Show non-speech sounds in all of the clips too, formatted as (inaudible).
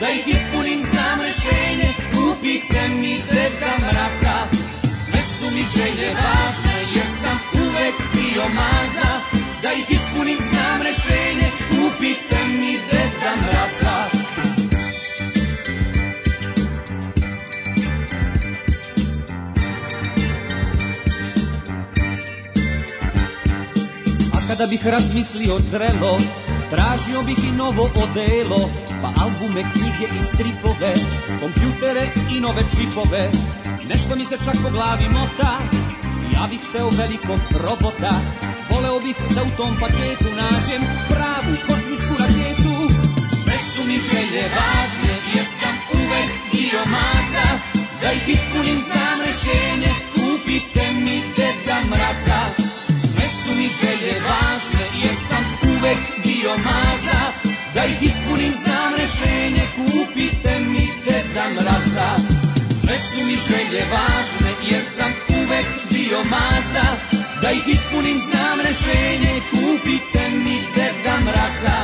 Da ih ispunim znam rešenje Kupite mi deda mraza Sve su mi želje važne Jer sam uvek bio maza Da ih ispunim znam rešenje Kupite mi deda mraza kada bih razmislio zrelo Tražio bih i novo odelo, pa albume, knjige i stripove, kompjutere i nove čipove. Nešto mi se čak po glavi mota, ja bih teo velikog robota. Voleo bih da u tom paketu nađem pravu kosmičku raketu. Sve su mi želje važne, jer sam uvek dio maza. Da ih ispunim znam rešenje, kupite mi deda mraza. Sve su mi želje važne, jer sam uvek biomaza Da ih ispunim znam rešenje Kupite mi te da mraza Sve su mi želje važne Jer sam uvek biomaza Da ih ispunim znam rešenje Kupite mi te da mraza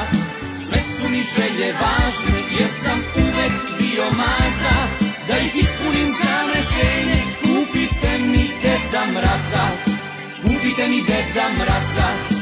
Sve su mi želje važne Jer sam uvek biomaza Da ih ispunim znam rešenje Kupite mi te da mraza Kupite mi deda mraza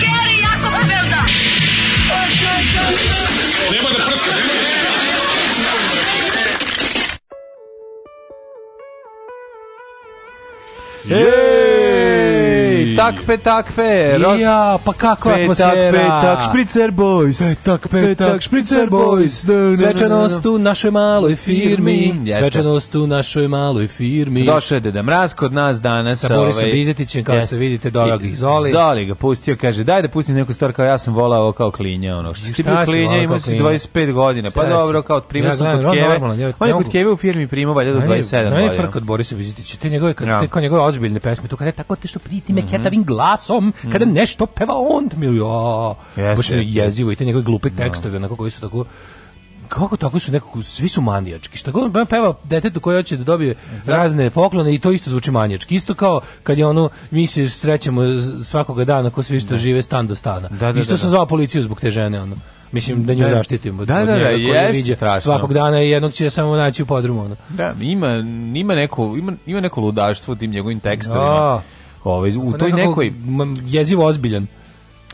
예! Petak, petak, pe. Rock. Ja, pa kakva petak, atmosfera. Petak, petak, špricer boys. Petak, petak, petak špricer boys. Da, da, svečanost u našoj maloj firmi. Jeste. Svečanost u našoj maloj firmi. Došao je Deda Mraz kod nas danas. Sa Borisom ovaj, Bizetićem, kao jeste. što vidite, doveo ga Zoli. Zoli ga pustio, kaže, daj da pustim neku stvar kao ja sam volao kao klinja. Ono. Što ti bio klinja, imao si 25 godina. Pa dobro, kao primio sam kod Keve. On je kod Keve u firmi primao valjda do 27 godina. Meni je frk od Borisa Bizetića. Te njegove, te, kao njegove ozbiljne pesme, tu kada je tako ti što priti me, mm Petavim glasom kada mhm. nešto peva on. Miljo, baš mi jezivo i te njegove glupe da. tekstove, da, onako koji su tako kako tako su nekako svi su manijački. Šta god peva detetu koje hoće da dobije Zna. Da. razne poklone i to isto zvuči manijački. Isto kao kad je ono misliš srećemo svakoga dana ko svi što da. žive stan do stana. Da, da, isto sam zvao policiju zbog te žene ono. Mislim da nju zaštitimo. Da, da, da, Svakog dana jednog će samo naći u podrumu. Ono. Da, ima, ima, neko, ima, ima neko ludaštvo u tim njegovim tekstovima ovaj, u toj nekoj... Jezivo ozbiljan.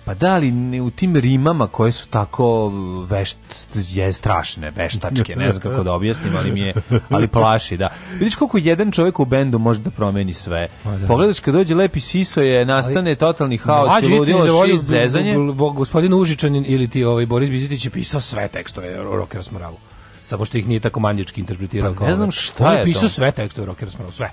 Pa da, ali u tim rimama koje su tako vešt, je strašne, veštačke, ne znam kako da objasnim, ali mi je, ali plaši, da. Vidiš koliko jedan čovjek u bendu može da promeni sve. Pa da. Pogledaš kad dođe lepi siso je, nastane ali, totalni haos mlađu, i ludilo šit, zezanje. Gospodin Užičanin ili ti ovaj, Boris Bizitić je pisao sve tekstove Rockers Moralu. Samo što ih nije tako manjički interpretirao. Pa, ne znam ovaj. šta je, je pisao to. sve tekstove Rockers Moralu, sve.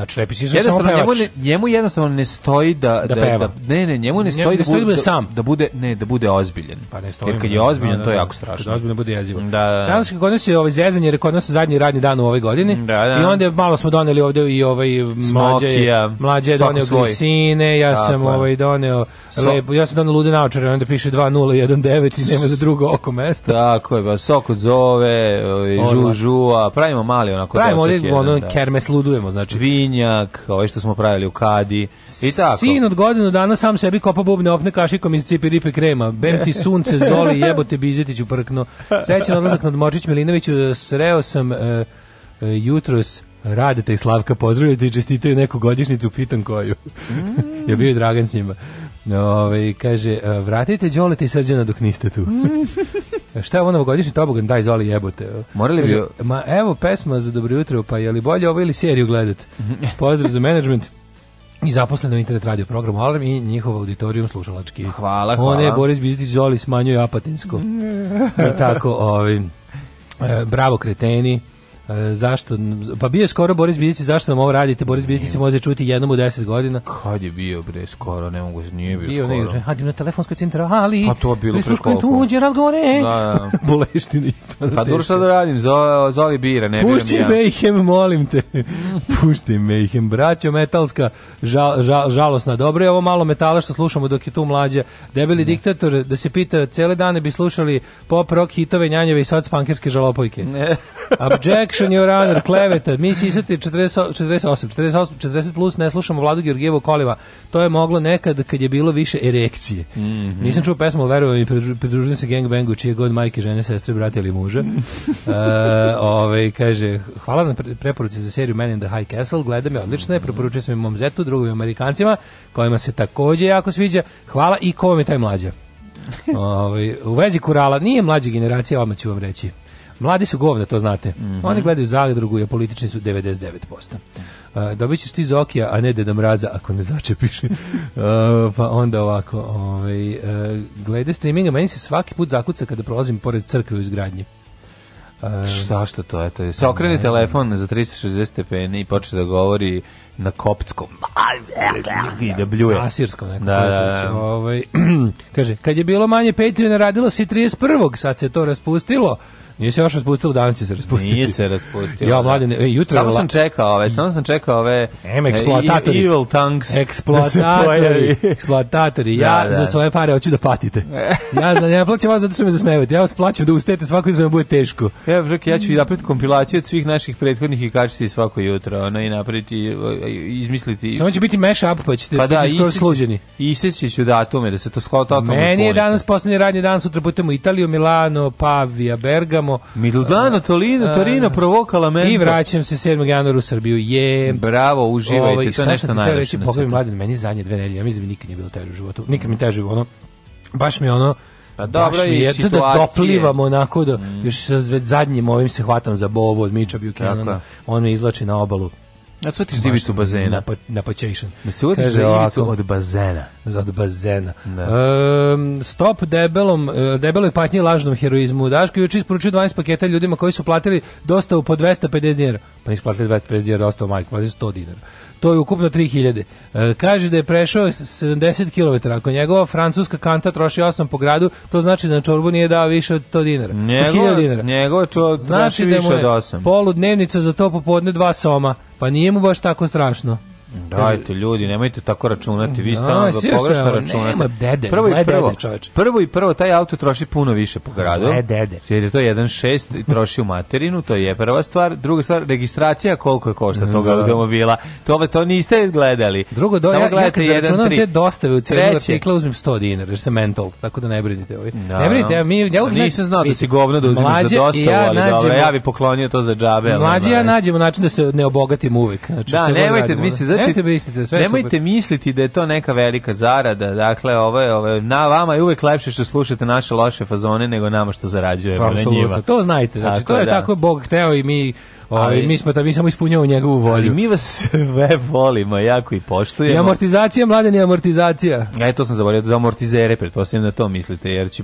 Znači, repisi su samo pevač. Njemu, ne, njemu jednostavno ne stoji da... Da, da, da peva. da Ne, ne, njemu ne stoji, njemu da, stoji da, bude, sam. Da, bude, ne, da bude ozbiljen. Pa ne stoji. Jer kad da, je ozbiljan da, da, to je jako strašno. Da ozbiljno bude jezivo. Da, da. Danas kako nas ovaj zezanje, jer kod nas zadnji radni dan u ovoj godini. Da, da. I onda malo smo doneli ovde i ovaj mlađe, mlađe je doneo sine, ja Tako, sam ovaj doneo, so, lepo, ja sam doneo lude naočare, onda piše 2019 i nema za drugo oko mesta. Tako je, ba, pa sok od zove, ovaj, žu, žužua, pravimo mali onako. Pravimo ovdje, ono, kermes ludujemo, znači. Vinj mlinjak, ovaj što smo pravili u kadi i tako. Sin od godinu dana sam sebi kopa bubne opne kašikom iz cipiripe krema. Berti sunce, (laughs) zoli, jebote Bizetiću prkno. Srećan odlazak nad Močić Milinoviću, sreo sam e, e jutros Radete i Slavka pozdravljate i čestitaju neku godišnicu, pitam koju. Mm. (laughs) je bio Dragan s njima. Ove, kaže, e, vratite Đoleta i Srđana dok niste tu. (laughs) Šta je ovo novogodišnji tobogan? Daj, Zoli, jebote. Morali bi... Ma, evo pesma za dobro jutro, pa je li bolje ovo ili seriju gledati? (laughs) Pozdrav za management i zaposleno internet radio program Alarm i njihov auditorijum slušalački. Hvala, hvala. One je Boris Bizdić Zoli smanjuje apatinsko. (laughs) Tako, ovi, e, bravo kreteni. E, zašto? Pa bio je skoro Boris Bizici, zašto nam ovo radite? Boris Bizici se može čuti jednom u 10 godina. Kad je bio bre skoro, ne mogu se, nije bio, bio skoro. Bio, hadim na telefonskoj centrali. Pa to je bilo pre koliko. tuđe razgovore. Da, da. da. (laughs) Boleština isto. Pa dobro što da radim, zoli, zoli bira, ne biram ja. Pušti Mayhem, molim te. (laughs) Pušti Mayhem, braćo metalska, žal, žal, žalosna. Dobro je ovo malo metala što slušamo dok je tu mlađa. Debeli ne. Da. diktator, da se pita, cele dane bi slušali pop rock hitove, njanjeve i sad spankerske žalopojke. Ne. Abjection Action your honor, kleveta. Mi sisate 48, 48, 40 plus, ne slušamo Vladu Georgijevo koliva. To je moglo nekad kad je bilo više erekcije. Mm -hmm. Nisam čuo pesmu, verujem i pridružujem se gangbangu, čije god majke, žene, sestre, brate ili muža. (laughs) e, ovaj, kaže, hvala na preporuci za seriju Man in the High Castle, gledam je, odlično, je, preporučio sam i mom zetu, drugim Amerikancima, kojima se takođe jako sviđa. Hvala i ko vam je taj mlađa? (laughs) Ovaj, u vezi kurala, nije mlađa generacija, odmah ću vam reći. Mladi su govna, to znate. Mm -hmm. Oni gledaju zagadrugu i politični su 99%. Uh, dobit ćeš ti Zokija, a ne Deda Mraza ako ne začepiš. uh, (laughs) pa onda ovako, ovaj, uh, glede streaminga, meni se svaki put zakuca kada prolazim pored crkve u izgradnji. Uh, šta što to je? To se okreni ne, telefon za 360 stepeni i počne da govori na koptskom. I da bljuje. Asirskom nekom. Da, da, da. da. Ovaj, (clears throat) kaže, kad je bilo manje Patreona, radilo se 31. Sad se to raspustilo. Nije se još raspustilo, danas će se raspustiti. Nije se raspustilo. Ja, da. mladen, e, jutro... Samo sam čekao ove, samo sam čekao ove... M, e, eksploatatori. E, evil tanks. Da eksploatatori. eksploatatori. Da, ja da, da. za svoje pare hoću da patite. ja znam, ja plaćam vas zato što me zasmevate. Ja vas plaćam da ustajete svako jutro bude teško. Ja, e, Brk, ja ću i napraviti kompilaciju od svih naših prethodnih i kačiti svako jutro. Ono, i napraviti, izmisliti... Samo će biti mashup, pa ćete pa da, biti skoro sluđeni. Iseći ću datume, da se to skoro totalno Meni je danas poslednji radni dan, sutra u Italiju, Milano, Pavia, Bergamo, tamo. Midlgano, Tolino, Torino, da, da. provokala meni. I vraćam se 7. januara u Srbiju. Je. Bravo, uživajte, ovaj, to nešto najviše. Pokoj mladen, meni zadnje dve nedelje, ja mislim da nikad nije bilo teže u životu. Nikad mi teže ono. Baš mi ono pa dobro i je, da doplivam onako da mm. još već zadnjim ovim se hvatam za bovu od Miča Buchanana. On me izlači na obalu. Na da se otiš divicu bazena. Na, na poćešan. Da se otiš od bazena. Od bazena. Da. Um, stop debelom, e, debeloj patnji lažnom heroizmu. Daško juče isporučio 12 paketa ljudima koji su platili dosta po 250 dinara. Pa nisu platili 250 dinara, ostao majko, platili 100 dinara. To je ukupno 3000. E, kaže da je prešao 70 km. Ako njegova francuska kanta troši 8 po gradu, to znači da na čorbu nije dao više od 100 dinara. Njegova, dinara. njegova čorba znači troši da više od 8. Poludnevnica za to popodne dva soma. Pa nije mu baš tako strašno. Dajte ljudi, nemojte tako računati, vi da, stalno no, pogrešno računate. Nema dede, prvo i prvo, dede, prvo i prvo taj auto troši puno više po gradu. Zle dede. Jer to 1.6 i troši u materinu, to je prva stvar. Druga stvar, registracija koliko je košta toga da. automobila. To, to niste gledali. Drugo, do, Samo ja, gledate ja kad 1, te dostave u cijelu artikla uzmem 100 dinara, jer sam mental, tako da ne brinite. ovi. Da, ne brinite, ja, mi, ja uvijek... Nisam znao da si govno da uzimaš za dostavu, ja ali nađemo, dobro, ja bi poklonio to za džabe. Mlađe ja nađemo način da se ne obogatim uvek. Znači, da, nemojte, da. mi se Nemojte misliti, sve nemojte super. misliti da je to neka velika zarada. Dakle, ovo je, ovo na vama je uvek lepše što slušate naše loše fazone nego nama što zarađujemo na pa, njima. To znate znači, dakle, to je da. tako Bog hteo i mi Ali mi smo mi samo ispunjavamo njegovu volju. Ali mi vas sve volimo, jako i poštujemo. I amortizacija, mlade, amortizacija. E, to sam zaborio, za amortizere, pretpostavljam da to mislite, jer će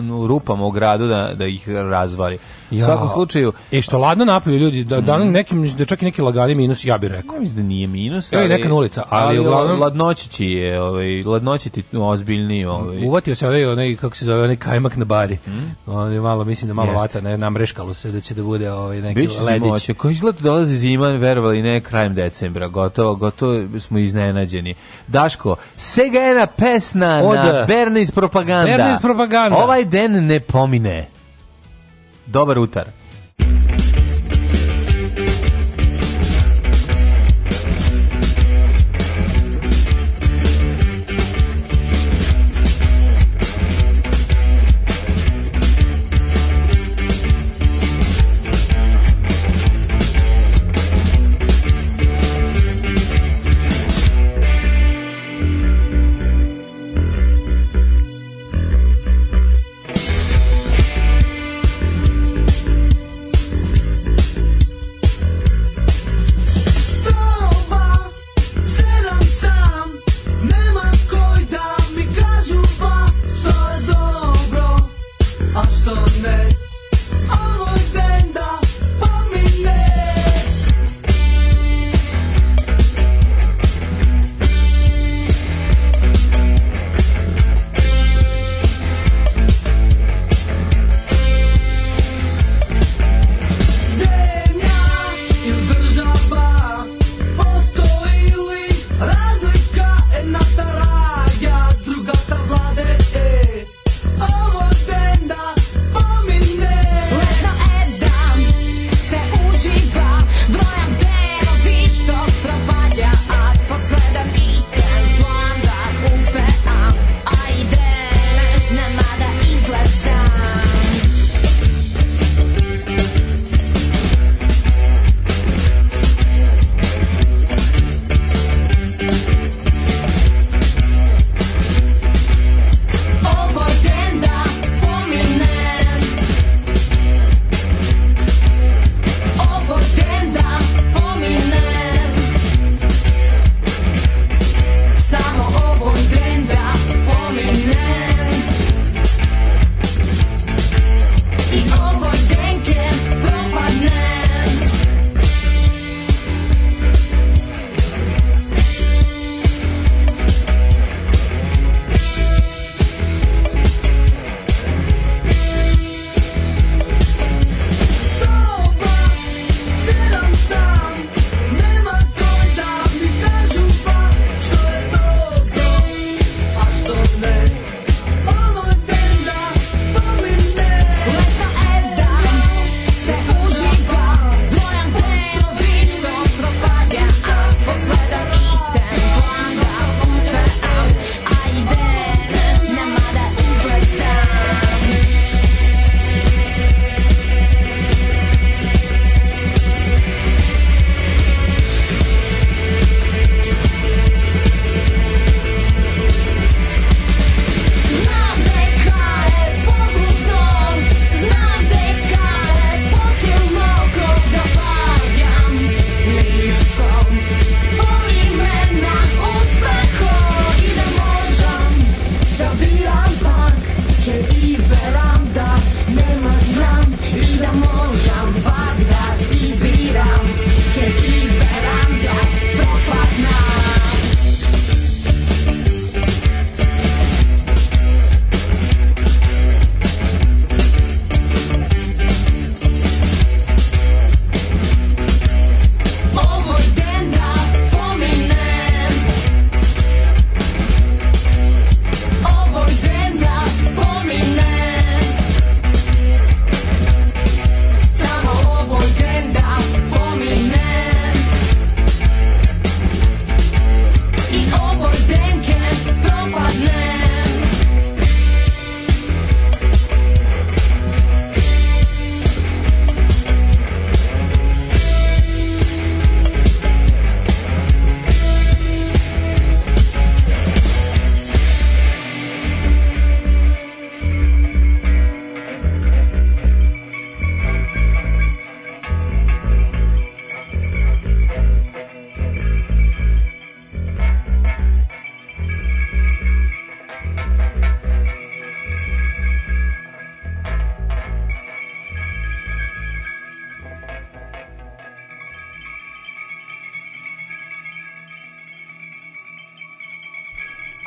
no, rupama u gradu da, da ih razvali. Ja. U svakom slučaju... I e, što ladno napravio ljudi, da, da, mhm. nekim, da čak i neki lagani minus, ja bih rekao. Ja mislim da nije minus, ali... Ili neka nulica, ali, ali uglavnom... Ladnoćići je, ovaj, ladnoćiti ozbiljniji. Ovaj. Uvatio se ovaj, onaj, kako se zove, onaj kajmak na bari. Hmm? On je malo, mislim da malo Jest. vata, ne, namreškalo se da će da bude ovaj, neki ledić noću, koji izgleda da dolazi zima, verovali ne, krajem decembra, gotovo, gotovo smo iznenađeni. Daško, sega jedna pesna Od, na Bernays propaganda. Bernays propaganda. Ovaj den ne pomine. Dobar utar.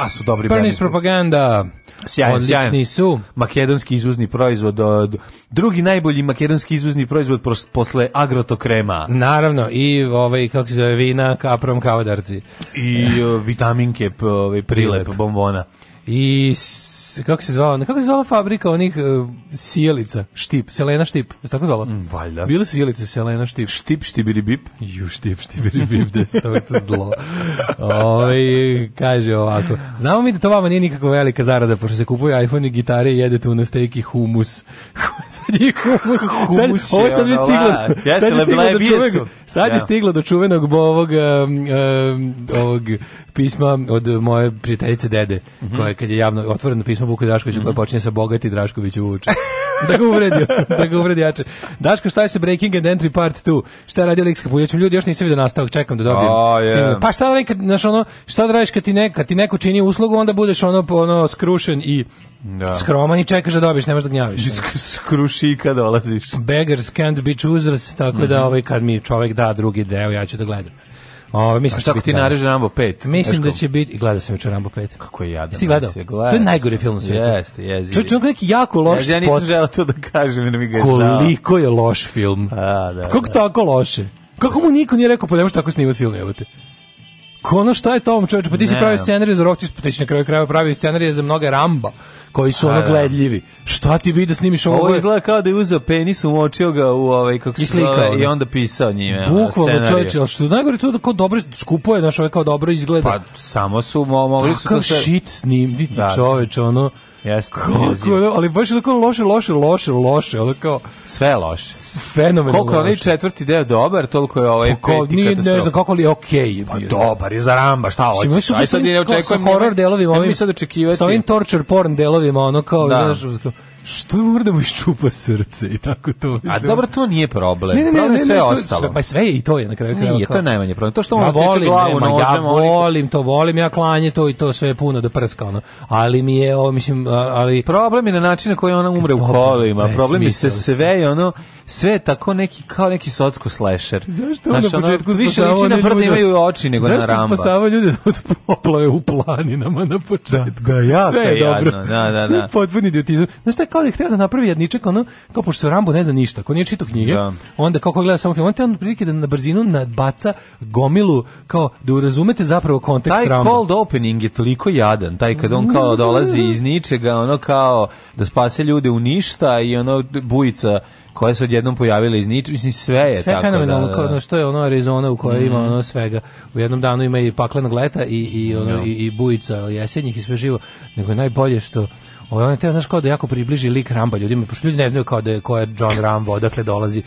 A su dobri Prnis propaganda. Sjajan, Odlični sjajan. su. Makedonski izvozni proizvod. Od, drugi najbolji makedonski izvozni proizvod pros, posle agrotokrema. Naravno, i ovaj, kako se zove, vina, kaprom, kavadarci. I o, (laughs) vitaminke, ovaj, prilep, prilep, bombona. I kako se zvala, kako se zvala fabrika onih uh, e, sjelica, štip, Selena štip, je tako zvala? Mm, valjda. Bile su sjelice Selena štip. Štip štibiri bip. Ju štip štibiri bip, da je to zlo. Oj, ovaj, kaže ovako. Znamo mi da to vama nije nikako velika zarada, pošto se kupuju iPhone i gitare i jedete u nasteki humus. (laughs) sad je humus. humus sad, ovo je sad je stiglo. Da, sad je da. stiglo, do, čuvenog, sad je stiglo do čuvenog ovog, um, um, ovog pisma od moje prijateljice dede, mm -hmm. koja kad je javno otvoreno pismo Vuku Draškoviću mm -hmm. koja mhm. počinje sa bogati Draškoviću Vuče. (laughs) da ga uvredio, da ga uvredi jače. Daško, šta je sa Breaking and Entry Part 2? Šta je radio Likska Puljaću? Ljudi, još nisam vidio nastavak, čekam da dobijem. Oh, yeah. Pa šta da radi, znaš, ono, šta da radiš kad ti, ne, kad ti neko čini uslugu, onda budeš ono, ono skrušen i da. Skroman i čekaš da dobiješ, nemaš da gnjaviš. Sk skrušika dolaziš. Beggars can't be choosers, tako mm -hmm. da mhm. ovaj, kad mi čovek da drugi deo, ja ću da gledam. O, mislim šta ti nareže Rambo 5? Mislim da će biti gledao sam juče Rambo 5. Kako je jadan. Jesi gledao? To je najgori film u svijetu. Jeste, jezi. Čuj, je neki jako loš spot. Ja nisam želeo to da kažem, ne mi ga Koliko je loš film. A, da. Pa kako da. tako loše? Kako mu niko nije rekao pa ne možeš tako snimati film, te. Kono šta je to, čoveče, pa ti si pravi scenarij za Rock, pa ti si na kraju krajeva pravi scenarij za mnoge Ramba koji su ono da. gledljivi. Šta ti bi da snimiš ovo? Ovo izgleda kao da je uzeo penis, umočio ga u ovaj, kako I slikao. Da. I onda pisao njime. Bukvalno čovječe, ali što je najgore to da kao dobro skupo je, znaš, ovo kao dobro izgleda. Pa samo su mogli su... Takav da shit snimiti čoveče, ono... Jeste. Kako, ali baš je tako loše, loše, loše, loše, ono kao sve loše. Fenomenalno. Koliko je onaj četvrti deo dobar, toliko je ovaj pa Kako, peti nije, Ne znam kako li je okej. Okay, pa dobar je za ramba, šta hoćeš? Mi su sad ne očekujem horror delovima, ovim mi sad očekivati. Sa ovim torture porn delovima, ono kao, da. znaš, što mora da mu iščupa srce i tako to. A dobro, to nije problem. Ne, ne, problem ne, ne, sve ne, ostalo. pa sve i to je na kraju krajeva. Nije, to je najmanje problem. To što ja on volim, glavu, nema, ja volim to, volim ja klanje to i to sve je puno do prska ono. Ali mi je, ovo, mislim, ali... Problem je na način na koji ona umre u kolima. Problem je se sve i ono sve tako neki kao neki socsko slasher. Zašto on Znaš, na početku ono, više liči na brda imaju oči nego na Ramba. Zašto spasava ljude da od poplave u planinama na početku? Da, da ja, sve je dobro. Jadno, da, da, da, sve da. potpuni idiotizam. Znaš šta, kao da je htio da napravi jedničak, ono, kao pošto se Rambo ne zna ništa, ko nije čitao knjige, da. onda kao ko gleda samo film, on te onda prilike da na brzinu nadbaca gomilu, kao da razumete zapravo kontekst taj Rambo. Taj cold opening je toliko jadan, taj kad on kao dolazi iz ničega, ono kao da spase ljude u ništa i ono bujica koje se odjednom pojavile iz nič, mislim sve je sve tako fenomenalno, da, da. Ono da. što je ono Arizona u kojoj mm. ima mhm. ono svega. U jednom danu ima i paklenog leta i i ono no. i, i bujica jesenjih i sve živo, nego je najbolje što Ovo ovaj, je te, znaš, kao da jako približi lik Ramba ljudima, pošto ljudi ne znaju kao da je, ko je John Rambo, odakle dolazi.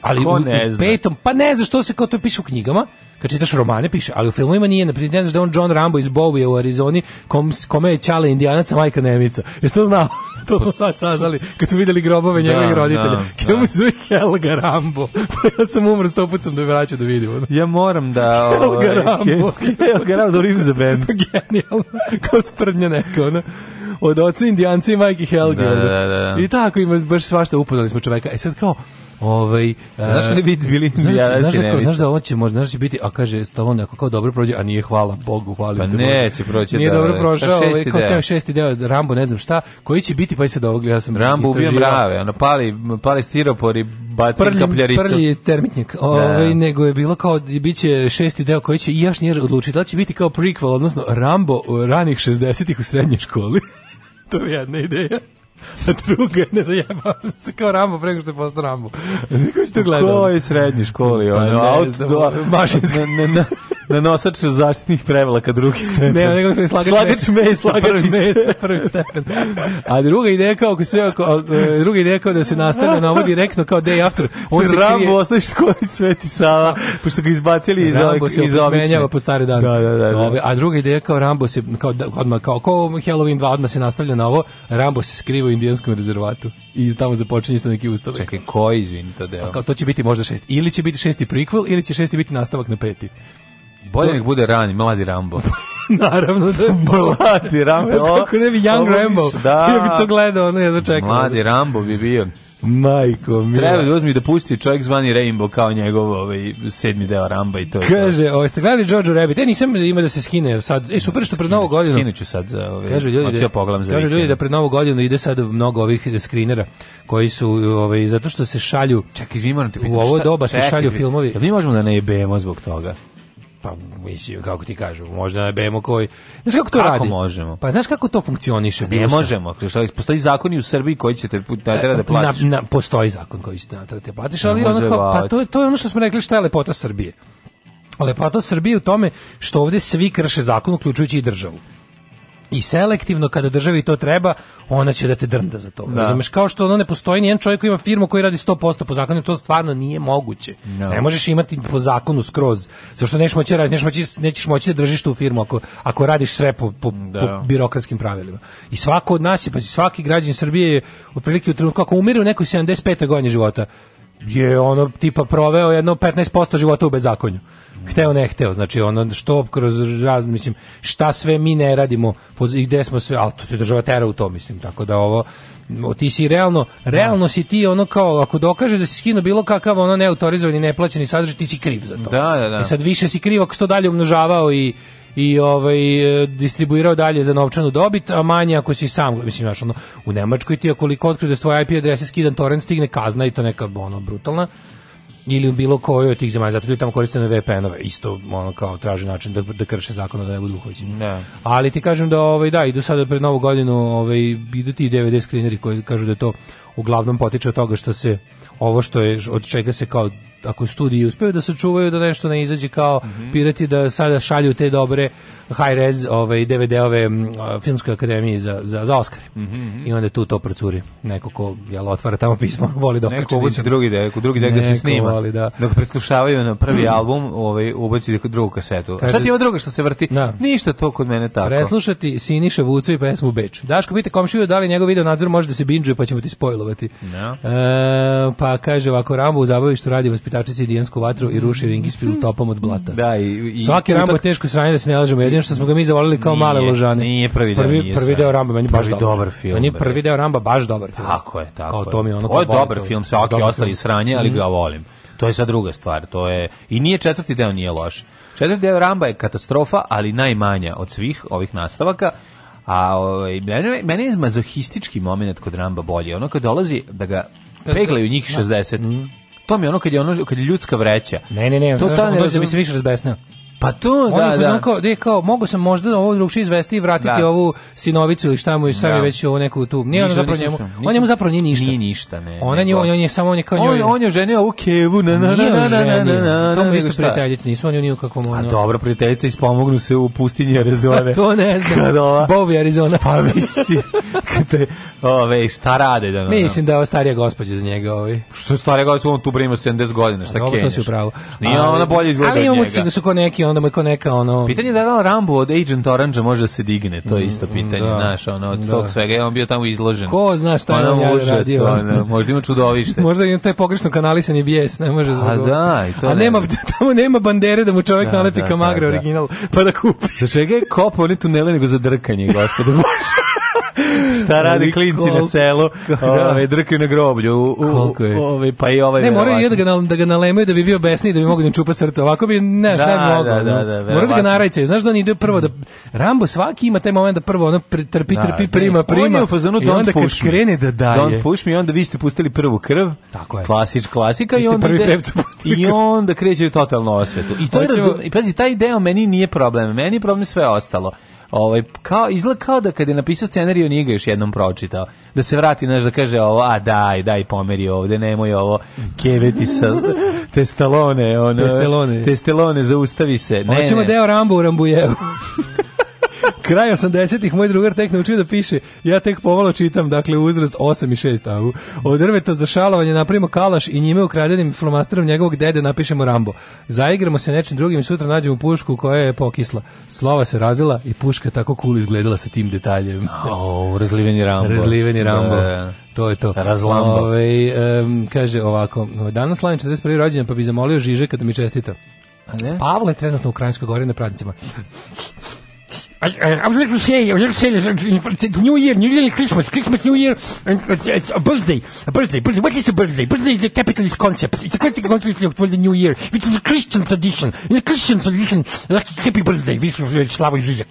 Ali Ko u, ne zna? petom, pa ne zna što se kao to piše u knjigama, kad čitaš romane piše, ali u filmovima nije, naprijed ne znaš da on John Rambo iz Bowie u Arizoni, kom, kome je Ćale Indijanaca, majka Nemica. Jesi to znao? (laughs) to smo sad saznali kad smo videli grobove da, roditelja. Da, da. mu se zove Helga Rambo. (laughs) Pa ja sam umro sto put sam da vraćao da vidim. Ja moram da... (laughs) Helga ovaj, Rambo. Helga Rambo, da za band. Genijalno. Kao sprdnja neka, ono od oca indijanci i majke Helge. Da, da, da, I tako ima baš svašta upoznali smo čoveka. E sad kao, Ovaj znaš li e, biti bili znaš, ja, znaš, znaš, da znaš da ovo će možda znaš će biti, a kaže Stallone ako kao dobro prođe, a nije hvala Bogu, hvala pa te. neće proći. Nije da, dobro da. prošao, ovaj kao taj šesti deo Rambo, ne znam šta, koji će biti pa i sad ovog ja sam Rambo ubije brave ono pali pali stiropor i baci kapljaricu. Prvi termitnik Ovaj da. nego je bilo kao biće šesti deo koji će i jaš nije odlučiti da će biti kao prequel, odnosno Rambo ranih 60-ih u srednjoj školi. (laughs) to je jedna ideja. A (laughs) druga, ne zajebavam se kao Rambo, prego što je postao Rambo. Kako (laughs) ste gledali? U kojoj srednji školi? Ono, pa, ne, auto, do, mašinska. Ne, ne, ne, na nosač zaštitnih prevlaka drugi stepen. Ne, nego smo slagač, slagač mesa, slagač prvi, mesa prvi stepen. A druga ideja kao ako sve ako, druga ideja kao da se nastavlja na ovo direktno kao day after. On se Rambo krije... ostaješ koji Sveti Sava, pošto ga izbacili iz Rambo se iz menjava po stare dane. Da, da, da, da. A druga ideja kao Rambo se kao da- odmah kao kao Halloween 2 odmah se nastavlja na ovo, Rambo se skriva u indijanskom rezervatu i tamo započinje isto neki ustav. Čekaj, koji izvinite pa deo? Pa kao, to će biti možda šest. Ili će biti šesti prequel ili će šesti biti nastavak na peti. Bolje nek bude rani, mladi Rambo. (laughs) Naravno da je mladi Rambo. Pa kako ne bi Young pa Rambo? Da. Ja bi to gledao, ne znam čekam. Mladi Rambo bi bio. Majko mi. Treba da uzmi da pusti čovjek zvani Rainbow kao njegov ovaj sedmi deo Ramba i to. je Kaže, ovaj ste gledali Jojo Rabbit? E nisam ima da se skine sad. E super što pred Novu godinu. Skinuću sad za ovaj. Kaže ljudi, da, pogledam za. Kaže ljudi da pred Novu godinu ide sad mnogo ovih skrinera koji su ovaj zato što se šalju. Čak izvim, moram te pitati. U ovo doba se šalju filmovi. Ja mi možemo da ne jebemo zbog toga pa mislim kako ti kažu, možda bemo koji. Znaš kako to kako radi? možemo? Pa znaš kako to funkcioniše? Ne možemo, što postoji zakoni u Srbiji koji ćete da platiš. E, na, na, postoji zakon koji ćete da te platiš, ali onako, pa to je to je ono što smo rekli šta je lepota Srbije. Lepota Srbije u tome što ovde svi krše zakon uključujući i državu i selektivno kada državi to treba, ona će da te drnda za to. Da. Razumeš kao što ono ne postoji nijedan čovjek koji ima firmu koji radi 100% po zakonu, to stvarno nije moguće. No. Da. Ne možeš imati po zakonu skroz, zato što nećeš moći raditi, nećeš moći, nećeš moći da držiš tu firmu ako, ako radiš sve po, po, da. po birokratskim pravilima. I svako od nas je, pa svaki građan Srbije je otprilike u trenutku, ako umire u nekoj 75. godine života, je ono tipa proveo jedno 15% života u bezakonju. Hteo ne hteo, znači ono što kroz raz, mislim, šta sve mi ne radimo, i gde smo sve, ali to te država tera u to, mislim, tako da ovo, ti si realno, realno si ti ono kao, ako dokaže da si skino bilo kakav ono neautorizovani, neplaćeni sadržaj, ti si kriv za to. Da, da, da. I e sad više si kriv ako si to dalje umnožavao i i ovaj distribuirao dalje za novčanu dobit, a manje ako si sam, mislim znaš, ono, u Nemačkoj ti akoliko otkriju da tvoja IP adresa skidan torrent stigne kazna i to neka ono brutalna ili u bilo kojoj od tih zemalja, zato ljudi tamo koriste na VPN-ove, isto ono kao traži način da, da krše zakon da ne budu uhvaćeni. Ne. Ali ti kažem da ovaj da idu sada pred novu godinu, ovaj idu ti DVD skrineri koji kažu da to uglavnom potiče od toga što se ovo što je od čega se kao ako studiji uspeju da se čuvaju da nešto ne izađe kao mm -hmm. pirati da sada šalju te dobre high res ovaj, DVD-ove Filmske akademije za, za, za Oscar. Mm -hmm. I onda tu to procuri. Neko ko jel, otvara tamo pismo, (laughs) voli da Neko ubaci drugi dek, drugi dek da se snima. Voli, da. Dok preslušavaju na prvi mm. album, ovaj, ubaci drugu kasetu. Kaže, Šta ti je drugo što se vrti? Da. Ništa to kod mene tako. Preslušati Siniša Vucu i pesmu Beč. Daško, pita komšiju da li njegov video nadzor može da se binđuje, pa ćemo ti spoilovati. No. Da. E, pa kaže ovako, Rambo u zabavištu radi vaspitačici Dijansku vatru i ruši ring ispil topom od blata. Da, i, i Svaki Rambo je teško sranje da se ne lažemo, jedino što smo ga mi zavolili kao nije, male ložane. Nije prvi deo. Prvi, prvi deo Ramba meni baš dobar. dobar film. Meni prvi deo Ramba baš dobar film. Tako je, tako. Kao to mi ono. To je dobar to, film, sa ok, ostali sranje, ali mm. ga volim. To je sad druga stvar, to je i nije četvrti deo nije loš. Četvrti deo Ramba je katastrofa, ali najmanja od svih ovih nastavaka. A ovaj meni meni je mazohistički momenat kod Ramba bolji. Ono kad dolazi da ga peglaju njih 60. Da. Mm. To mi je ono kad je ono kad je ljudska vreća. Ne, ne, ne, to ta ne, mislim više razbesneo. Pa to, da, da. Znam kao, de, kao, mogu sam možda ovo drugšije izvesti i vratiti da. ovu sinovicu ili šta mu je sam je da. već ovo neku tu. Nije ona zapravo njemu, on njemu zapravo nije ništa. Nije ništa, ne. Ona nije, on on je samo on je kao njoj. On, on je ženio ovu kevu, na, na, na, na, na, na, na, To mu isto prijateljice, nisu oni u nikakvom ono. A dobro, prijateljice ispomognu se u pustinji Arizone. (laughs) to ne znam. (laughs) Kad ova... Bovi Arizona. Pa mislim, (laughs) kada, ove, šta rade da... da, da. Mislim da je starija gospođa za njega, ovi. Što je starija gospođa, on tu brima 70 godina, šta kenješ? Ovo to si upravo. Nije ona bolje izgleda od njega. Ali imamo da su ko neki on onda mu je kao neka ono... Pitanje je da li Rambo od Agent Orange može da se digne, to je mm, isto pitanje, da. znaš, ono, od da. tog svega je on bio tamo izložen. Ko zna šta je on radio? Ono, možda ima čudovište. (laughs) možda ima taj pogrešno kanalisan je bijes, ne može zbog... A da, i to A nema, (laughs) tamo nema bandere da mu čovjek da, nalepi da, kamagra da, da. original, pa da kupi. Za čega je kopao ne tunele nego za drkanje, gospodo (laughs) Bože? šta radi klinci na selu, (laughs) ovaj drkaju na groblju. U, Ovaj pa i ovaj. Ne moraju jedan da ga da ga nalemaju da bi bio besni da bi mogli da čupa srce. Ovako bi ne, šta bi mogao. Da, da, da, da, Mora da ga narajce. Znaš da on ide prvo da mm. Rambo svaki ima taj moment da prvo ono trpi da, trpi prima da. prima. On je u onda kad krene da daje. Don't push me, onda vi ste pustili prvu krv. Tako je. Klasič, klasika i onda prvi pevcu pustili. I onda kreće totalno osvetu. I to je i pazi taj deo meni nije problem. Meni je problem sve ostalo ovaj kao izgleda kao da kad je napisao scenarijo nije ga još jednom pročitao. Da se vrati naš da kaže ovo, a daj, daj pomeri ovde, nemoj ovo keveti sa testalone, ono. Testalone. Testalone zaustavi se. Ne, Hoćemo deo Rambo u Rambujevu. (laughs) Kraj 80-ih moj drugar tek naučio da piše, ja tek pomalo čitam, dakle uzrast 8 i 6 tavu. Od drveta za šalovanje napravimo kalaš i njime ukradenim flomasterom njegovog dede napišemo Rambo. Zaigramo se nečim drugim i sutra nađemo pušku koja je pokisla. Slova se razila i puška tako cool izgledala sa tim detaljem. O, razliveni Rambo. Razliveni Rambo. E, to je to. Razlambo. Ove, ovaj, um, kaže ovako, danas slavim 41. rođendan pa bi zamolio Žižeka kada mi čestita. A ne? Pavle je trenutno u Ukrajinskoj gori na praznicima. I, I, was going to say, I was going to say, this, it's New Year, New Year, Christmas, Christmas, New Year, and it's, it's a birthday, a birthday, birthday. What is a birthday? Birthday is a capitalist concept. It's a capitalist concept for the New Year, which is a Christian tradition. In a Christian tradition, like happy birthday, this is uh, Slavoj Žižek.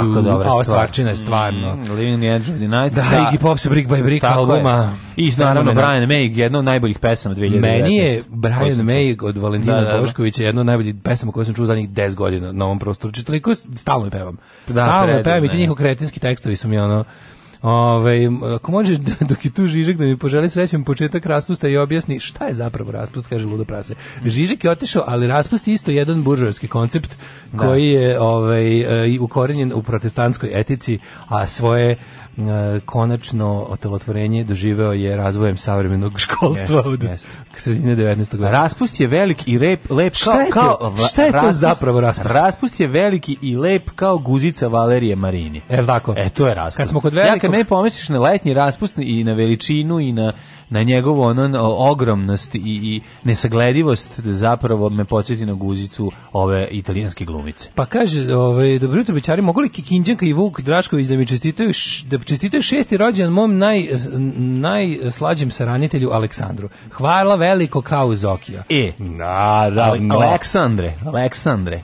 kako mhm. dobra stvar. stvarčina je stvarno. Mm, Living the Edge of the Night. Da, Iggy Pop's Brick by Brick Tako albuma. Je. I naravno Brian May, jedna od najboljih pesama 2019. Meni je Brian May od Valentina da, da, da, Boškovića jedna od najboljih pesama koju sam čuo zadnjih 10 godina na ovom prostoru. Či toliko stalno je pevam. Da, stalno je pevam i ti da. njihov kretinski tekstovi su mi ono Ove, ako možeš, (laughs) dok je tu Žižek da mi poželi srećen početak raspusta i objasni šta je zapravo raspust, kaže Ludo Prase. Žižek je otišao, ali raspust je isto jedan buržovski koncept da. koji je ovaj, ukorenjen u protestantskoj etici, a svoje e, konačno otelotvorenje doživeo je razvojem savremenog (laughs) školstva yes, od yes. sredine 19. veka. Raspust je velik i rep, lep šta kao... Je kao, kao šta je to zapravo raspust? Raspust je veliki i lep kao guzica Valerije Marini. E, tako? E, to je raspust. Kad smo kod velikog, ja kad meni pomisliš na letnji raspust i na veličinu i na na njegovu ono ogromnost i, i nesagledivost zapravo me podsjeti na guzicu ove italijanske glumice. Pa kaže, ovaj dobro jutro bićari, mogu li Kikinđanka i Vuk Drašković da mi čestitaju da čestitaju šesti rođendan mom naj najslađem saranitelju Aleksandru. Hvala veliko kao Zokija. E, na, da, Aleksandre, Aleksandre.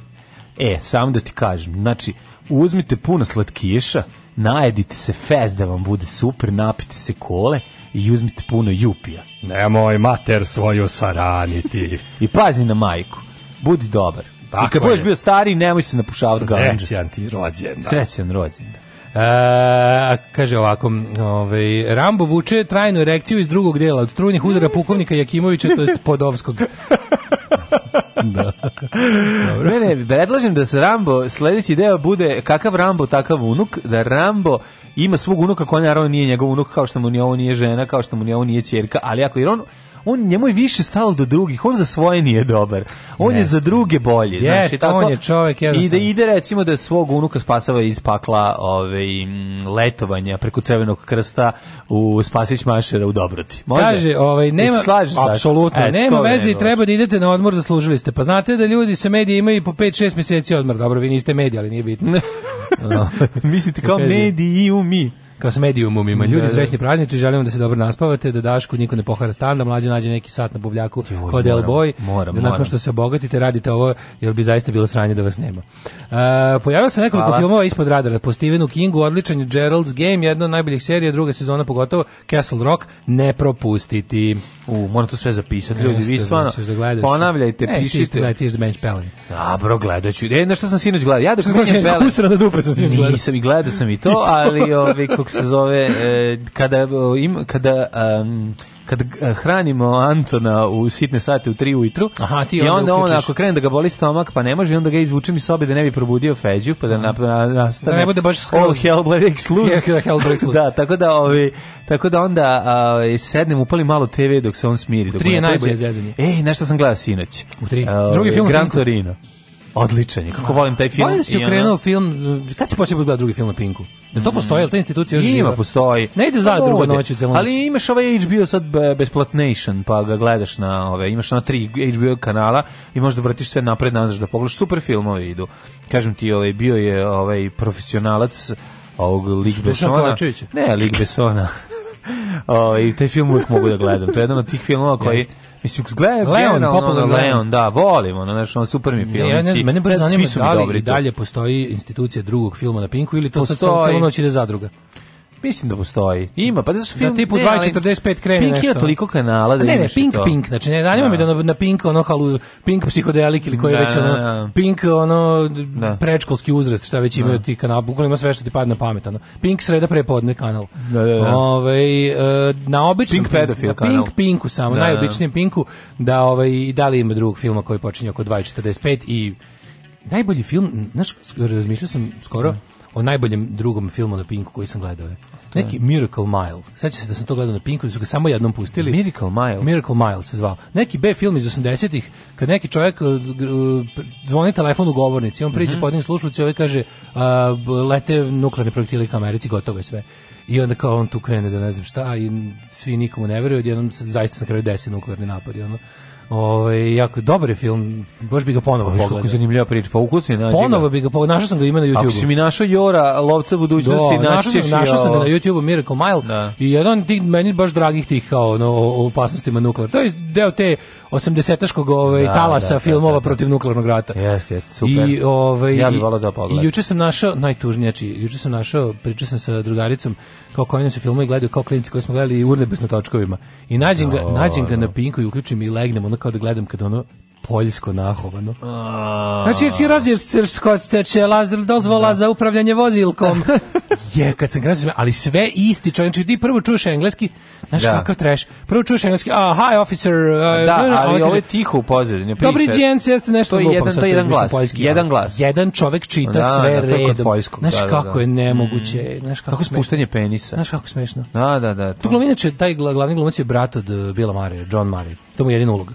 E, sam da ti kažem, znači, uzmite puno slatkiješa, najedite se fest da vam bude super, napite se kole i uzmite puno jupija. Nemoj mater svoju saraniti. (laughs) I pazi na majku, budi dobar. Tako I kad budeš bio stari, nemoj se napušavati galanđa. Srećan ti Da. Srećan rođendan. E, a, kaže ovako, ovaj, Rambo vuče trajnu erekciju iz drugog dela od strujnih udara pukovnika Jakimovića, to jest Podovskog. (laughs) (laughs) da. Dobro. Ne, ne, predlažem da se Rambo, sledeći deo bude kakav Rambo, takav unuk, da Rambo ima svog unuka koji naravno nije njegov unuk, kao što mu ni ovo nije žena, kao što mu ni ovo nije ćerka, ali ako jer on on njemu je više stalo do drugih, on za svoje nije dobar. On yes. je za druge bolji. Yes, znači, tako, on je čovjek I Ide, da ide recimo da svog unuka spasava iz pakla ovaj, letovanja preko Crvenog krsta u Spasić Mašera u Dobroti. Može? Kaže, ovaj, nema, apsolutno, e, nema veze i treba da idete na odmor, zaslužili ste. Pa znate da ljudi sa medije imaju po 5-6 meseci odmor. Dobro, vi niste mediji, ali nije bitno. (laughs) (laughs) Mislite kao mediji i mi kao s medijumom da, ljudi da. srećni praznici želimo da se dobro naspavate da Dašku niko ne pohara stan da mlađe nađe neki sat na buvljaku kod El Boy moram, da nakon što se obogatite radite ovo jer bi zaista bilo sranje da vas nema uh, pojavilo se nekoliko Hvala. filmova ispod radara po Stevenu Kingu odličan je Gerald's Game jedna od najboljih serija druga sezona pogotovo Castle Rock ne propustiti u moram to sve zapisati ljudi vi stvarno da, ponavljajte ne, pišite da ti da pelan dobro gledaću e na što sam sinoć gledao ja da što gledao na dupe sam sinoć gledao nisam i gledao sam i to (laughs) ali ovaj kako se zove, e, kada, e, im, kada um, kad e, hranimo Antona u sitne sate u 3 ujutru. Aha, ti onda I onda on ako krene da ga boli stomak, pa ne može, i onda ga izvučem iz sobe da ne bi probudio Feđu, pa da nastane. Na, na, da ne bude baš skroz. All hell breaks loose. Yes, da hell breaks loose. da, tako da ovi ovaj, tako da onda a, ovaj, sednem, upali malo TV dok se on smiri. U 3 je najbolje zezanje. Ej, nešto sam gledao sinoć. U 3. Ovaj, Drugi film Gran Torino. Odličan je. Kako da. volim taj film. Volim da si okrenuo ono... film, kad si počeo gledati drugi film na Pinku? Da to mhm. postoji, ali ta institucija još Ima, postoji. Ne ide za pa drugo noću celu noć. Ali imaš ovaj HBO sad besplatnation, pa ga gledaš na ove, imaš na tri HBO kanala i možda vratiš sve napred nazad da pogledaš. Super filmove idu. Kažem ti, ovaj, bio je ovaj profesionalac ovog Lig Besona. Ne, Lig Besona. (laughs) O, ovaj, I taj film uvijek mogu da gledam. To je jedan od tih filmova koji... Jeste. Mislim, gledam Leon, Leon, Leon, da, volim, ono, znaš, ono, super mi film. Ja, ne znam, mene baš zanima da li i dalje postoji institucija drugog filma na Pinku ili to postoji. sad samo noć ide zadruga. Mislim da postoji. Ima, pa da su film... Da tipu 2.45 krene Pink nešto. Pink ima toliko kanala da ne, ne, Pink, to. Pink, znači ne zanima da. me da na, da na Pink ono halu, Pink psihodelik ili koji da, već ono, da, da. Pink ono da. prečkolski uzrast, šta već imaju da. ti kanal, bukvalno ima sve što ti padne na pamet, ono. Pink sreda prepodne kanal. Da, da, da. Ove, ovaj, na običnom Pink pedofil kanal. Pink Pinku samo, da, najobičnijem Pinku, da, ovaj, i da li ima drugog filma koji počinje oko 2.45 i najbolji film, znaš, razmišljao sam skoro, da o najboljem drugom filmu na Pinku koji sam gledao. Je. Neki Miracle Mile. Sećate se da sam to gledao na Pinku, da su ga samo jednom pustili. Miracle Mile. Miracle Mile se zvao. Neki B film iz 80-ih, kad neki čovjek uh, uh, zvoni telefon u govornici, on priđe mm -hmm. pod njim slušalicu i ovaj kaže uh, lete nuklearni projektili ka Americi, gotovo je sve. I onda kao on tu krene da ne znam šta i svi nikomu ne veruju, odjednom zaista na kraju da desi nuklearni napad i ono Ovaj jako dobar je film, baš bi ga ponovo pogledao. Kako zanimljiva priča, pa ukucni nađi. Ponovo bih ga pogledao, našao sam ga ima na YouTubeu. Ako si mi našao Jora, lovca budućnosti, Do, da, našao sam, našao sam ga na YouTubeu Miracle Mile da. i jedan tih meni baš dragih tih kao ono, o opasnostima nuklearne. To je deo te 80-aškog ovaj da, talasa da, da filmova da, da, protiv nuklearnog rata. Jeste, jeste, super. I ovaj ja bih voleo da pogledam. I juče sam našao najtužnjači, juče sam našao, pričao sam sa drugaricom kao koji nam se filmovi gledaju kao klinici koje smo gledali i urnebes na točkovima. I nađem ga, nađem ga na pinku i uključim i legnem ono kao da gledam kad ono poljsko nahovano. A... Znači, si razjestirsko steče dozvola da. za upravljanje vozilkom. (laughs) je, kad sam grazio, ali sve isti čovjek. Znači, ti prvo čuješ engleski, znaš da. kakav treš. Prvo čuješ engleski, a, hi officer. Uh, da, ali ovo je tiho u pozirinu. Dobri djenci, jeste nešto to je jedan, to je jedan glas. Poljski, jedan glas. Jedan čovjek čita da, sve da, redom. Poljskog, znaš da, da kako da. je mm. nemoguće. Znaš kako, kako spuštanje penisa. Znaš kako smešno. Da, da, da. To. Tu inače, taj glavni glumac je brat od uh, Bila Mare, John Mare. To mu je jedina uloga.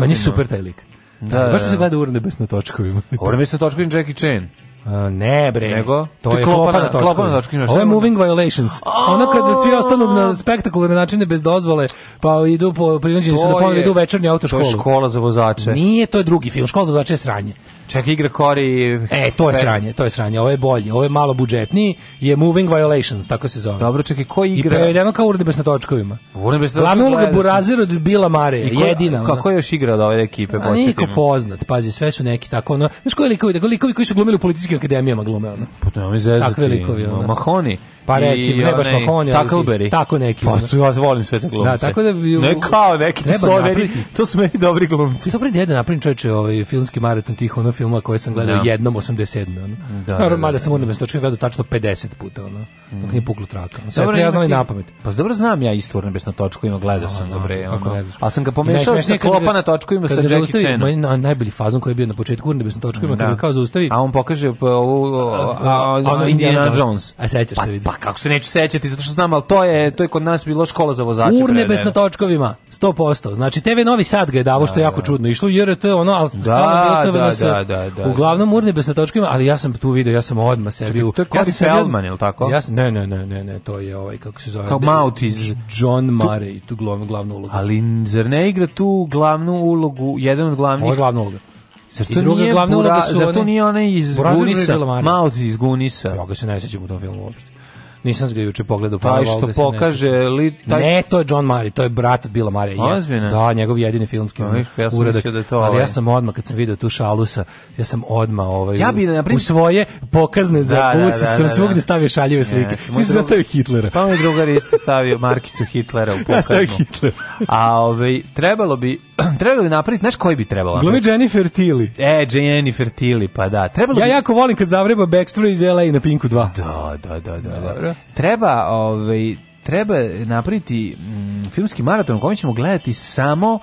Meni je super taj lik. Da, da, baš mi se da. gleda urne bes na točkovima. (laughs) Urne bes na točkovima Jackie Chan. A, ne bre, Nego? to je klopana na točkovima. Ovo je Moving Violations. Oh! Ono kad svi ostanu na spektakularne načine bez dozvole, pa idu po prinuđeni se da ponovno idu večernju autoškolu. To je škola za vozače. Nije, to je drugi film. Škola za vozače je sranje. Čak igra Kori... E, to je sranje, to je sranje. Ovo je bolje, ovo je malo budžetniji, je Moving Violations, tako se zove. Dobro, čekaj, ko igra? I prevedeno kao Urnibes na točkovima. Urnibes na točkovima. Glavna uloga Burazir od Bila Mare, jedina. Kako je još igra od ove ekipe? A niko poznat, pazi, sve su neki tako, ono, znaš koji likovi, likovi koji su glumili u političkim akademijama glume, ono. Potom pa to nam Mahoni. Pa reci, ne baš Mahoney, Tackleberry. Tako neki. Pa, ja volim sve te da, glumce. Da, tako da bi... Ne kao neki, to veri, to su meni dobri glumci. Dobro je jedan napravim čoveče ovaj, filmski maraton tih ono filma koje sam gledao no. Da. jednom 87. Ono. Da, Naravno, da, mada sam urnem bestočinu gledao tačno 50 puta, ono, mm. dok nije mhm. puklo traka. Sve Sestra, ja znam i na pamet. Pa dobro znam ja isto urnem na točku ima, gledao sam, dobre, ono. Ali sam ga pomešao sa klopa na točku ima sa Jackie Chanom. najbolji fazon koji je bio na početku urnem na točku ima, kada kao zaustavi... A on pokaže pa, ovu... Indiana Jones. A sećaš se pa, vidi. Pa kako se neću sećati, zato što znam, ali to je, to je kod nas bilo škola za vozače. Urne bez na točkovima, 100%. Znači, TV Novi Sad ga je davo, da, što je da, jako da. čudno išlo, jer to ono, ali da, bilo da, TVNS. Da, da, da, Uglavnom, Urnebes na točkovima, ali ja sam tu video, ja sam odma sebi... Čekaj, to je Cody ja Feldman, ili tako? Ja sam, ne, ne, ne, ne, ne, to je ovaj, kako se zove... Kao Maut iz... John Murray, tu glavnu, glavnu ulogu. Ali, zar ne igra tu glavnu ulogu, jedan od glavnih... Ovo je glavna uloga. Zato I druga glavna uloga su zato nije onaj iz Gunisa, Maut iz Gunisa. Ja ga se ne sećam u tom filmu uopšte. Nisam ga juče pogledao. Pa taj što pokaže... Li, taj... Ne, to je John Murray, to je brat Bila Marija. Ozbiljno? Da, njegov jedini filmski no, ja sam uradak. Da to, ali ovaj. ja sam odmah, kad sam video tu šalusa, ja sam odmah ovaj, ja bi, na u svoje pokazne za da, da, da, sam da, svugde da. stavio šaljive slike. Svi sam stavio Hitlera. Pa mi drugar isto stavio markicu Hitlera u (laughs) pokaznu. Ja A ovaj, trebalo bi, (clears throat) trebalo bi napraviti, znaš koji bi trebalo? Glumi Jennifer Tilly. E, Jennifer Tilly, pa da. Trebalo ja bi... jako volim kad zavreba Backstreet iz LA na Pinku 2. Da, da, da, da. da treba ovaj treba napraviti mm, filmski maraton u ćemo gledati samo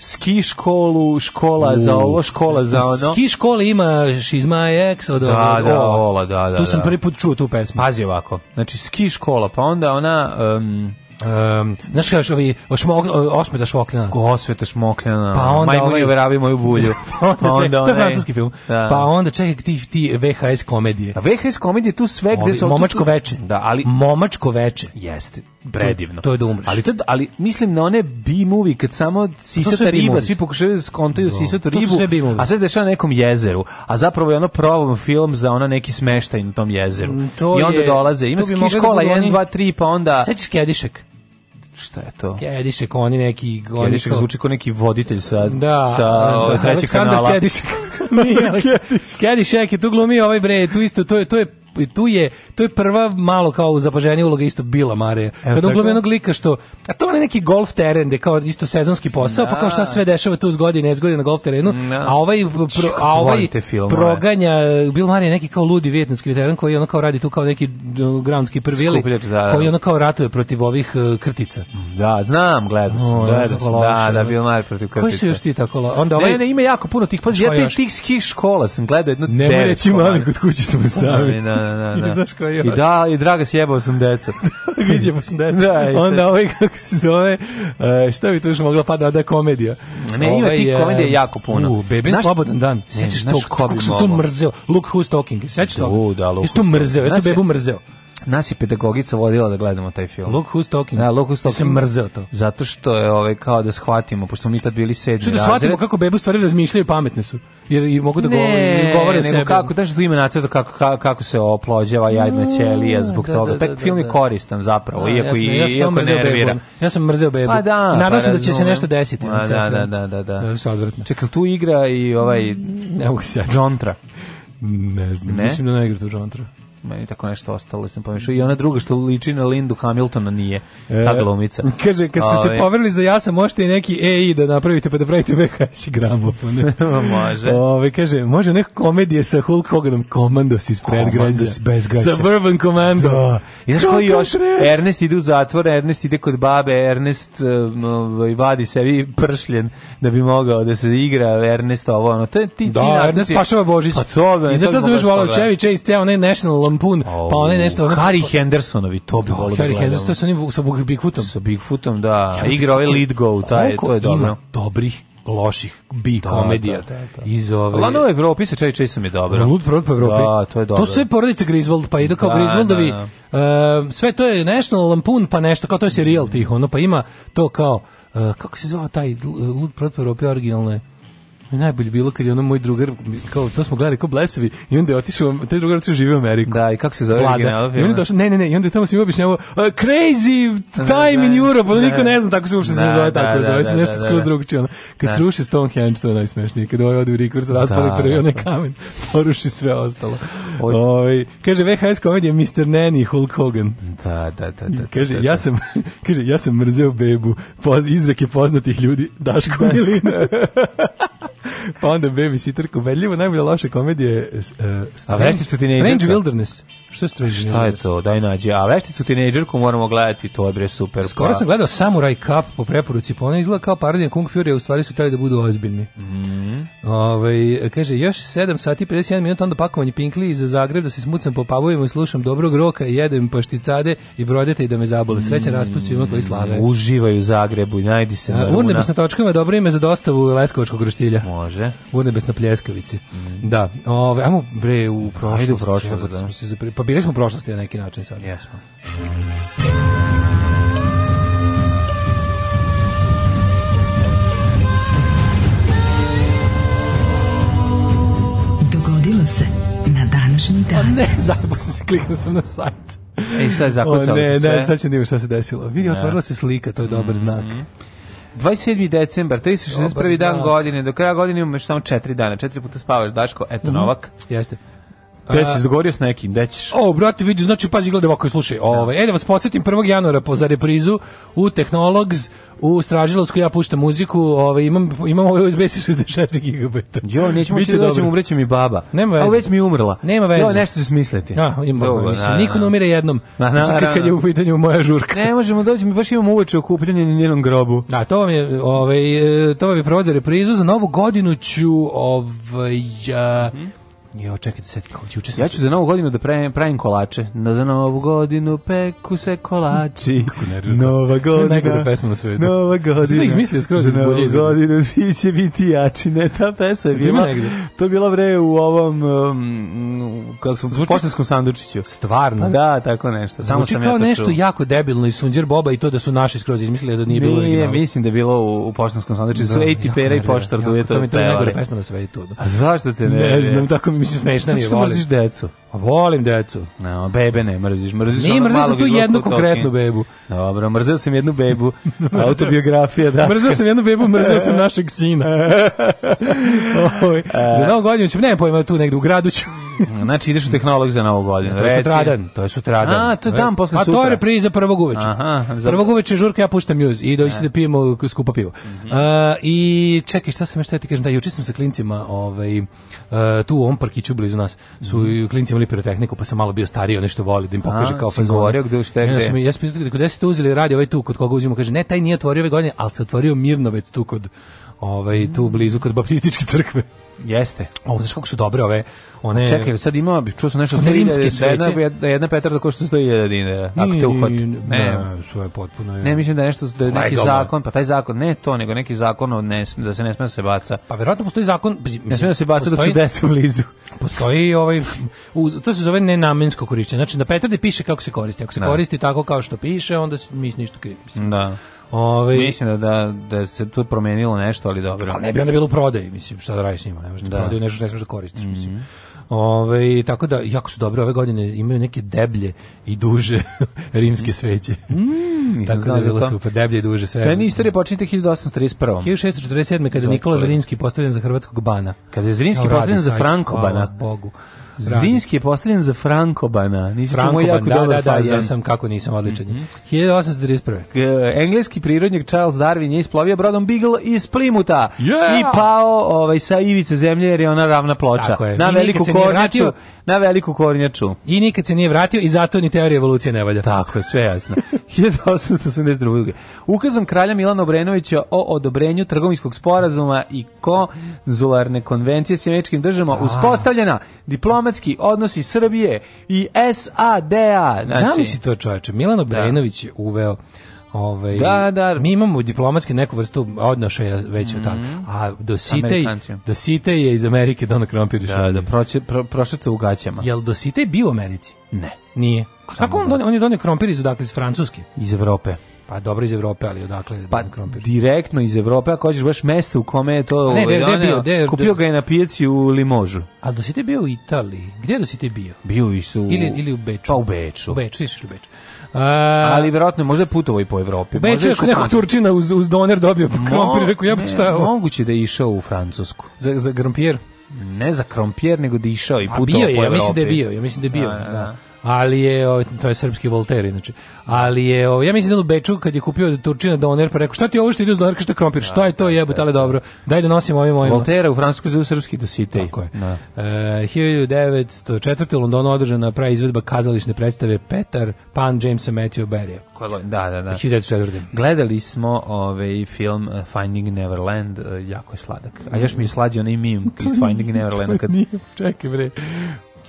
ski školu, škola U, za ovo, škola za ono. Ski škola ima Šizma X od da, od, da, ola, da, da, Tu sam da. prvi put čuo tu pesmu. Pazi ovako, znači ski škola, pa onda ona... Um, Um, znaš kao ovi šmog, osmeta šmokljana. Osveta šmokljana. Pa onda Majmuni ovaj... uveravi moju bulju. (laughs) pa onda, pa onda ček, to je francuski film. Da. Pa onda čekaj ti, ti VHS komedije. A VHS komedije tu sve gde su... Momačko tu... veče. Da, ali... Momačko veče. Jeste. Predivno. To, to je da umreš. Ali, to, da, ali mislim na one B-movie kad samo sisata riba, svi pokušaju da skontaju da. sisatu ribu, sve a sve se dešava na nekom jezeru. A zapravo je ono probam film za ona neki smeštaj na tom jezeru. Mm, to I onda je, dolaze. Ima da škola 1, 2, 3, pa onda... Sećaš Kedišek? šta je to? Kedišek, oni neki... Oni Kedišek zvuči kao neki voditelj sa, da, sa ovaj, da, trećeg kanala. Kedišek. (laughs) Nije, Kedišek. Kedišek je tu glumio ovaj bre, tu isto, to je, to je i tu je to je prva malo kao zapaženje uloga isto bila Mare. Kad uglom jednog lika što a to je neki golf teren gde kao isto sezonski posao, da. pa kao šta da. sve dešava tu uz godine, iz godine na golf terenu, da. a ovaj pro, a ovaj film, proganja Bill Mare neki kao ludi vijetnamski veteran koji ono kao radi tu kao neki groundski prvili da, da. koji ono kao ratuje protiv ovih uh, krtica. Da, znam, gledam, sam, o, gledao Da, da, Bill Mare protiv krtica. Koji su još ti tako? Onda ovaj ne, ne, ima jako puno tih pa ja tih skih škola sam gledao jedno. Ne reći mami kod kuće smo sami da, da. I da. znaš ko je još. I da, i draga sjebao sam deca. (laughs) Viđemo sam deca. Da, i Onda ovaj, kako se zove, e, šta bi tu još mogla pada da, da komedija. Ne, ima ovaj, ti komedije jako puno. U, bebe znaš, slobodan dan. Sećaš to, kako sam to mrzeo. Look who's talking. Sećaš to? Da, da, Jesi to mrzeo, jesi to bebu mrzeo nas je pedagogica vodila da gledamo taj film. Look who's talking. Da, look who's talking. mrzeo to. Zato što je ovaj kao da shvatimo, pošto mi tad bili sedmi razred. Što da shvatimo kako bebu stvari razmišljaju, pametne su. Jer i mogu da ne, govore, govore nego kako, da što ima nacrto kako, kako, kako se oplođava jajna ćelija zbog da, toga. Da, da, Taj da, film je da. koristan zapravo, iako, ja sam, i, ja sam iako nervira. Bebu. Ja sam mrzeo bebu. Pa da. Nadam se da pa će se nešto desiti. Pa da, da, da, da. da. Čekaj, tu igra i ovaj... Ne mogu se Džontra. Ne znam, ne? mislim da ne igra tu Jontra meni tako nešto ostalo sam pomešao i ona druga što liči na Lindu Hamiltona nije e. ta glumica. (laughs) Kaže kad ste se ovaj. poverili za jasa možete i neki AI e da napravite pa da pravite VHS gramofon. (laughs) može. Ove, kaže može neka komedije sa Hulk Hoganom Komandos iz predgrađa bez gaća. Suburban Commando. Da. I znaš koji još reš? Ernest ide u zatvor, Ernest ide kod babe, Ernest uh, vadi sebi pršljen da bi mogao da se igra Ernest ovo ono. To je ti da, ti Ernest Pašava Božić. Pa to, I znaš šta sam još volao Čevi Chase ceo onaj National Pun, oh, pa onaj nešto... Ono, Harry Hendersonovi, to bi volio da Harry Henderson, to sa onim, sa Bigfootom. Sa Bigfootom, da. Ja, Igra ovaj Lead Go, taj, to je dobro. dobrih loših bi da, komedija da, da, da, iz ove Lano u Evropi se čaj čaj sam je dobro. Lud prod da, po Evropi. Da, to je dobro. To sve porodice Griswold pa idu kao da, Griswoldovi. Uh, sve to je National Lampoon pa nešto kao to je serijal tih ono pa ima to kao uh, kako se zvao taj eh, Lud prod po Evropi originalne najbolje bilo kad je ono moj drugar, kao, to smo gledali kao blesevi, i onda je otišao, taj drugar otišao živi u Ameriku. Da, i kako se zove Vlada. I onda došao, ne, ne, ne, i onda je tamo svima objašnjavo, crazy da, time in da, Europe, ono da. niko ne zna tako se uopšte se zove, tako da, zove se nešto skroz drugčije. Ono. Kad da. sruši Stonehenge, to je najsmešnije, kad ovaj ode u rikurs, raspali da, prvi onaj kamen, (laughs) poruši sve ostalo. Oj. Ovaj, kaže, VHS komedija Mr. Nanny, Hulk Hogan. Da, da, da. da kaže, ja sam, (laughs) kaže, ja sam mrzeo bebu, poz, izreke poznatih ljudi, Daško Milina. (laughs) pa onda babysitter, ubedljivo najbolja loša komedija e, e, je uh, Strange, A vešticu ti ne Strange Wilderness. Što je strašno? Šta je to? Daj nađi. A vešticu tinejdžerku moramo gledati, to je bre super. Skoro pa. sam gledao Samurai Cup po preporuci, pa ona izgleda kao parodija Kung Fury, a u stvari su taj da budu ozbiljni. Mm -hmm. Ove, ovaj, kaže, još 7 sati 51 minuta, onda pakovanje pinkli iz Zagreb, da se smucam po popavujemo i slušam dobrog roka, jedem pašticade i brodete i da me zabole. Srećan mm -hmm. raspust svima koji slave. Uživaju u Zagrebu, najdi se da, na Urnebesna točka je dobro ime za dostavu Leskovačkog roštilja. Može. Urnebesna pljeskavici. Mm -hmm. Da. Ove, ovaj, ajmo bre u prošlost. Ajde u prošlost, da. Smo se zapri... Pa bili smo u prošlosti na neki način sad. Jesmo. Dogodilo se na današnji dan. A ne, zajebo sam se, kliknuo sam na sajt. Ej, šta je zakucalo ne, sve? Ne, sad će nima da šta se desilo. Vidi, da. otvorila se slika, to je dobar mhm. znak. 27. decembar, 361. dan godine, do kraja godine imaš samo 4 dana, 4 puta spavaš, Daško, eto mhm. Novak. Jeste. Gde si dogovorio s nekim, gde ćeš? O, brate, vidi, znači, pazi, gledaj ovako slušaj. Da. Ovaj, e, da vas podsjetim, 1. januara po, za reprizu u Technologs u Stražilovsku ja puštam muziku, ovaj imam imam ovaj USB 64 GB. Jo, nećemo moći da dođemo, umreće mi baba. Nema veze. A već mi umrla. Nema veze. Jo, nešto ću smisliti. Ja, da, ima Dobro, mislim. Da, niko ne umire jednom. Na, na, na, kad je u pitanju moja žurka. Ne možemo doći, mi baš imamo uveče okupljanje na njenom grobu. Da, to vam je, ovaj e, to vam je provod za reprizu za novu godinu ću ovaj uh, -hmm Jo, čekajte, sad hoću učestvovati. Ja ću za novu godinu da pravim, pravim kolače. Na za novu godinu peku se kolači. (laughs) Kako nervira. Nova godina. To je najgore pesma na svetu. Nova da godina. Sada ih mislio da skroz iz bolje izgleda. godinu (laughs) svi će biti jači. Ne, ta pesma je bila. To je bila vre u ovom, um, kako sam, Zvuči... poštanskom sandučiću. Stvarno? Pa da, tako nešto. Samo Zvuči sam kao ja nešto čuo. jako debilno i sunđer boba i to da su naši skroz izmislili da nije bilo originalno. Nije, mislim da je bilo u, u poštanskom sandučiću. Da, su 80 pera i poštar duje to. To mi to je najgore pesma na svetu. Da. A zašto te ne? Ne znam, tako mi mislim smešna mi je, volim. mrziš decu? A pa volim decu. No, bebe ne mrziš, mrziš Nije, mrzio sam tu jednu konkretnu bebu. Dobro, mrzeo sam jednu bebu, (laughs) autobiografija, da. Mrzio sam jednu bebu, mrzio sam našeg sina. (laughs) Oj, ovaj, za e. novu godinu ću, ne pojma, tu negdje u gradu ću (laughs) Znači ideš u tehnolog za novu godinu. To je sutradan, to je sutradan. A, to je dan posle sutra. A to je repriza prvog uveče. Aha, za... Prvog uveče žurka ja puštam muse i dođi se da pijemo skupa pivo. uh, I čekaj, šta sam još ja ti kažem, da juče sam sa klincima, ovaj e, tu u ovom parkiću blizu nas, su mm -hmm. klinci pirotehniku, pa sam malo bio stariji, nešto voli da im pokaže kao fazon. Govorio gde ste gde. Ja sam ja sam gde ste uzeli radio ovaj tu kod koga uzimo, kaže ne, taj nije otvorio ove godine, al se otvorio Mirnovec tu kod ovaj tu blizu kod baptističke crkve. Jeste. O, znaš kako su dobre ove one. Čekaj, sad imao čuo sam nešto sto rimske da sveće. Jedna, jedna petarda košta 100.000 dinara. Ako te uhvati. Ne, ne, da, svoje potpuno. Je. Ne, mislim da je nešto da je pa, neki Laj, zakon, pa taj zakon ne to, nego neki zakon od ne da se ne sme da se baca. Pa verovatno postoji zakon, pa, mislim, ne sme da se baca postoji, dok su deca blizu. Postoji ovaj u, to se zove nenamensko korišćenje. Znači na petardi piše kako se koristi. Ako se da. koristi tako kao što piše, onda mi ništa krivi. Da. Ovaj mislim da da da se tu promenilo nešto, ali dobro. Ali pa ne bi onda bilo u prodaji, mislim, šta da radiš njima, ne možeš da, da prodaju nešto što ne smiješ da koristiš, mhm. mislim. Mm -hmm. Ove, ovaj, tako da, jako su dobre ove godine, imaju neke deblje i duže (laughs) rimske sveće. Mm, tako da je super, deblje i duže sve. Meni istorija počinje 1831. 1647. kada je Nikola Zrinski postavljen za hrvatskog bana. Kada je Zrinski postavljen za Frankobana. Hvala Bogu. Zrinski je postavljen za Frankobana. Nisi Frankoban, čuo jako da, dobar da, da, ja sam kako nisam odličan. Mm -hmm. 1831. G, engleski prirodnjak Charles Darwin je isplovio brodom Beagle iz Plimuta yeah! i pao ovaj, sa ivice zemlje jer je ona ravna ploča. Tako je. Na I veliku kornjaču. Na veliku kornjaču. I nikad se nije vratio i zato ni teorija evolucije ne valja. Tako je, sve jasno. 1882. (laughs) Ukazom kralja Milana Obrenovića o odobrenju trgovinskog sporazuma i konzularne konvencije s američkim državama uspostavljena diploma diplomatski odnosi Srbije i SAD-a. Znači, si to čoveče, Milan da. Obrenović je uveo Ovaj, da, da. Mi imamo diplomatske neku vrstu odnošaja već mm -hmm. od A Dositej, Dositej je iz Amerike Donald Trump Da, da, proći pro, prošeca u gaćama. Jel Dositej bio u Americi? Ne. Nije. A kako on, da. on je donio krompir iz, dakle, iz Francuske? Iz Evrope. Pa dobro iz Evrope, ali odakle pa, da krompir? direktno iz Evrope, ako hoćeš baš mesto u kome je to... Ne, ne, ovaj, ne, bio, de, kupio ga je na pijaci u Limožu. A do si ti bio u Italiji? Gde da si ti bio? Bio i su... Ili, ili u Beču? Pa u Beču. U Beču, išli u Beču. Uh, ali verovatno možda putovo i po Evropi. Beče je neka Turčina uz, uz doner dobio krompir, rekao ja šta ovo. Moguće da je išao u Francusku. Za, za krompir? Ne za krompir, nego da je išao i putovao po Evropi. A bio je, ja mislim da je bio, ja mislim da je bio, da. da ali je ovaj, to je srpski volter znači Ali je ovaj, ja mislim da u Beču kad je kupio Turčina doner da pa rekao šta ti ovo što ide uz donerka što da krompir, šta je to da, jebote, ali dobro. Daj da nosimo ovim ovim. voltera u Francuskoj za srpski dositej. Tako je. Da. E, 1904. u Londonu održana prava izvedba kazališne predstave Petar Pan James Matthew Berry. Da, da, da. 1904. Gledali smo ovaj film eh, Finding Neverland, eh, jako je sladak. A još mi je slađi onaj meme iz Finding Neverlanda kad... Nije, čekaj bre.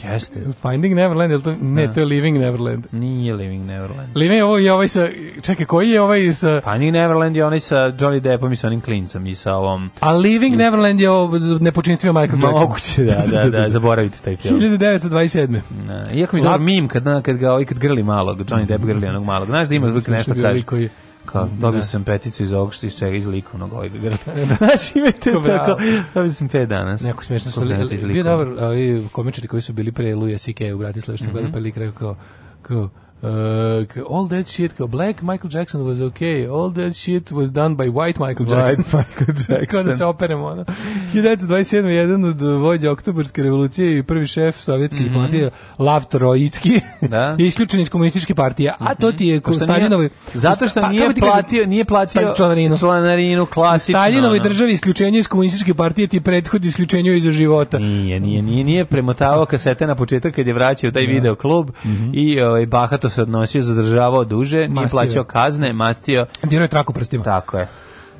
Jeste. Finding Neverland, je to, ne, da. to je Living Neverland. Nije Living Neverland. Living je ovaj, je ovaj sa, čekaj, koji je ovaj sa... Finding Neverland je onaj sa Johnny Deppom i sa onim klincom i sa ovom... A Living i... Neverland je ovo nepočinstvio Michael Jackson. Moguće, da, da, da, (laughs) zaboravite taj film. 1927. Da, iako mi je dobar mim kad, kad, ga, ovaj, kad grli malog, Johnny Depp grli onog malog. Znaš da ima zvuk da nešto kaže. Koji kao da. dobio da. sam peticu iz ovog što iz čega iz likovnog ovaj (laughs) bi Znaš, imate tako, dobio sam pet danas. Neko smiješno što li, bio dobar, ovi komičari koji su bili pre Luja C.K. u Bratislavu, što sam mm -hmm. gledao pa lik rekao kao, Uh, all that shit kao black Michael Jackson was okay all that shit was done by white Michael Jackson white (laughs) Michael (laughs) da Jackson da se operemo ono 1927. jedan od vođa oktobarske revolucije i prvi šef sovjetske mm -hmm. diplomatije Lav Trojicki da. (laughs) isključen iz komunističke partije a to mhm. ti je pa ko Stalinovoj zato što pa, nije platio nije platio pa članarinu, članarinu klasično Stalinovoj no. državi isključenje iz komunističke partije ti prethodi isključenju iz života nije nije nije nije premotavao kasete na početak kad je vraćao taj da. video klub mm -hmm. i ovaj bahato se odnosio, zadržavao duže, nije mastio. plaćao kazne, mastio. Dirao je traku prstima. Tako je.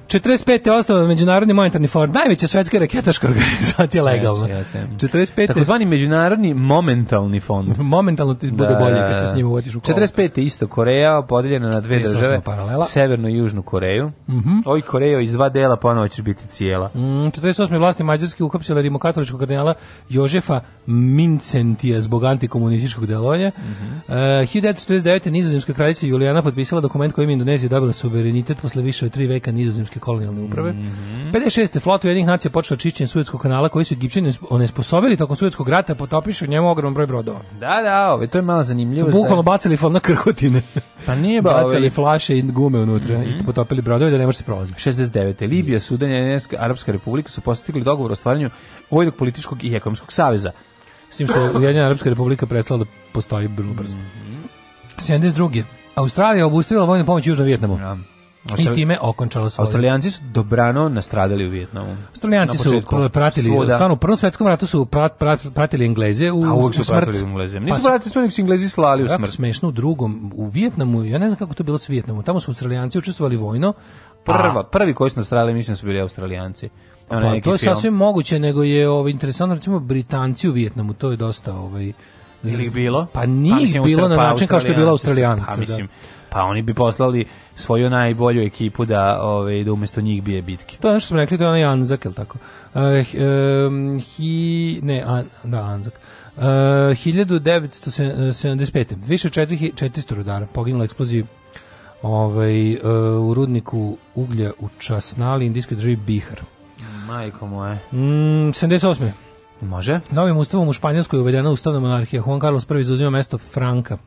45. je osnovan Međunarodni monetarni for, najveća svetska raketaška organizacija legalna. 45. Takozvani Međunarodni momentalni fond. (laughs) Momentalno ti bude da, bolje kad se s njim uvatiš u kolo. 45. isto Koreja, podeljena na dve države, paralela. Severnu i Južnu Koreju. Mm -hmm. Oj Korejo iz dva dela ponovo ćeš biti cijela. Mm, 48. vlasti Mađarske uhapsile rimokatoličkog kardinala Jožefa Mincentija zbog antikomunističkog delovanja. Mm -hmm. uh, 1949. nizozemska kraljica Julijana potpisala dokument kojim Indonezija dobila suverenitet posle više od tri veka nizozemske egipatske kolonijalne uprave. Mm -hmm. 56. flota jednih nacija počela čišćenje Suetskog kanala koji su Egipćani onesposobili tokom Suetskog rata, potopišu u njemu ogroman broj brodova. Da, da, ove, ovaj, to je malo zanimljivo. Su bukvalno bacili fal na krhotine. Pa nije ba, bacili ove... Ovaj- flaše i gume unutra mm -hmm. i mhm. potopili brodove da ne može se prolaziti. 69. Libija, yes. Sudan i Arabska republika su postigli dogovor o stvaranju vojnog političkog i ekonomskog saveza. S tim što je Ujedinjena Arabska republika prestala da postoji vrlo brzo. Mm -hmm. 72. Australija obustavila vojnu pomoć Južnom Vjetnamu. Ja. Australi... I time okončala svoje. Australijanci su dobrano nastradali u Vijetnamu. Australijanci su pratili, Svoda. stvarno u Prvom svetskom ratu su prat, prat, pratili Engleze u, A uvek su smrt. pratili Engleze. Nisu pa, pratili smo, nego su Englezi slali u smrt. smešno u drugom, u Vijetnamu, ja ne znam kako to bilo s Vijetnamu, tamo su Australijanci učestvovali vojno. Prva, a... prvi koji su nastradali, mislim su bili Australijanci. Pa, to je film. sasvim moguće, nego je ovo, ovaj, interesantno, recimo, Britanci u Vijetnamu, to je dosta... Ovaj, ili bilo? Pa nije pa, bilo na pa način kao što je bilo Australijanaca. Pa da. mislim, da. Pa oni bi poslali svoju najbolju ekipu da, ovaj, da umesto njih bije bitke. To je ono što smo rekli, to je onaj Anzak, el tako? Uh, um, hi, ne, an, da, Anzak. Uh, eh, 1975. Više od 400 rudara poginulo eksploziji ovaj, uh, u rudniku uglja u Časnali, indijskoj državi Bihar. Majko moje. Mm, 78. Može. Novim ustavom u Španjolskoj je uvedena ustavna monarhija. Juan Carlos I zauzima mesto Franka.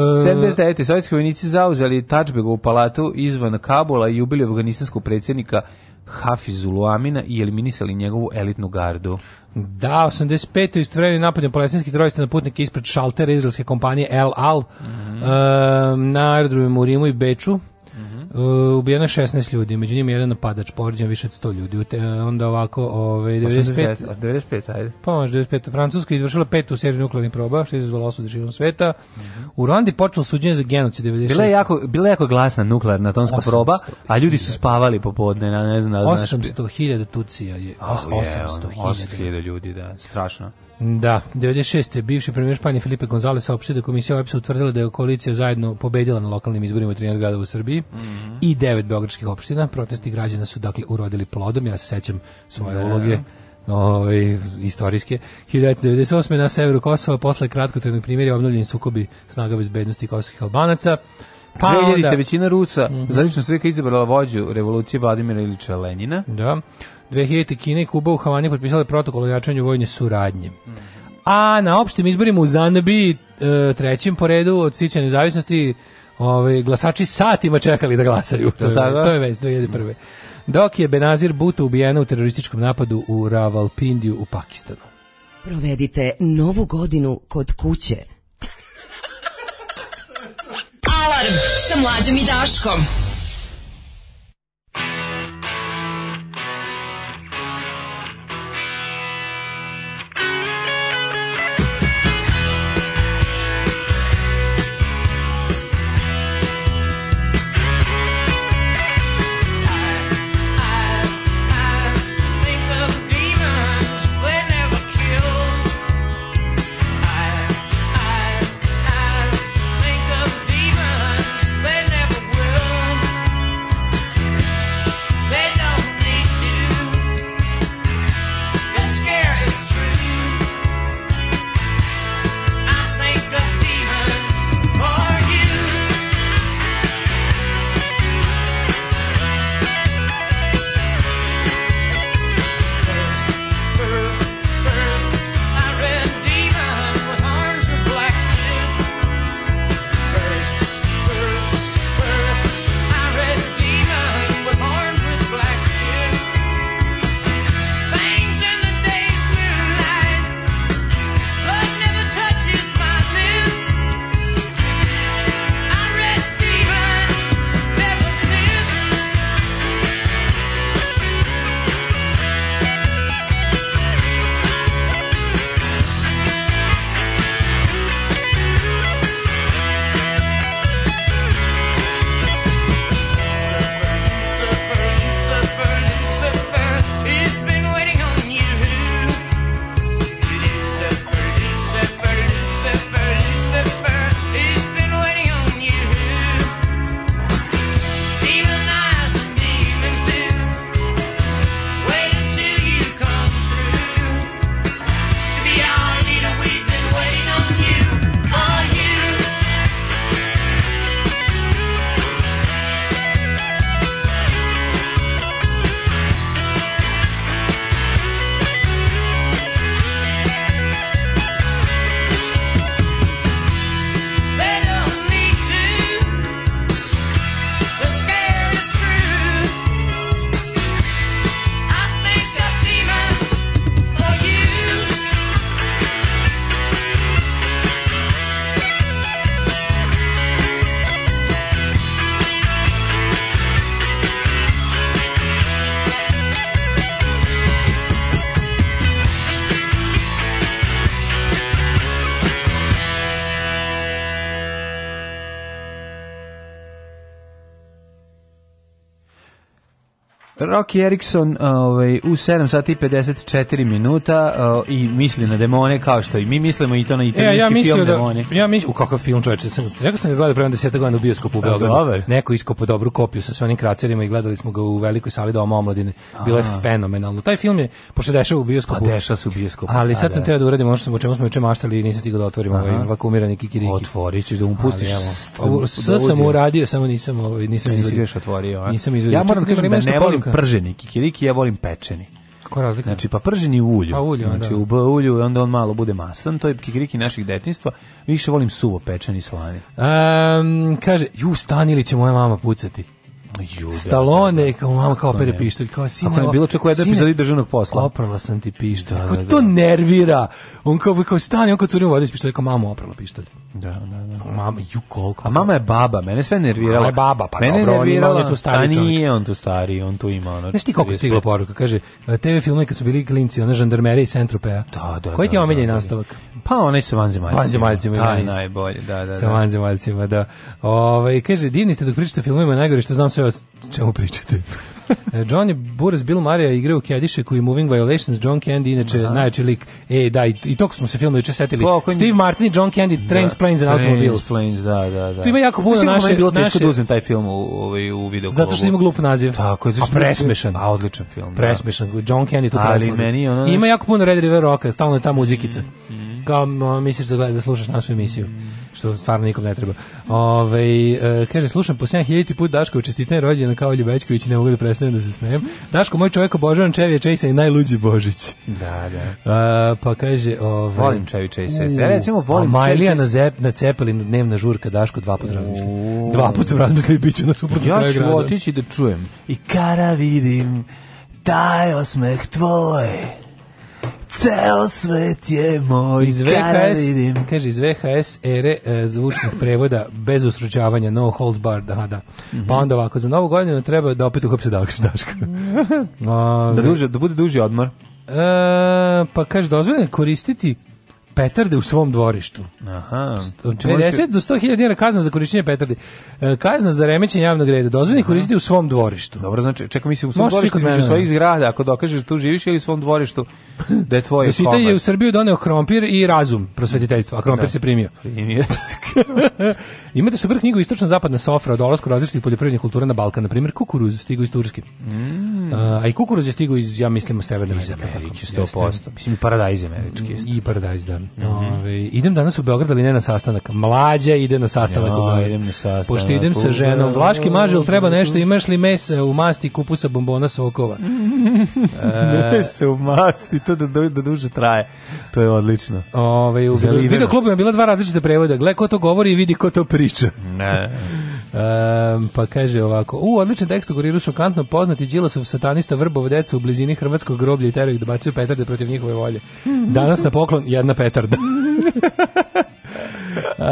79. sovjetski vojnici zauzeli Tačbegovu palatu izvan Kabula i ubili afganistanskog predsjednika Hafizu Amina i eliminisali njegovu elitnu gardu. Da, 85. istovremeni napad palestinskih terorista na putnike ispred šaltera izraelske kompanije El Al mm -hmm. e, na aerodromima u Rimu i Beču. Uh, ubijeno 16 ljudi, među njima jedan napadač, povređeno više od 100 ljudi. Te, uh, onda ovako, ove, 95... 89, 95, ajde. Pa, 95. Francuska je izvršila petu seriju nuklearnih proba, što je izazvala osudu širom sveta. Mm -hmm. U Ruandi počelo suđenje za genocid 96. Bila je jako, bila je jako glasna nuklearna atomska proba, a ljudi su spavali popodne, na, ne znam da znaš. 800.000 tucija je, oh, 800.000 ljudi, da, strašno. Da, 96. bivši premijer Španije Felipe Gonzalez saopštio da komisija OEPS utvrdila da je koalicija zajedno pobedila na lokalnim izborima u 13 gradova u Srbiji mm -hmm. i devet beogradskih opština. Protesti građana su dakle urodili plodom. Ja se sećam svoje ne. Da. uloge ovaj, istorijske. 1998. na severu Kosova posle kratkotrenog primjera obnovljeni sukobi snaga bezbednosti kosovskih albanaca. Pa 2000 većina Rusa, mm -hmm. zvanično sve izabrala vođu revolucije Vladimira Ilića Lenina. Da. 2000. Kina i Kuba u Havani potpisale protokol o jačanju vojne suradnje. Mm -hmm. A na opštim izborima u Zanabi, e, trećem po redu od Sića nezavisnosti, ovaj, glasači satima čekali da glasaju. To je, to je već 2001. Dok je Benazir Buta ubijena u terorističkom napadu u Ravalpindiju u Pakistanu. Provedite novu godinu kod kuće. Alarm sa mlađom i Daškom. Rocky Erickson ovaj, u 7 sati 54 minuta o, eh, i misli na demone kao što i mi mislimo i to na e, italijanski ja, ja film da, demone. Ja mislim, u kakav film čoveče, sam, rekao sam ga gledao prema 10 godina u bioskopu u Beogradu. Neko iskopo dobru kopiju sa sve onim kracerima i gledali smo ga u velikoj sali doma omladine. Bilo je fenomenalno. Taj film je, pošto dešava u bioskopu. A pa dešava se u bioskopu. Ali pa sad a, sam da. teo da uradim ono što smo, o čemu smo juče maštali i nisam stigao da otvorim ovaj vakumirani kikiriki. Otvorit ćeš da mu pustiš. Ovo, sam uradio, samo nisam, ovaj, nisam, nisam izvedio. Nisam izvedio. Ja moram da kažem da ne volim prženi kikiriki, ja volim pečeni. Koja razlika? Znači, pa prženi u ulju. Pa ulju, znači, da. u B ulju, onda on malo bude masan. To je kikiriki naših detinstva. Više volim suvo pečeni slani. Um, kaže, ju, stani li će moja mama pucati? Da, Stalone, da, da. kao mama kao pere pištolj, kao sine. Ako je bilo čak u jednoj epizodi državnog posla. Oprala sam ti pištolj. Kako to nervira. On kao kao stani, on kao curio vodi pištolj, kao mama oprala pištolj. Da, da, da. Mama ju koliko. A mama je baba, mene sve nervirala. Mama je baba, pa mene dobro, nervirala, on je tu stari čovjek. nije on tu stari, on tu ima ono. Znaš ti koliko stigla poruka, kaže, TV filmovi kad su bili klinci, ona žandarmerija i Centropeja. Da, da. Koji ti je omiljeni nastavak? Pa onaj sa vanzemaljcima. Vanzemaljcima. Da, najbolje, da, da. Sa vanzemaljcima, da. Ovaj kaže, divni ste dok pričate o filmovima, najgore što znam sve slučajeva čemu pričate. John je Burz Bill Maria igra u Kedišeku i Moving Violations, John Candy, inače Aha. najjači lik. E, da, i, i tog smo se filmu juče setili. Pokojni... Pa, Steve Martin i John Candy, da. Trains, da. Planes and Automobiles. Planes, da, da, da. Tu ima jako puno naše... Je bilo da naše... da taj film u, ovaj, u video Zato što ima glup naziv. Tako, je, a presmešan. A odličan film. Da. Presmešan, John Candy tu presmešan. Ali meni ono... ima jako puno Red River Rocka, stalno je ta muzikica. Mm, mm kao misliš da gledaš, da slušaš našu emisiju, što stvarno nikom ne treba. Ove, ovaj, kaže, slušam po 7000 put Daško, čestitanje rođena kao i ne mogu da prestanem da se smijem. Daško, moj čovjek obožavam je Čejsa i najluđi Božić. Da, da. A, pa kaže, ove, ovaj, volim Čevije Čejsa. Ja recimo volim Majlija na, zep, na cepelin dnevna žurka Daško dva puta razmisli. Dva puta sam razmislio i bit ću na suprotno Ja ću otići da čujem. I kara vidim taj osmeh tvoj. Ceo svet je moj, iz VHS, vidim. Kaže, iz VHS ere e, zvučnih prevoda bez ustručavanja, no holds bar, da, da. Mm -hmm. Pa onda ovako, za novu godinu treba da opet uhapse Daška. A, (laughs) da, duže, da bude duži odmor. E, pa kaže, dozvoljeno koristiti petarde u svom dvorištu. Aha. 50 znači, do 100.000 dinara kazna za korišćenje petarde. Kazna za remećenje javnog reda. Dozvoljeno je koristiti u svom dvorištu. Dobro, znači, čekaj, mislim, u svom Možeš dvorištu između svojih zgrada, ako dokažeš da tu živiš ili u svom dvorištu, da je tvoje Vesita je u Srbiju doneo krompir i razum prosvetiteljstva, a krompir da. se primio. (laughs) Primio (laughs) Imate super knjigu Istočno-zapadna sofra o dolazku različitih poljoprivrednih kultura na Balkan, na primjer kukuruz stigao iz Turske. Mm. Mm. a i kukuruz je stigao iz, ja mislim, Severne iz Amerike, 100%. Jeste. Mislim, i paradajz američki. Mm, jeste. I paradajz, da. Mm -hmm. Ove, idem danas u Beograd, ali ne na sastanak. Mlađa ide na sastanak. Ja, no, idem na sastanak. Pošto idem sa ženom. Vlaški mažel, treba nešto, imaš li mese u masti kupusa bombona sokova? (laughs) E, mesa u masti, to da, da duže traje. To je odlično. Ove, u video klubu je bila dva različita prevoda. Gle, ko to govori i vidi ko to priča. Ne. um, (laughs) pa kaže ovako, u, odličan tekst u Gorilu, šokantno poznati Đilasov satanista vrbova decu u blizini hrvatskog groblja i tero ih da bacaju petarde protiv njihove volje. Danas na poklon jedna petarda. Uh,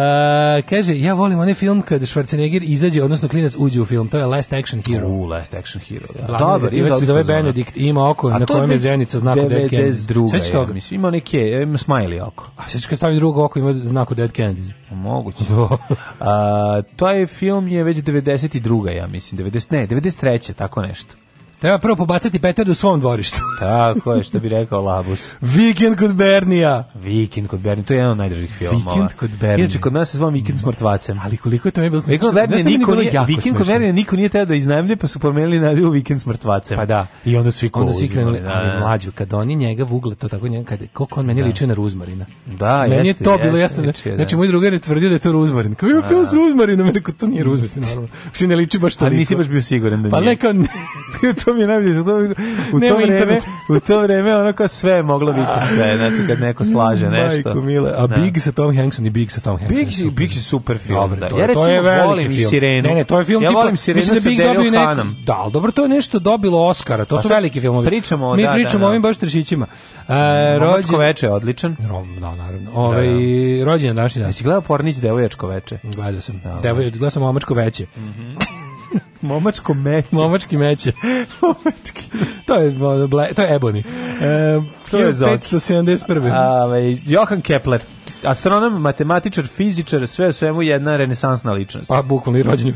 (laughs) kaže, ja volim onaj film kad Schwarzenegger izađe, odnosno klinac uđe u film. To je Last Action Hero. U, Last Action Hero, da. Dobar, ima se zove Benedikt, ima oko A na kojem je zenica znak od Dead Kennedy. Sveći toga. Mislim, ima neke, ima smiley oko. A sveći kad stavi drugo oko, ima znak od Dead Kennedy. Moguće. (laughs) Da. A, to je film je već 92. ja mislim, 90, ne, 93. tako nešto. Treba prvo pobacati petardu u svom dvorištu. (laughs) Tako je, što bi rekao Labus. Vikend kod Bernija. Vikend kod Bernija, to je jedan od najdražih filmova. Vikend kod Bernija. Inače, kod nas se zvao Vikend s mrtvac ali koliko je to bilo smešno. Vikend Bernija niko nije, Vikend kod da Bernija niko nije teo da iznajmlje, pa su promenili na Vikend s mrtvacem. Pa da. I onda svi onda svi krenuli, da, ali mlađu kad oni njega vugle to tako njega kad koliko on meni da. liči na Ruzmarina. Da, meni jeste. Meni je to bilo ja jasno. Da. Znači moj drugar je tvrdio da je to Ruzmarin. Kao ima da. film s Ruzmarinom, rekao to nije Ruzmarin, naravno. Uopšte ne liči baš to. A nisi baš bio siguran da pa nije. Pa neka (laughs) to mi je najbolje. To, u, to vreme, u to vreme ono kao sve je moglo biti sve. Znači kad neko slaže nešto. Majko mile. A da. Big sa Tom Hanksom i Big sa Tom Hanksom. Big, super. Big je super film. Dobre, da. To, ja recimo je volim film. i Sirenu. Ne, ne, to je film ja tipa, volim Sirenu mislim da Big dobio neko, Da, ali dobro, to je nešto dobilo Oscara. To su veliki filmovi. Pričamo, Mi da, da, pričamo da, ovim baš trešićima. Uh, e, rođen... veče je odličan. da, naravno. Ove, da, da. Ovaj, rođen je današnji dan. Jesi gledao Pornić Devojačko veče? Gledao sam. Da, Gledao sam Omačko veće. Mm (laughs) Momačko meće. Momački meće. (laughs) Momački. to je to je Ebony. E, to je zod. 571. Ove, ovaj, Johan Kepler. Astronom, matematičar, fizičar, sve u svemu jedna renesansna ličnost. Pa bukvalno i rođenju.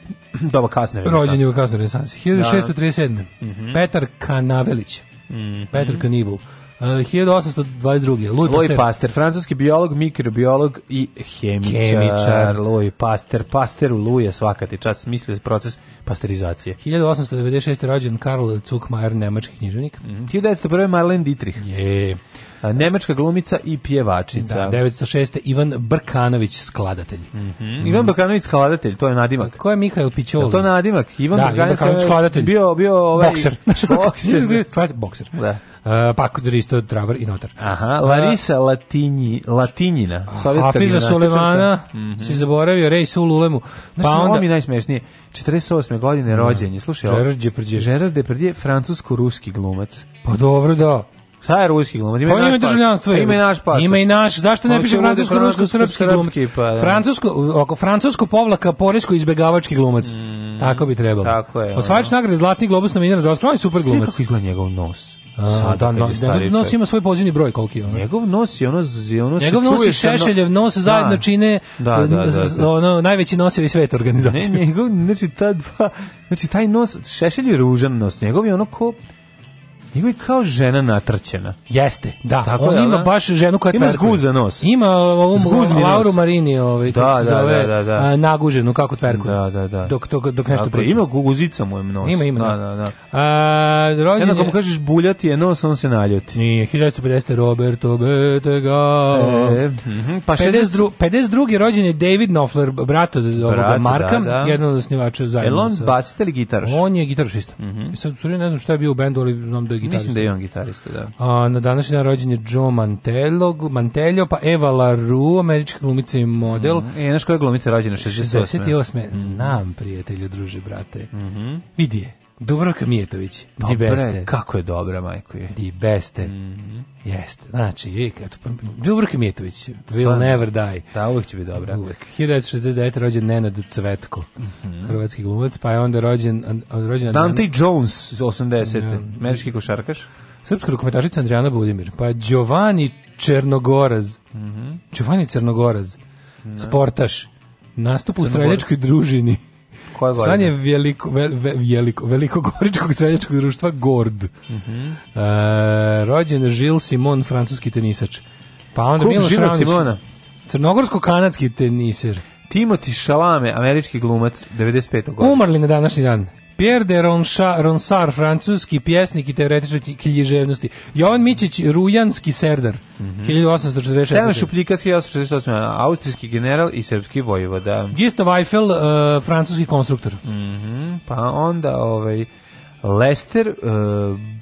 (clears throat) Doba kasne renesanse. Rođenju u kasnoj renesansi. 1637. Da. Mm -hmm. Petar Kanavelić. Mm -hmm. Petar Kanivu. 1822. Louis, Louis Pasteur. francuski biolog, mikrobiolog i hemičar. hemičar. Louis Pasteur, Pasteur u Louis svaka ti čas mislio proces pasterizacije. 1896. rođen Karl Zuckmayer, nemački književnik. Mm. 1901. Marlene Dietrich. Je. Nemačka glumica i pjevačica. Da, 906. Ivan Brkanović, skladatelj. Mm -hmm. Ivan Brkanović, skladatelj, to je nadimak. Ko je Mihajl Pićovi? To nadimak. Ivan da, Brkanović, skladatelj. Bio, bio ovaj... Bokser. (laughs) bokser. bokser. Da. Eh, Pakodor pa da isto travar i notar. Aha, eh, Larisa Latinji, Latinjina, sovjetska Hafiza Sulemana, mm -hmm. si zaboravio, Rej Sululemu. Znači, pa onda... mi najsmešnije, 48. godine da. rođenje, slušaj ovo. Gerard Depardieu. Gerard Depardieu, francusko-ruski glumac. Pa dobro, da. Šta je ruski glumac? Ima, pa ima državljanstvo. Ima i naš pas. Ima i naš. Zašto ne pa piše francusko, rusko, srpski glumac? Pa, da. Francusko, oko francusko povlaka, poresko izbegavački glumac. Mm, tako bi trebalo. Tako je. Osvajač nagrade Zlatni globus nominiran za Australiju super glumac. Kako izgleda njegov nos? Sada, da, no, da, nos ima svoj pozivni broj koliki on. Njegov nos i ono, ono Njegov nos i Šešeljev nos da. zajedno da, čine da, eh, da, da, da. Ono, najveći nosevi svet organizacije. Ne, njegov, znači, ta dva, znači taj nos, Šešelj ružan nos, njegov je ono ko Ima kao žena natrčena. Jeste, da. Tako on je, ima ona? Da. baš ženu koja tvrkuje. Ima zguza nos. Ima uh, ovu um, Lauru Marini, ovaj, da, se da, zove, da, da, da. A, naguženu, kako tverkuje. Da, da, da. Dok, dok, dok nešto da, priča. Ima guzica mu je nos. Ima, ima. Da, da, da. da. A, rođen Jednako mu kažeš buljati je nos, on se naljuti. Nije, 1950. Roberto Betega. E, mm -hmm, pa 52, 52. rođen je David Knopfler, brat od ovoga da, Marka, da, da. jedan od osnivača zajedno. Je on basista ili gitaraš? On je gitarašista. Mm -hmm. Sad, ne znam šta je bio u bendu, ali znam da je gitaristu. Mislim da je on gitarista, da. A, na današnji dan rođen je Joe Mantello, Mantello pa Eva LaRue, američka glumica i model. Mm -hmm. E, znaš koja glumica je rođena 68. 68. Znam, mm. prijatelju, druže, brate. Mm -hmm. Vidi je. Dubravka Mijetović, Dobre, di beste. Kako je dobra, majko je. Di beste. Mm -hmm. Jeste. Znači, vi kad... Dubravka Mijetović, will never die. Da, uvek će biti dobra. Uvek. 1969. rođen Nenad Cvetko, mm -hmm. hrvatski glumac, pa je onda rođen... rođen Dante Nenad... Jones, 80. Mm Američki košarkaš. Srpska rukometašica Andrijana Budimir, pa Giovanni Černogoraz. Mm -hmm. Giovanni Crnogoraz, da. sportaš. Nastup u streljačkoj družini. Koje godine? veliko, ve, ve, veliko, velikogoričkog streljačkog društva GORD. Uh mhm. -huh. e, rođen Žil Simon, francuski tenisač. Pa onda Kup Miloš Žilo Simona. Crnogorsko-kanadski teniser. Timothy Šalame, američki glumac, 95. godine. Umrli na današnji dan. Pierre de Roncha, Ronsard, francuski pjesnik i teoretičar književnosti. Jovan Mićić, rujanski serdar, mm -hmm. 1846. Stevan Šupljikas, 1868. Austrijski general i srpski vojvoda. Gustav Eiffel, uh, e, francuski konstruktor. Mm -hmm. Pa onda, ovaj... Lester uh, e,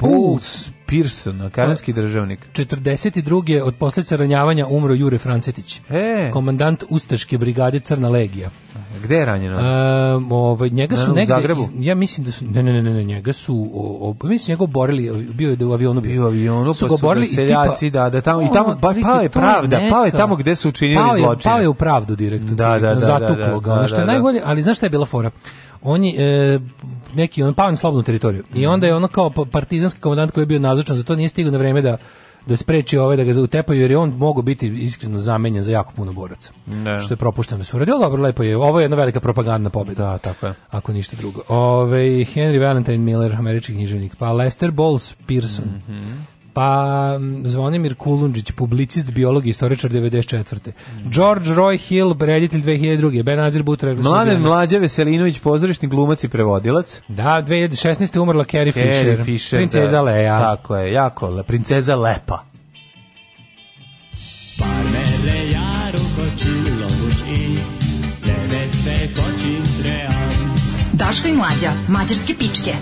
Bulls Pearson, kanadski državnik. 42. od posljedica ranjavanja umro Jure Francetić, e. komandant Ustaške brigade Crna Legija. Gde je ranjeno? Um, ovaj, njega su negde, u Zagrebu? Iz, ja mislim da su, ne, ne, ne, ne njega su, o, o, pa mislim, da njega borili, bio je da u avionu bio. Bio avionu, su pa su ga seljaci, da, da, tamo, i tamo, pa pao je pravda, pa je tamo gde su učinili zločine. Pa je u pravdu direktno, da, da, da, da, zatuklo ga, da, ono što je najbolje, ali znaš šta je bila fora? on je e, neki on pao na slobodnu teritoriju i onda je ono kao pa- partizanski komandant koji je bio nazočan zato nije stigao na vreme da da spreči ove ovaj, da ga utepaju jer je on mogu biti iskreno zamenjen za jako puno boraca. Ne. Što je propušteno da se uradio, dobro, lepo je. Ovo je jedna velika propagandna pobjeda. Da, tako je. Ako ništa drugo. Ove, Henry Valentine Miller, američki književnik, pa Lester Bowles Pearson. Mm -hmm. Pa Zvonimir Kulundžić, publicist, biolog i istoričar 94. Mm. George Roy Hill, reditelj 2002. Benazir Butra. Mladen Mlađe Veselinović, pozorišni glumac i prevodilac. Da, 2016. umrla Carrie, Carrie Fisher. Fisher. Da. Princeza da, Leja. Tako je, jako le, princeza Lepa. Daško i Mlađa, mađarske pičke.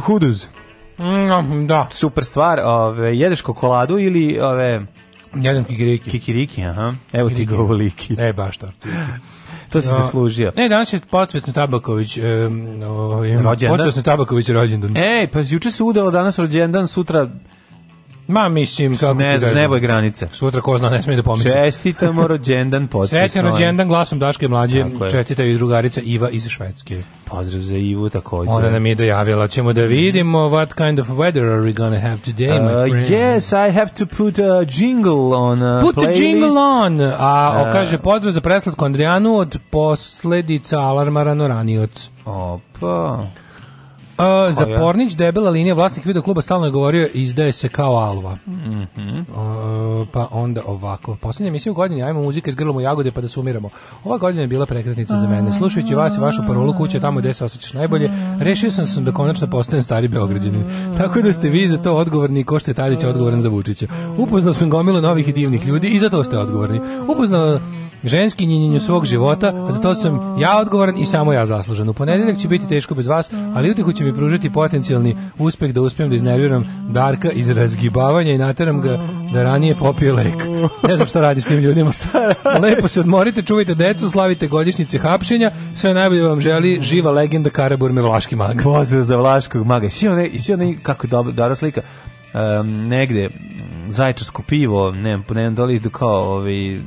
skulpturu Huduz. Mm, ah, da. Super stvar. Ove, jedeš kokoladu ili ove... Jedem kikiriki. Kikiriki, aha. Evo kikiriki. ti ga ovoliki. E, baš to. (laughs) to si no, zaslužio. Da. Ne, danas je podsvesni Tabaković. Um, um, rođendan? Podsvesni Tabaković rođendan. Ej, pa juče se udalo, danas rođendan, sutra Ma mislim kako ne znam, nebo je granice. Sutra ko zna, ne smije da pomislim. Čestitamo (laughs) rođendan podsvesno. Srećan rođendan glasom Daške mlađe. Čestitaju i drugarica Iva iz Švedske. Pozdrav za Ivu također. Ona nam je dojavila, ćemo da mhm. vidimo what kind of weather are we gonna have today, uh, my friend. Yes, I have to put a jingle on a Put playlist. the jingle on! A uh, kaže, pozdrav za preslatku Andrijanu od posledica alarma ranoranioc. Opa. Uh, za Pornić debela linija vlasnik video kluba stalno je govorio izdaje se kao alva. Mm -hmm. uh, pa onda ovako. Poslednje emisija u godini ajmo muzika iz grlom u jagode pa da sumiramo. Ova godina je bila prekretnica za mene. Slušajući vas i vašu parolu kuće tamo gde se osjećaš najbolje, rešio sam sam da konačno postanem stari beograđanin. Tako da ste vi za to odgovorni i ko ste Tadić odgovoran za Vučića. Upoznao sam gomilu novih i divnih ljudi i za to ste odgovorni. Upoznao ženski njenjenju svog života, a za to sam ja odgovoran i samo ja zaslužen. U ponedeljak će biti teško bez vas, ali utehu će mi pružiti potencijalni uspeh da uspijem da iznerviram Darka iz razgibavanja i nateram ga da ranije popije lek. Ne znam šta radi s tim ljudima. Lepo se odmorite, čuvajte decu, slavite godišnjice hapšenja, sve najbolje vam želi živa legenda Karaburme Vlaški mag. Pozdrav za Vlaškog maga. Svi one, svi one kako dobro, dobra slika um, negde zajčarsko pivo, ne, ne, da li kao ovi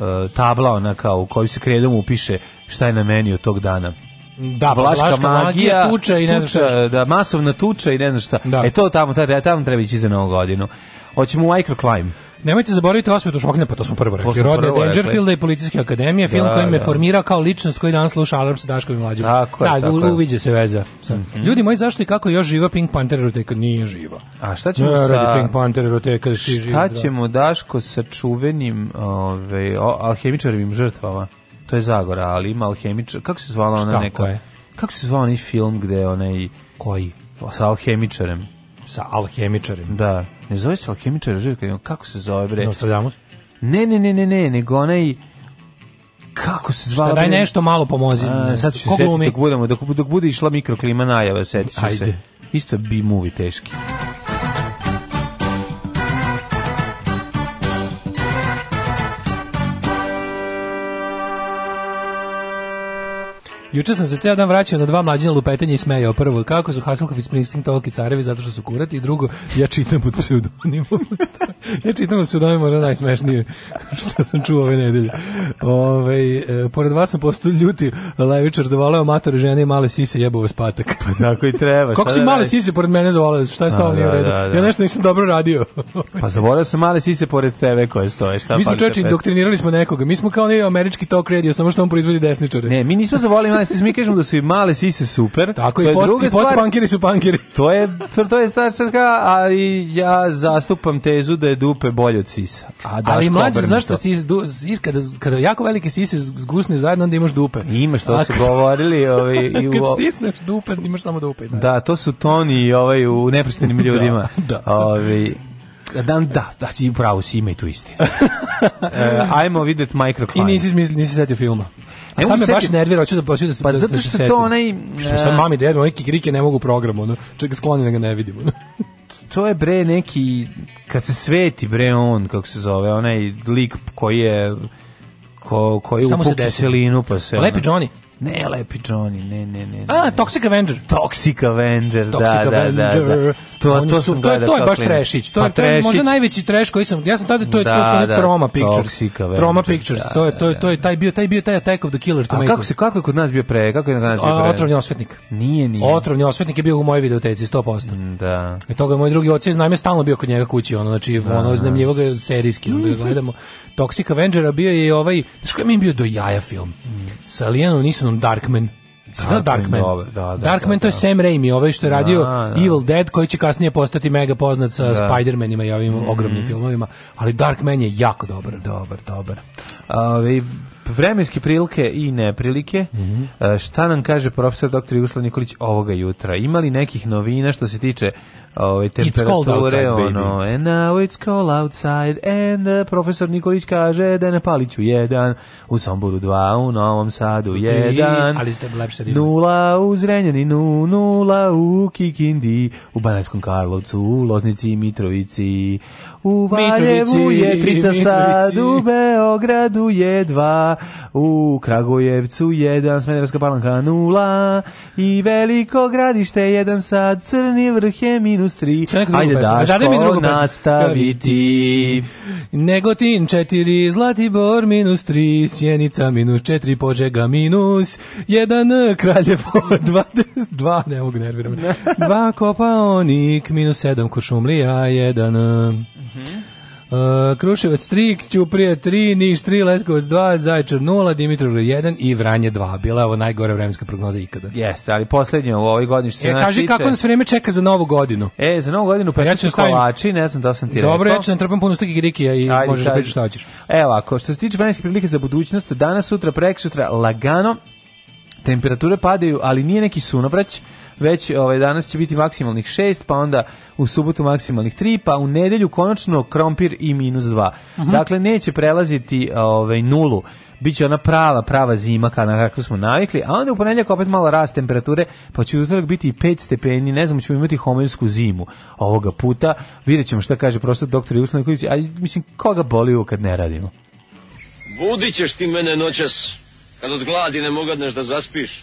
E, tabla ona kao u kojoj se kredom upiše šta je na meniju tog dana. Da, pa vlaška, vlaška magija, magija, tuča i ne znam šta. Da, masovna tuča i ne znam šta. Da. E to tamo, tamo, tamo treba ići za novu godinu. Hoćemo u microclimb. Nemojte zaboraviti osvetu Šoklina, pa to smo prvo rekli. Rodne Dangerfielda i Policijske akademije, film da, koji me da. formirao kao ličnost koji danas sluša Alarm sa Daškom i Mlađom. Tako je, da, tako u, uviđe se veza. Mm -hmm. Ljudi moji, zašto i kako još živa Pink Panther eroteka? Nije živa. A šta ćemo ne, sa... Pink Panther eroteka, šta živa, da. ćemo, Daško, sa čuvenim ove, ovaj, o, alhemičarevim žrtvama? To je Zagora, ali ima alhemičar... Kako se zvala ona šta, neka... Koje? Kako se zvao onaj film gde onaj... Koji? Sa alhemičarem. Sa alhemičarem? Da. Ne zove se alhemičar kako se zove bre? Nostradamus? Ne, ne, ne, ne, ne, nego onaj kako se zvala? Šta, daj nešto malo pomozi. A, sad ću se setiti dok, budemo, dok, dok bude išla mikroklima najava, setit ću Ajde. se. Isto je movie teški. Juče sam se ceo dan vraćao na dva mlađina lupetanja i smejao. Prvo, kako su Hasselhoff i Springsteen toliki carevi zato što su kurati i drugo, ja čitam pod pseudonimom. (laughs) ja čitam pod pseudonimom, možda najsmešnije što sam čuo ove nedelje. Ove, e, pored vas sam postao ljuti levičar, zavoleo matore žene i male sise jebo vas patak. Pa tako i treba. Kako si da male sise pored mene zavoleo? Šta je stalo nije u da, redu? Da, da. Ja nešto nisam dobro radio. pa zavoleo sam male sise pored tebe koje stoje. Šta mi smo čoveči, indoktrinirali smo nekoga. Mi smo kao ne američki talk radio, samo što on proizvodi desničare. Ne, mi nismo zavolili male sise, mi kažemo da su i male sise super. Tako to i post, i post pankiri su pankiri. to je, to je strašnjaka, a i ja zastupam tezu da je dupe bolje od sisa. A daš Ali mlađe, znaš što sis, du, sis, kada, kada jako velike sise zgusne zajedno, onda imaš dupe. I imaš, to a, su kad, govorili. Ovaj, (laughs) i u, kad stisneš dupe, imaš samo dupe. Da, da to su toni ovaj, u nepristanim (laughs) da, ljudima. da, da. Ovi, Da, da, da, da, ti pravo si ima i tu isti. (laughs) e, ajmo vidjeti microclimate. I nisi, nisi, sad setio filma. A sad me baš nervira, hoću da hoću da se Pa da, zato što da se to onaj što sad e, mami da dedu, neki krike ne mogu programu, ono. Čega skloni da ga ne vidimo. (laughs) to je bre neki kad se sveti bre on kako se zove, onaj lik koji je ko koji u selinu pa se. Pa lepi Johnny. Ne, Lepi Johnny, ne, ne, ne. A, Toxic Avenger. Toxic Avenger, da, Toxic da, da. Avenger. da, da, da. To, to, su, sam to, je, to je baš trešić. To, pa, to je možda najveći treš koji sam... Ja sam tada, to je, da, to su da, Troma Pictures. Troma da, Pictures, da, to, je, to, je, to je taj bio, taj bio taj Attack of the Killer. Tomatoes. A kako, se, kako je kod nas bio pre? Kako je kod nas bio pre? otrovni osvetnik. Nije, nije. Otrovni osvetnik je bio u mojoj videoteci, 100%. Mm, da. I toga je moj drugi oci, znam je stalno bio kod njega kući, ono, znači, da, ono, znemljivo ga serijski, onda ga gledamo. Toxic Avengera bio je i ovaj, znaš koji je bio do jaja film? Mm. Sa Alijenom nisam Jacksonom Darkman. Da, Darkman. Dobar, da, da, Darkman da, to je da. Sam Raimi, ovaj što je da, radio da, Evil Dead koji će kasnije postati mega poznat sa Spider-Manima i ovim mm -hmm. ogromnim filmovima, ali Darkman je jako dobar, dobar, dobar. Ovi vremenske prilike i neprilike. Mm -hmm. Šta nam kaže profesor dr. Jugoslav Nikolić ovoga jutra? Ima li nekih novina što se tiče ove ovaj, temperature, ono, and now it's cold outside, and the uh, profesor Nikolić kaže da je na Paliću jedan, u Somboru dva, u Novom Sadu jedan, ali ste lepše nula u Zrenjaninu, nula u Kikindi, u Banajskom Karlovcu, u Loznici i Mitrovici, u Valjevu je trica sad, u Beogradu je dva, u Kragujevcu jedan, Smederevska palanka nula i veliko gradište jedan sad, Crni vrh je minus tri. Ajde Daško, nastaviti. Negotin četiri, Zlatibor minus tri, Sjenica minus četiri, Požega minus jedan, Kraljevo (laughs) dvadeset dva, ne mogu nerviram. (laughs) Dva Kopaonik minus sedam, Kuršumlija jedan... -hmm. Uh, Kruševac 3, Ćuprija 3, Niš 3, Leskovac 2, Zaječar 0, Dimitrovgrad 1 i Vranje 2. Bila je ovo najgore vremenska prognoza ikada. Jeste, ali poslednje u ovoj godini što se e, nas kaži tiče... kako nas vreme čeka za novu godinu. E, za novu godinu pa ja ću stavim... kolači, ne znam da sam ti Dobro, rekao. Dobro, ja ću da trpam puno stuki girikija i Ajde, možeš da pričaš šta hoćeš. Evo, ako što se tiče vremenske prilike za budućnost, danas, sutra, prek sutra, lagano, temperature padaju, ali nije neki sunovrać, već ovaj, danas će biti maksimalnih 6, pa onda u subotu maksimalnih 3, pa u nedelju konačno krompir i minus 2. Uh -huh. Dakle, neće prelaziti ovaj, nulu biće ona prava, prava zima kada na kakvu smo navikli, a onda u ponedjeljak opet malo rast temperature, pa će utorak biti i 5 stepeni, ne znam, ćemo imati homensku zimu ovoga puta, vidjet ćemo šta kaže profesor doktor Jugoslav Nikolić, a mislim, koga boli ovo kad ne radimo? Budit ćeš ti mene noćas, kad od gladi ne mogadneš da zaspiš.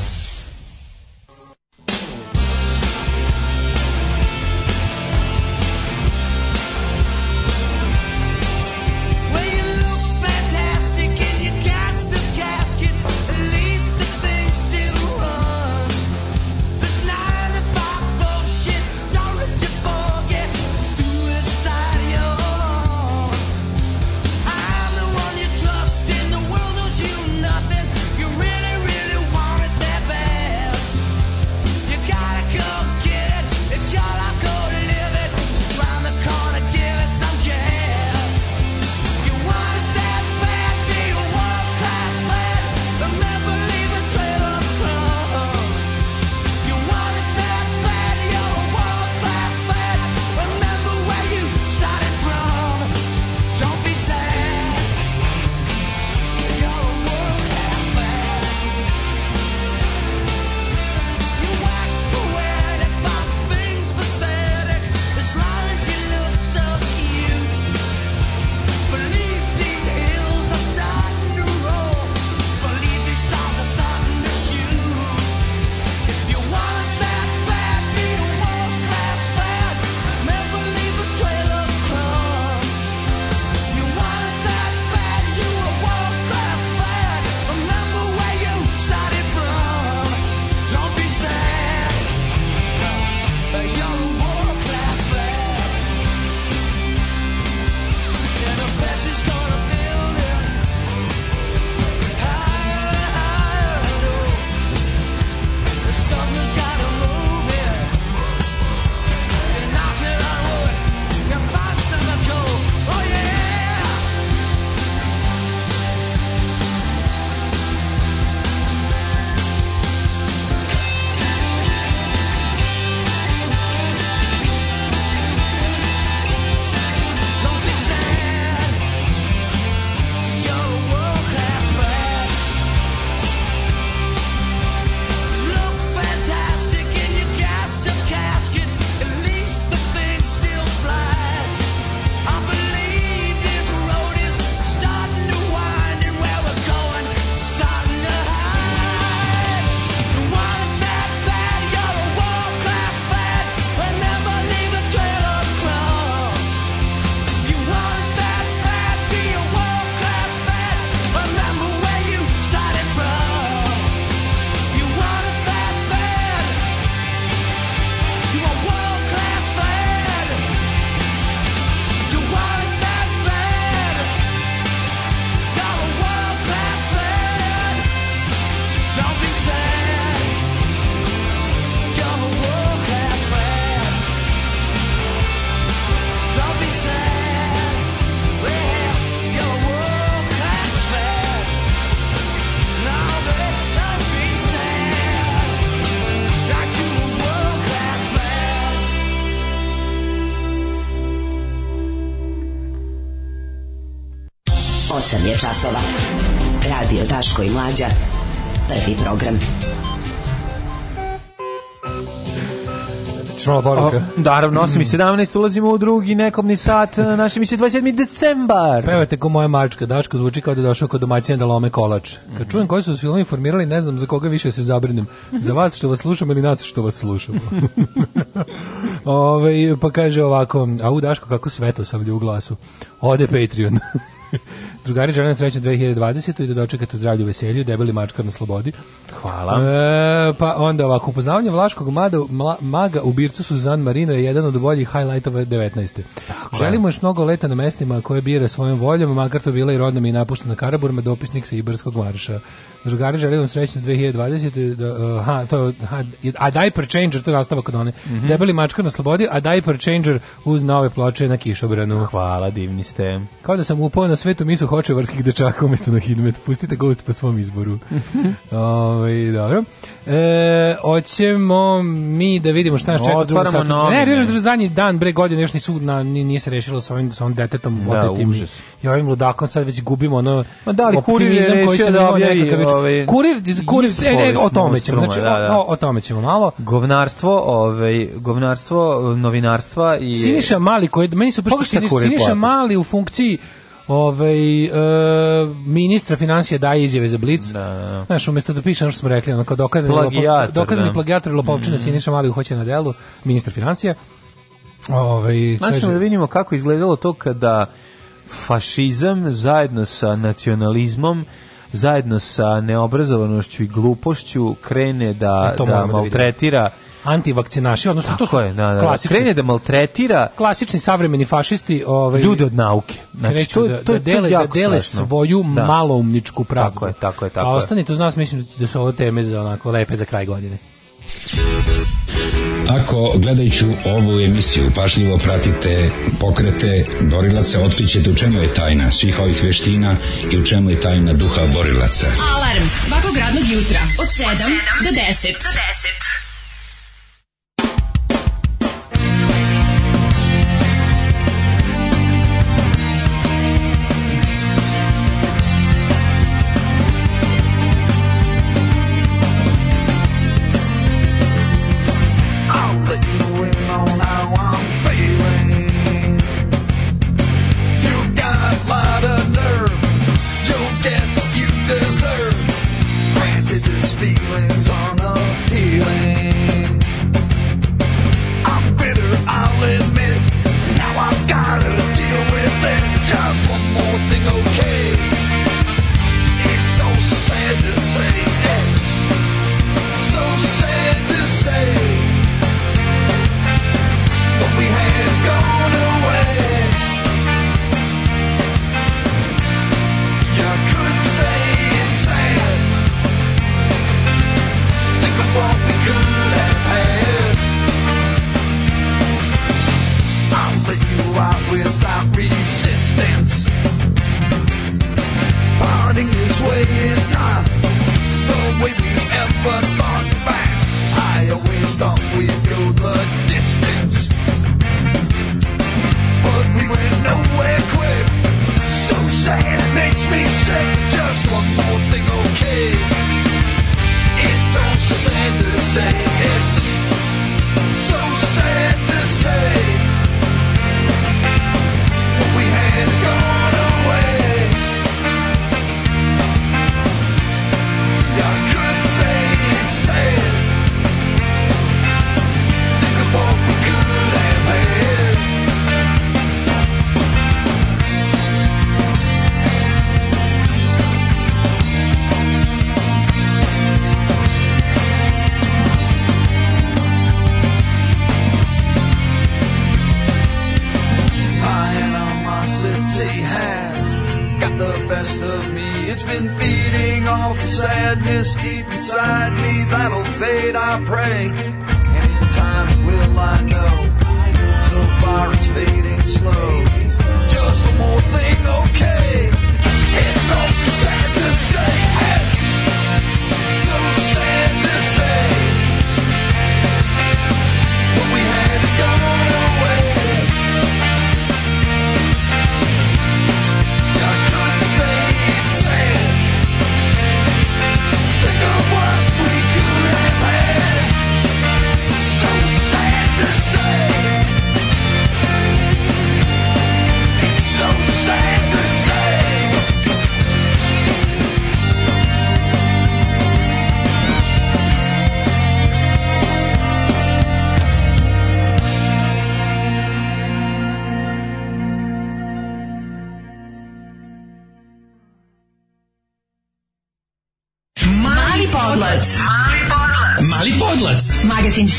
časova. Radio Daško i Mlađa. Prvi program. malo poruka. Naravno, 8 mm. i 17 ulazimo u drugi nekomni sat, naši mi se 27. decembar. Pevate ko moja mačka, Daško zvuči kao da je došao kod domaćina da lome kolač. Kad mhm. čujem koji su filmi informirali, ne znam za koga više se zabrinem. Za vas što vas slušamo ili nas što vas slušamo. (laughs) Ove, ovaj, pa kaže ovako, a u Daško kako sveto sam u glasu. Ode Patreon. (laughs) Drugari žele sreće 2020. i da dočekate zdravlju veselju, debeli mačkar na slobodi. Hvala. E, pa onda ovako, upoznavanje Vlaškog mada, mla, maga u Bircu Suzan Marino je jedan od boljih highlightova 19. Tako Želimo još mnogo leta na mestima koje bira svojom voljom, makar to bila i rodna mi i napuštena Karaburma, dopisnik sa Ibarskog marša. Drugari žele vam srećno 2020. Da, e, ha, to je, a Diaper Changer, to je nastavak kod one. Mm -hmm. Debeli mačka na slobodi, a Diaper Changer uz nove ploče na kišobranu. Hvala, divni ste. Kao da sam upao na svetu misu vrskih dečaka umjesto na hidmet. Pustite gost po svom izboru. (laughs) Ove, ovaj, dobro. E, hoćemo mi da vidimo šta nas čeka Otvaramo drugu satu. Ne, ne, ne, zadnji dan bre godine još ni sud na ni, nije se rešilo sa ovim sa ovim detetom da, otetim. Užas. I ovim ludakom sad već gubimo ono Ma da li kurir je koji se da objavi ovaj kurir kurir e, e, o tome ćemo znači da, da. O, o, tome ćemo malo govnarstvo ovaj govnarstvo novinarstva i Siniša Mali koji meni su prošli Siniša Mali u funkciji Ove, ovaj, e, ministra financija daje izjave za Blic. Da, da. Znaš, umjesto da piše ono što smo rekli, ono kao dokazani, plagijator, lopo, dokazani da. plagijator i lopovčina mm. Siniša Mali hoće na delu, ministar financija. Ove, ovaj, znači, kaže, da vidimo kako izgledalo to kada fašizam zajedno sa nacionalizmom zajedno sa neobrazovanošću i glupošću krene da, da, da maltretira antivakcinaši, odnosno Tako to su je, da, da, da, klasični, krene da maltretira klasični savremeni fašisti, ovaj ljudi od nauke. Znači to, da, to, da, dele, to da dele svoju da. maloumničku pravdu. Tako je, tako je, tako je. A ostanite uz nas, mislim da su ovo teme za onako lepe za kraj godine. Ako gledajući ovu emisiju pašljivo pratite pokrete borilaca, otkrićete u čemu je tajna svih ovih veština i u čemu je tajna duha borilaca. Alarm svakog radnog jutra od 7 do 10. Do 10.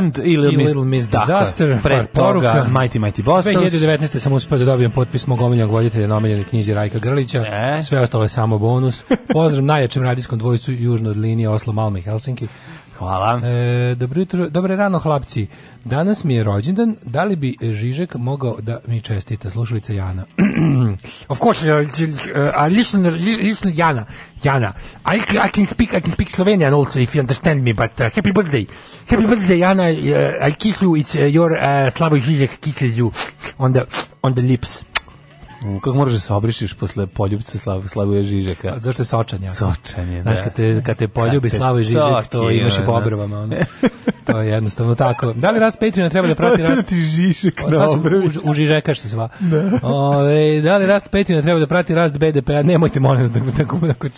Damned i Little, Miss, Miss tako, Disaster, pa pre toga Mighty Mighty Bostons. 2019. sam uspio da dobijem potpis mog omiljenog voditelja na omiljenoj knjizi Rajka Grlića, e? sve ostalo je samo bonus. Pozdrav najjačem radijskom dvojstvu južno od linije Oslo, Malme i Helsinki. Hvala. E, dobro jutro, dobro rano hlapci. Danas mi je rođendan, da li bi e, Žižek mogao da mi čestita slušalica Jana? of course, uh, uh, listen, listen Jana, Jana. I, I can speak, I can speak Slovenian also if you understand me, but uh, happy birthday. Happy birthday Jana, uh, I kiss you, it's uh, your uh, Slavoj Žižek kisses you on the on the lips. Kako možeš da se obrišiš posle poljubca Slav, Slavoja Žižeka? A zašto je sočanje? Sočanje, da. Znaš, kad te, kad te poljubi kad Slavoj Žižek, coki, to imaš i po obrvama. Ono. to je jednostavno tako. Da li rast Patreona treba da prati rast... ti Žižek na obrvi. U, u Žižekaš se sva. Da. da li rast Patreona treba da prati rast BDP-a? Nemojte, molim vas, da, da,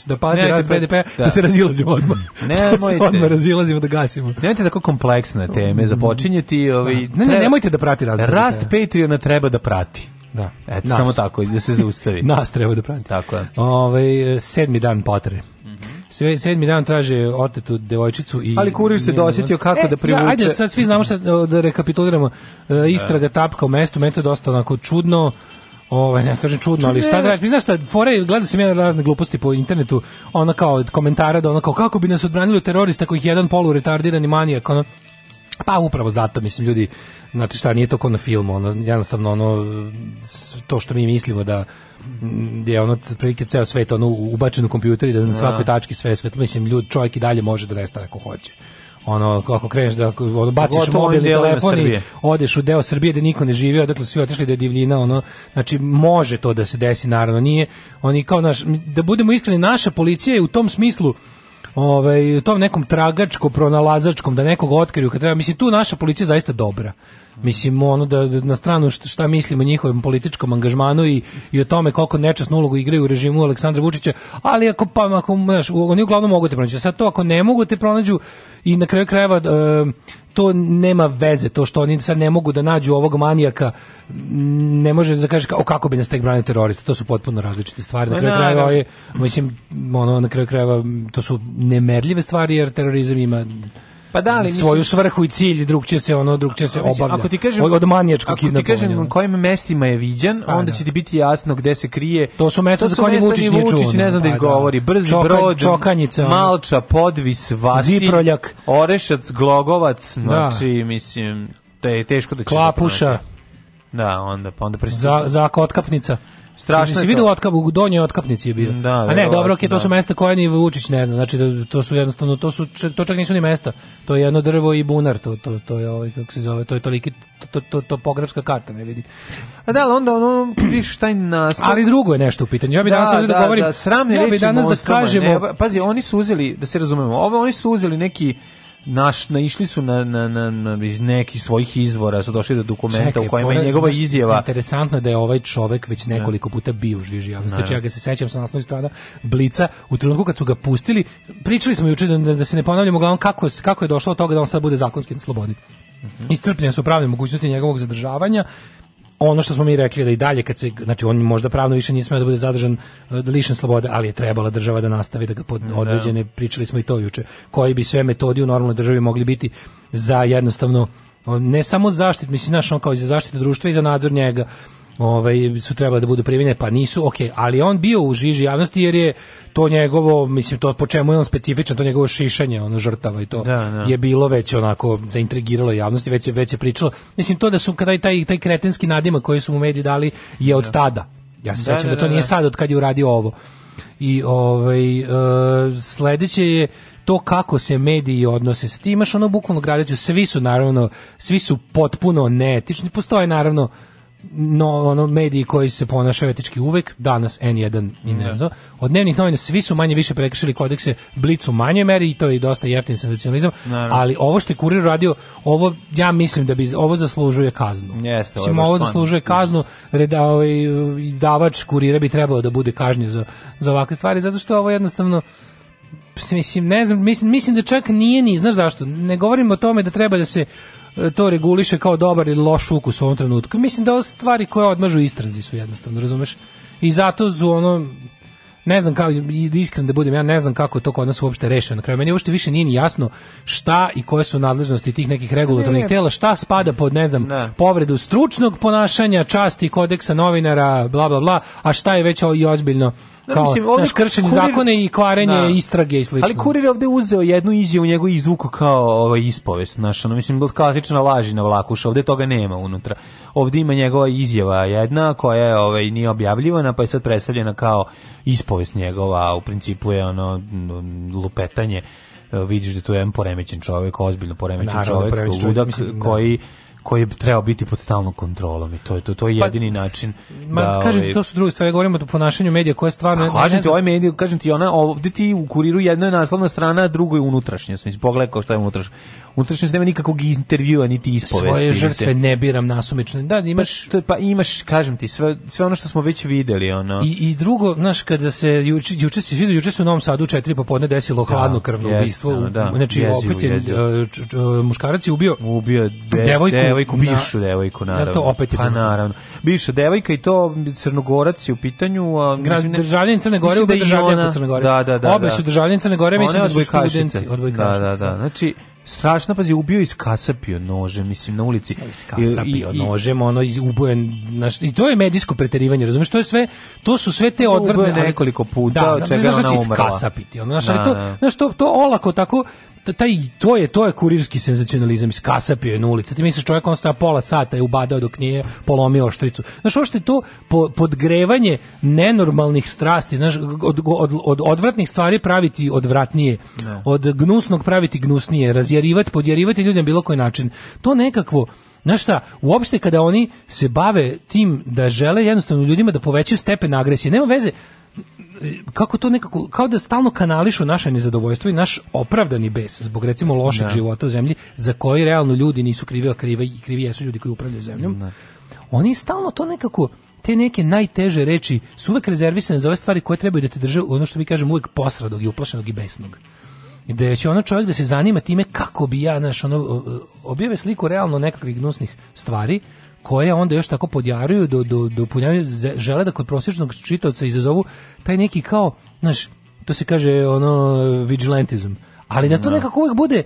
da pati Nemojte rast BDP-a, da. da se razilazimo odmah. Nemojte. da odmah razilazimo, da gasimo. Nemojte tako kompleksne teme započinjeti. Ovaj, ne, ne, nemojte da prati rast Rast Patreona treba da prati. Da. Eto, Nas. samo tako, da se zaustavi. (laughs) Nas treba da prati. Tako je. Ove, ovaj, sedmi dan potre. Mhm. Sve sedmi dan traže otetu devojčicu i Ali kurir se dosjetio kako e, da privuče. Da, ajde sad svi znamo šta da rekapituliramo. E, da. istraga tapka u mestu, meni to dosta onako čudno. Ovaj ne kažem čudno, ali šta da znaš šta, fore, gleda sam ja razne gluposti po internetu, ona kao od komentara da ona kao kako bi nas odbranili terorista kojih jedan poluretardirani retardirani manijak, ono Pa upravo zato, mislim, ljudi, znači šta, nije to kao na filmu, ono, jednostavno, ono, to što mi mislimo da mm, je ono, prilike ceo svet, ono, ubačen u kompjuter i da na svakoj da. tački sve svet, mislim, ljud, čovjek i dalje može da nestane ako hoće ono kako kreneš da ono, baciš mobilni telefon i odeš u deo Srbije gde niko ne živi, odakle svi otišli da je divljina, ono znači može to da se desi naravno, nije oni kao naš da budemo iskreni naša policija je u tom smislu ovaj, tom nekom tragačko, pronalazačkom, da nekog otkriju kad treba. Mislim, tu naša policija zaista dobra. Mislim, ono da, da na stranu šta mislimo o njihovom političkom angažmanu i, i o tome koliko nečasnu ulogu igraju u režimu Aleksandra Vučića, ali ako, pa, ako znaš, oni uglavnom mogu te da pronaći. Sad to ako ne mogu da te pronađu i na kraju krajeva e, to nema veze, to što oni sad ne mogu da nađu ovog manijaka ne može da kažeš kao kako bi nas tek branio terorista, to su potpuno različite stvari. Na pa kraju krajeva je, mislim, ono, na kraju krajeva to su nemerljive stvari jer terorizam ima pa da, ali, svoju mislim, svrhu i cilj, drug će se ono, drug će se obavlja. Ako ti kažem, od manijačkog Ako ti kažem na kojim mestima je viđen, pa, onda da. će ti biti jasno gde se krije. To su mesta za koje Vučić nije čuo. Vučić ne znam da izgovori. Da. Brzi Čokan, brod, čokanjica, Malča, Podvis, Vasi, Ziproljak, Orešac, Glogovac, da. znači, da. mislim, te je teško da će... Klapuša. Da, onda, pa onda Za, za kotkapnica. Strašno. se vidi otkap u donjoj otkapnici je bio. Mm, da, A ne, da, dobro, okej, okay, to da. su mesta koje ni Vučić ne zna. Znači da, to su jednostavno to su to čak nisu ni mesta. To je jedno drvo i bunar, to to to je ovaj kako se zove, to je toliki to to topografska karta, ne vidi. A da, ali onda ono šta taj na Ali drugo je nešto u pitanju. Ja bih da, danas da, da govorim. Da, sramne ja bi danas da kažemo. Ne, pa, pazi, oni su uzeli, da se razumemo, ovo oni su uzeli neki naš naišli su na, na, na, na iz nekih svojih izvora su došli do dokumenta Čekaj, u kojima je njegova izjava interesantno je da je ovaj čovek već nekoliko da. puta bio u žiži javnosti znači ja da. ga se sećam sa naslovnih strana Blica u trenutku kad su ga pustili pričali smo juče da, da, da se ne ponavljamo glavom kako kako je došlo do toga da on sad bude zakonski na slobodi Mm -hmm. Iscrpljene su pravne mogućnosti njegovog zadržavanja ono što smo mi rekli da i dalje kad se znači on možda pravno više nije smeo da bude zadržan e, da lišen slobode, ali je trebala država da nastavi da ga pod da. određene pričali smo i to juče, koji bi sve metodi u normalnoj državi mogli biti za jednostavno ne samo zaštit, mislim, znaš, on kao i za zaštitu društva i za nadzor njega, ovaj, su trebali da budu primjene, pa nisu, ok, ali on bio u žiži javnosti jer je to njegovo, mislim, to po čemu je on specifičan, to njegovo šišanje, ono, žrtava i to da, da. je bilo već onako zaintrigiralo javnosti, već je, već je pričalo. Mislim, to da su kada taj, taj kretenski nadima koji su mu mediji dali je od da. tada. Ja se da, sećam da, da to nije sad od kad je uradio ovo. I ovaj, e, sledeće je to kako se mediji odnose sa ti imaš ono bukvalno gradeću, svi su naravno, svi su potpuno neetični, postoje naravno no, ono, mediji koji se ponašaju etički uvek, danas N1 i ne da. znam, od dnevnih novina svi su manje više prekršili kodekse Blicu u manjoj meri i to je i dosta jeftin senzacionalizam, Naravno. ali ovo što je kurir radio, ovo, ja mislim da bi ovo zaslužuje kaznu. Jeste, ovo, ovo zaslužuje kaznu, reda, ovaj, davač kurira bi trebao da bude kažnjen za, za ovakve stvari, zato što ovo jednostavno mislim ne znam mislim mislim da čak nije ni znaš zašto ne govorim o tome da treba da se E, to reguliše kao dobar ili loš ukus u ovom trenutku. Mislim da ove stvari koje odmažu istrazi su jednostavno, razumeš? I zato su ono, ne znam kako, da iskren da budem, ja ne znam kako je to kod nas uopšte rešeno. Na kraju, meni uopšte više nije ni jasno šta i koje su nadležnosti tih nekih regulatornih tela, šta spada pod, ne znam, ne. povredu stručnog ponašanja, časti, kodeksa novinara, bla, bla, bla, a šta je već i ozbiljno Da, kao, mislim, ovdje znaš, kršenje kurir... zakone i kvarenje da. istrage i slično. Ali kurir je ovde uzeo jednu izjavu njegov izvuku kao ovaj, ispovest, znaš, ono, mislim, klasična laži na vlakuša, ovde toga nema unutra. Ovde ima njegova izjava jedna koja je, ovaj, nije objavljivana, pa je sad predstavljena kao ispovest njegova, u principu je ono lupetanje vidiš da tu je jedan poremećen čovjek, ozbiljno poremećen Naravno, čovjek, poremećen čovjek, čovjek mislim, da. koji koji je trebao biti pod stalnom kontrolom i to je to, to je pa, jedini pa, način ma, da kažem ti ovaj to su druge stvari govorimo o ponašanju medija koje stvarno a, pa, kažem ti ovaj medij kažem ti ona ovde ti u kuriru jedna je naslovna strana a drugo je unutrašnje mislim pogledaj šta je unutrašnje unutrašnje nema nikakvog intervjua niti ispovesti svoje žrtve ne biram nasumično da pa imaš pa, pa, imaš kažem ti sve, sve ono što smo već videli ono i, i drugo znaš kada se juče juče se vidio juče se u Novom Sadu 4 popodne desilo da, hladno krvno ubistvo da, da, znači jezivo, opet je jezivo. E, e, muškarac je ubio ubio de, devojku devojku, bivšu na, devojku, naravno. Na to opet je pa, naravno. Bivša devojka i to crnogorac je u pitanju. A, Grad, državljen Crne Gore, oba da državljen Crne Gore. Da, da, da. Obe da. su državljen Crne Gore, mislim da su studenti. Da, da, da, da. Znači, strašno pazi ubio i skasapio nožem mislim na ulici iskasapio I, i, nožem ono ubojen naš, i to je medijsko preterivanje razumiješ to je sve to su sve te odvrne nekoliko puta da, od čega ona umrla iskasapiti ono znaš, da, ali to, znaš, to, to olako tako taj, to je to je kurirski senzacionalizam iskasapio je na ulici. Ti misliš čovjek on sta pola sata je ubadao dok nije polomio oštricu. Znaš uopšte to po, podgrevanje nenormalnih strasti, znaš od, od, od, odvratnih stvari praviti odvratnije, no. Da. od gnusnog praviti gnusnije, razjerivati, podjerivati ljudima bilo koji način. To nekakvo Znaš šta, uopšte kada oni se bave tim da žele jednostavno ljudima da povećaju stepen agresije, nema veze, kako to nekako, kao da stalno kanališu naše nezadovoljstvo i naš opravdani bes zbog recimo lošeg da. života u zemlji za koji realno ljudi nisu krivi, a krivi, krivi jesu ljudi koji upravljaju zemljom. Da. Oni stalno to nekako te neke najteže reči su uvek rezervisane za ove stvari koje trebaju da te drže ono što mi kažemo uvek posradog i uplašenog i besnog. I da će ono čovjek da se zanima time kako bi ja, naš ono, objave sliku realno nekakvih gnusnih stvari, koje onda još tako podjaruju do, do, do punjavanja, žele da kod prosječnog čitavca izazovu taj neki kao, znaš, to se kaže ono vigilantizam, ali da to da. nekako uvek bude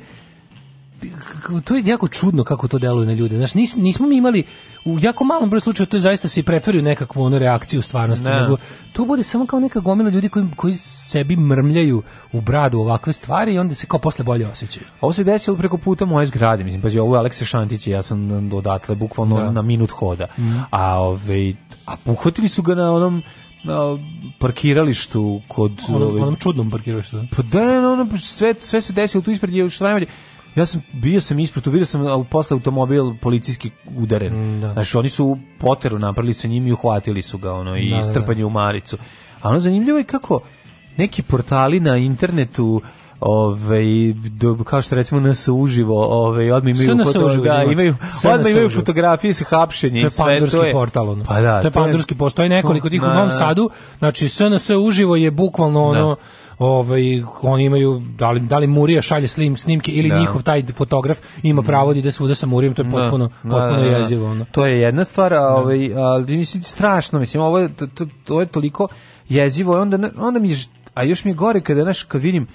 to je jako čudno kako to deluje na ljude. Znaš, nis, nismo mi imali u jako malom broju slučajeva to je zaista se i pretvori u nekakvu onu reakciju u stvarnosti, ne. nego to bude samo kao neka gomila ljudi koji koji sebi mrmljaju u bradu ovakve stvari i onda se kao posle bolje osjećaju. Ovo se desilo preko puta moje zgrade, mislim, pa je ovo je Aleksa Šantić i ja sam dodatle bukvalno da. na minut hoda. Mm. A ovaj a pohvatili su ga na onom na parkiralištu kod onom, ovaj, onom čudnom parkiralištu. Da. Pa da, ono, sve, sve se desilo tu ispred je što najbolje Ja sam bio sam ispred, video sam al posle automobil policijski udaren. Mm, da. Znači oni su poteru napravili sa njim i uhvatili su ga ono i da, da, da. strpanje u maricu. A ono zanimljivo je kako neki portali na internetu ovaj do, kao što recimo nas uživo ovaj odmi imaju fotografije da, imaju odmi imaju fotografije sa hapšenjem i sve to je pandurski portal ono pa da to je pandurski postoji nekoliko tih u Novom Sadu znači SNS uživo je bukvalno ono da ovaj, oni imaju, da li, da li Murija šalje slim, snimke ili da. njihov taj fotograf ima pravo da ide svuda sa Murijem, to je da, potpuno, da, potpuno da, da, jezivo. Ono. To je jedna stvar, a, da. ovaj, ali mislim, strašno, mislim, ovo to, to, je toliko jezivo, onda, onda mi, a još mi je gore kada, znaš, kad vidim,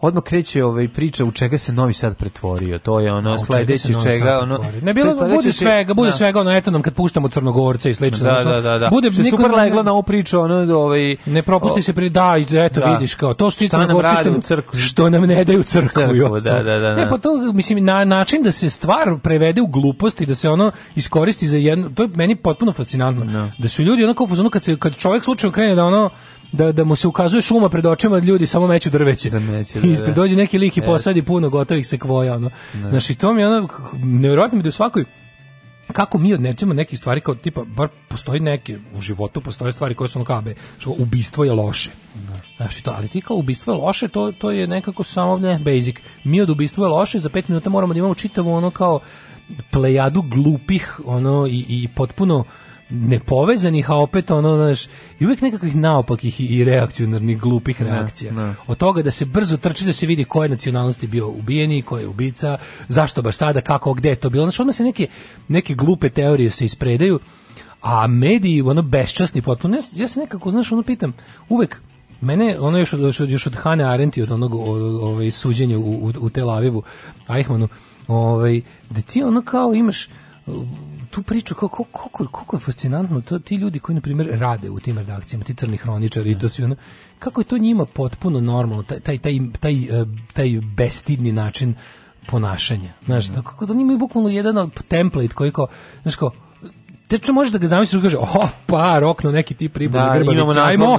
odmah kreće ovaj priča u čega se Novi Sad pretvorio. To je ono sledeći čega, čega ono Ne bilo da bude svega, bude da. svega ono eto nam kad puštamo Crnogorce i slično. Da, da, da, da. Bude se super leglo na ovu priču, ono da, ovaj ne propusti o, se pri da, eto da. vidiš kao to što ti Crnogorci što, crkvu. što nam ne daju crkvu, crkvu da, da, da, da, da. Ne, pa to mislim na način da se stvar prevede u gluposti, da se ono iskoristi za jedno to je meni potpuno fascinantno. Da su ljudi onako ono kad se kad čovjek slučajno krene da ono da, da mu se ukazuje šuma pred očima ljudi samo meću drveće. Da meće, da, Ispred da. dođe neki lik i e. posadi puno gotovih sekvoja. Ono. Da. Ne. i to mi je ono, nevjerojatno mi da u svakoj kako mi od nečima nekih stvari kao tipa bar postoji neke u životu postoje stvari koje su ono kabe što ubistvo je loše Da. znači to ali ti kao ubistvo je loše to, to je nekako samo ne basic mi od ubistvo je loše za pet minuta moramo da imamo čitavo ono kao plejadu glupih ono i, i potpuno nepovezanih, a opet ono, znaš, i uvek nekakvih naopakih i reakcionarnih, glupih da, reakcija. Ne, da. ne. Od toga da se brzo trči da se vidi koje nacionalnosti bio ubijeni, ko je ubica, zašto baš sada, kako, gde je to bilo. Znaš, odmah se neke, neke glupe teorije se ispredaju, a mediji, ono, beščasni potpuno. Ja, se nekako, znaš, ono pitam, uvek, Mene ono još od, još od Hane Arenti od onog ovaj suđenja u, u, u Tel Avivu Ajhmanu, ovaj da ti ono kao imaš tu priču kako kako kako je fascinantno to ti ljudi koji na primjer rade u tim redakcijama, ti crni hroničari i to sve kako je to njima potpuno normalno taj taj taj taj e, taj bestidni način ponašanja. Znaš, da. kako da njima je bukvalno jedan template koji kao, znaš kao, tečno možeš da ga zamisliš da kaže, oho, pa rokno neki tip riba da, grbavica. Na ajmo,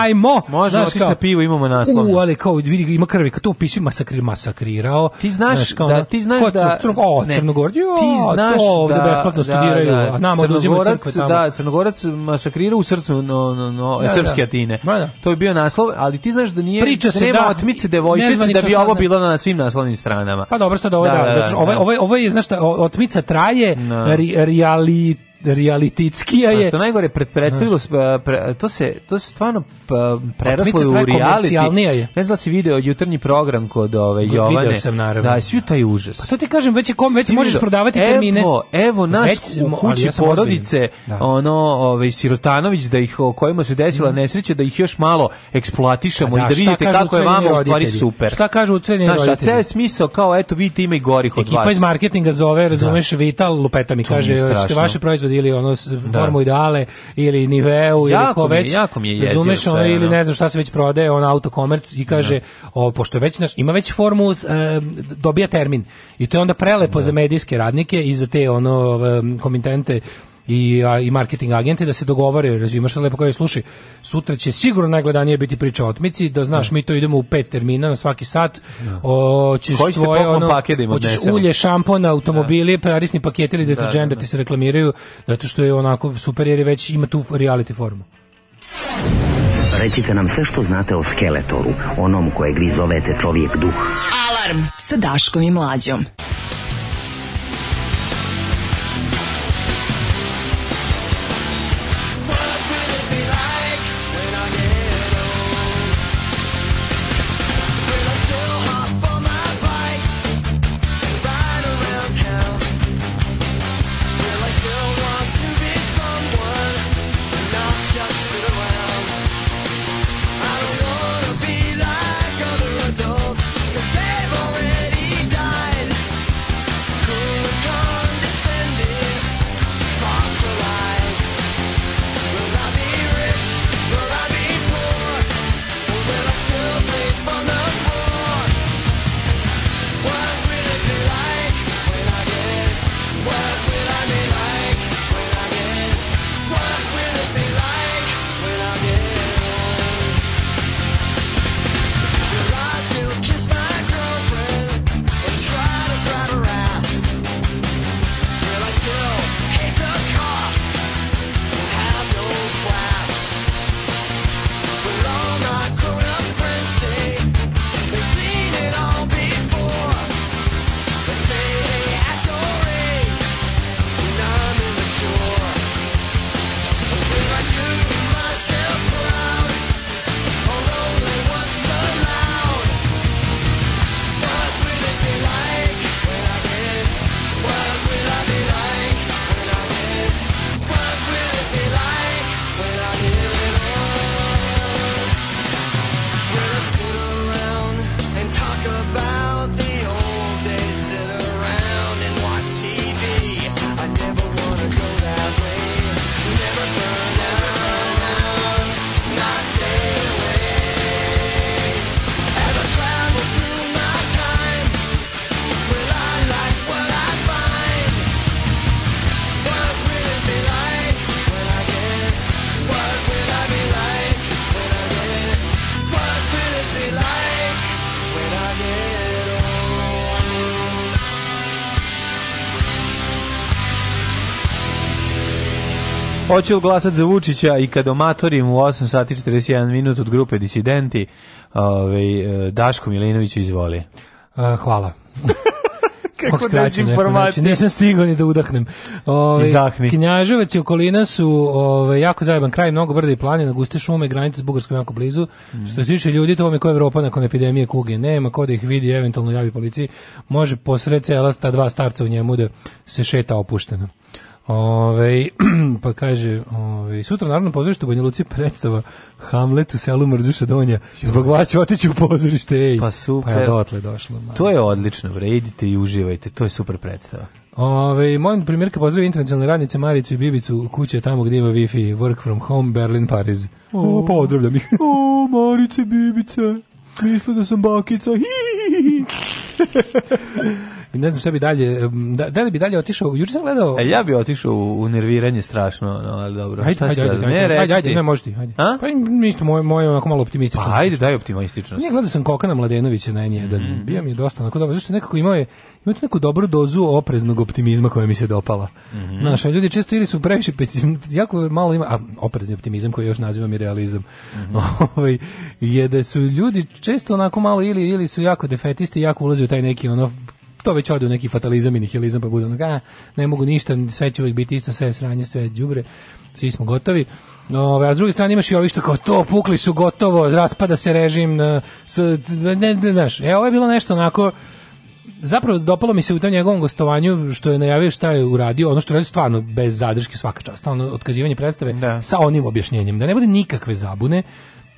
ajmo. Može da na pivo, imamo naslov. U, ali kao vidi ima krvi, kao to piše masakri masakrirao. Ti znaš znaš kao da ti znaš da crnog, o, ne, crnogorđi, o, ti znaš to ovde da, besplatno da, studiraju, da, da, a nama oduzimaju crkve tamo. Da, crnogorac masakrirao u srcu no, no, no, da, da. srpske Atine. Da, da. To je bio naslov, ali ti znaš da nije Priča da se, nema da, otmice devojčice da bi ovo bilo na svim naslovnim stranama. Pa dobro, sad ovo da, ovo, ovaj, ovaj, ovaj je, znaš otmica traje, reality realititskija je. A što najgore pretpostavilo pre, to se to se stvarno pa preraslo u reality. Je. Ne znam da si video jutarnji program kod ove ovaj, Jovane. Video sam naravno. Da, svi taj užas. Pa to ti kažem već je kom već Stim možeš do... prodavati termine. Evo, evo nas već, u kući ja porodice, da. ono, ovaj Sirotanović da ih o kojima se desila mm. nesreća da ih još malo eksploatišemo da, i da, da vidite kako je vama u stvari super. Šta kažu ucenjeni roditelji? Naša ceo smisao kao eto vidite ima i gorih od vas. Ekipa iz marketinga zove, razumeš, da. Vital lupeta mi kaže, "Ste vaše proizvode Beograd ili ono da. ideale ili Niveu jako ili ko mi, već jako mi je razumeš ono, ili da. ne znam šta se već prodaje on auto komerc i kaže da. o, pošto već naš, ima već formu e, dobija termin i to je onda prelepo da. za medijske radnike i za te ono komitente i, a, i marketing agente da se dogovore, razumeš, što lepo kao je, slušaj, sutra će sigurno najgledanije biti priča o otmici, da znaš, ne. Da. mi to idemo u pet termina na svaki sat, da. o, ćeš Koji tvoje, ono, da hoćeš ulje, šampona, automobili, parisni paketi ili deterđen da, ti se reklamiraju, zato što je onako super jer je već ima tu reality formu. Recite nam sve što znate o Skeletoru, onom kojeg vi zovete čovjek duh. Alarm sa Daškom i Mlađom. hoću glasati za Vučića i kad omatorim u 8 sati 41 minut od grupe disidenti, ovaj, e, Daško Milinović izvoli. Uh, hvala. (laughs) kako dezinformacija. Znači, nisam stigao ni da udahnem. Ove, ovaj, Izdahni. Knjaževac i okolina su ove, ovaj, jako zajeban kraj, mnogo brda i planina, guste šume, granice s Bugarskom jako blizu. Mm. Što se tiče ljudi, to vam je ko Evropa nakon epidemije kuge. Nema ko da ih vidi, eventualno javi policiji. Može posred cela sta dva starca u njemu da se šeta opušteno. Ove, (clears throat) pa kaže, ove, sutra naravno pozorište u Banja Luci predstava Hamlet u selu Mrzuša Donja. Zbog vas ću otići u pozorište. Ej. Pa super. Pa ja dotle došlo. Man. To je odlično, bre, idite i uživajte, to je super predstava. Ove, molim primjerka pozdrav internacionalne radnice Maricu i Bibicu u kuće tamo gdje ima wifi, work from home, Berlin, Pariz. O, o pozdravljam ih. o, Marice, Bibice, misle da sam bakica. Hi, hi, hi. (laughs) ne znam šta bi dalje, da, da li bi dalje otišao, juče sam gledao... E, ja bih otišao u, u nerviranje strašno, no, ali dobro. Ajde, šta ajde, ajde, ajde, ne, ajde, ajde, ajde, ne, možeš ti, ajde. A? Pa isto moje, moje onako malo optimistično. Pa ajde, daj optimistično. Nije, gledao sam Kokana Mladenovića na N1, mm -hmm. bio mi je dosta onako dobro, zašto nekako imao je, imao neku dobru dozu opreznog optimizma koja mi se dopala. Mm -hmm. ljudi često ili su previše, jako malo ima, a oprezni optimizam koji još nazivam i realizam, mm -hmm. (laughs) je da su ljudi često onako malo ili, ili su jako defetisti, jako ulaze u taj neki ono to već ode u neki fatalizam i nihilizam, pa bude ono, ne mogu ništa, sve će uvijek biti isto, sve sranje, sve je đubre, svi smo gotovi. Ove, a s druge strane imaš i ovi što kao to, pukli su gotovo, raspada se režim, s, ne, ne, ne, znaš, e, ovo je bilo nešto onako, zapravo dopalo mi se u tom njegovom gostovanju što je najavio šta je uradio, ono što je stvarno bez zadrške svaka čast, ono otkazivanje predstave da. sa onim objašnjenjem, da ne bude nikakve zabune,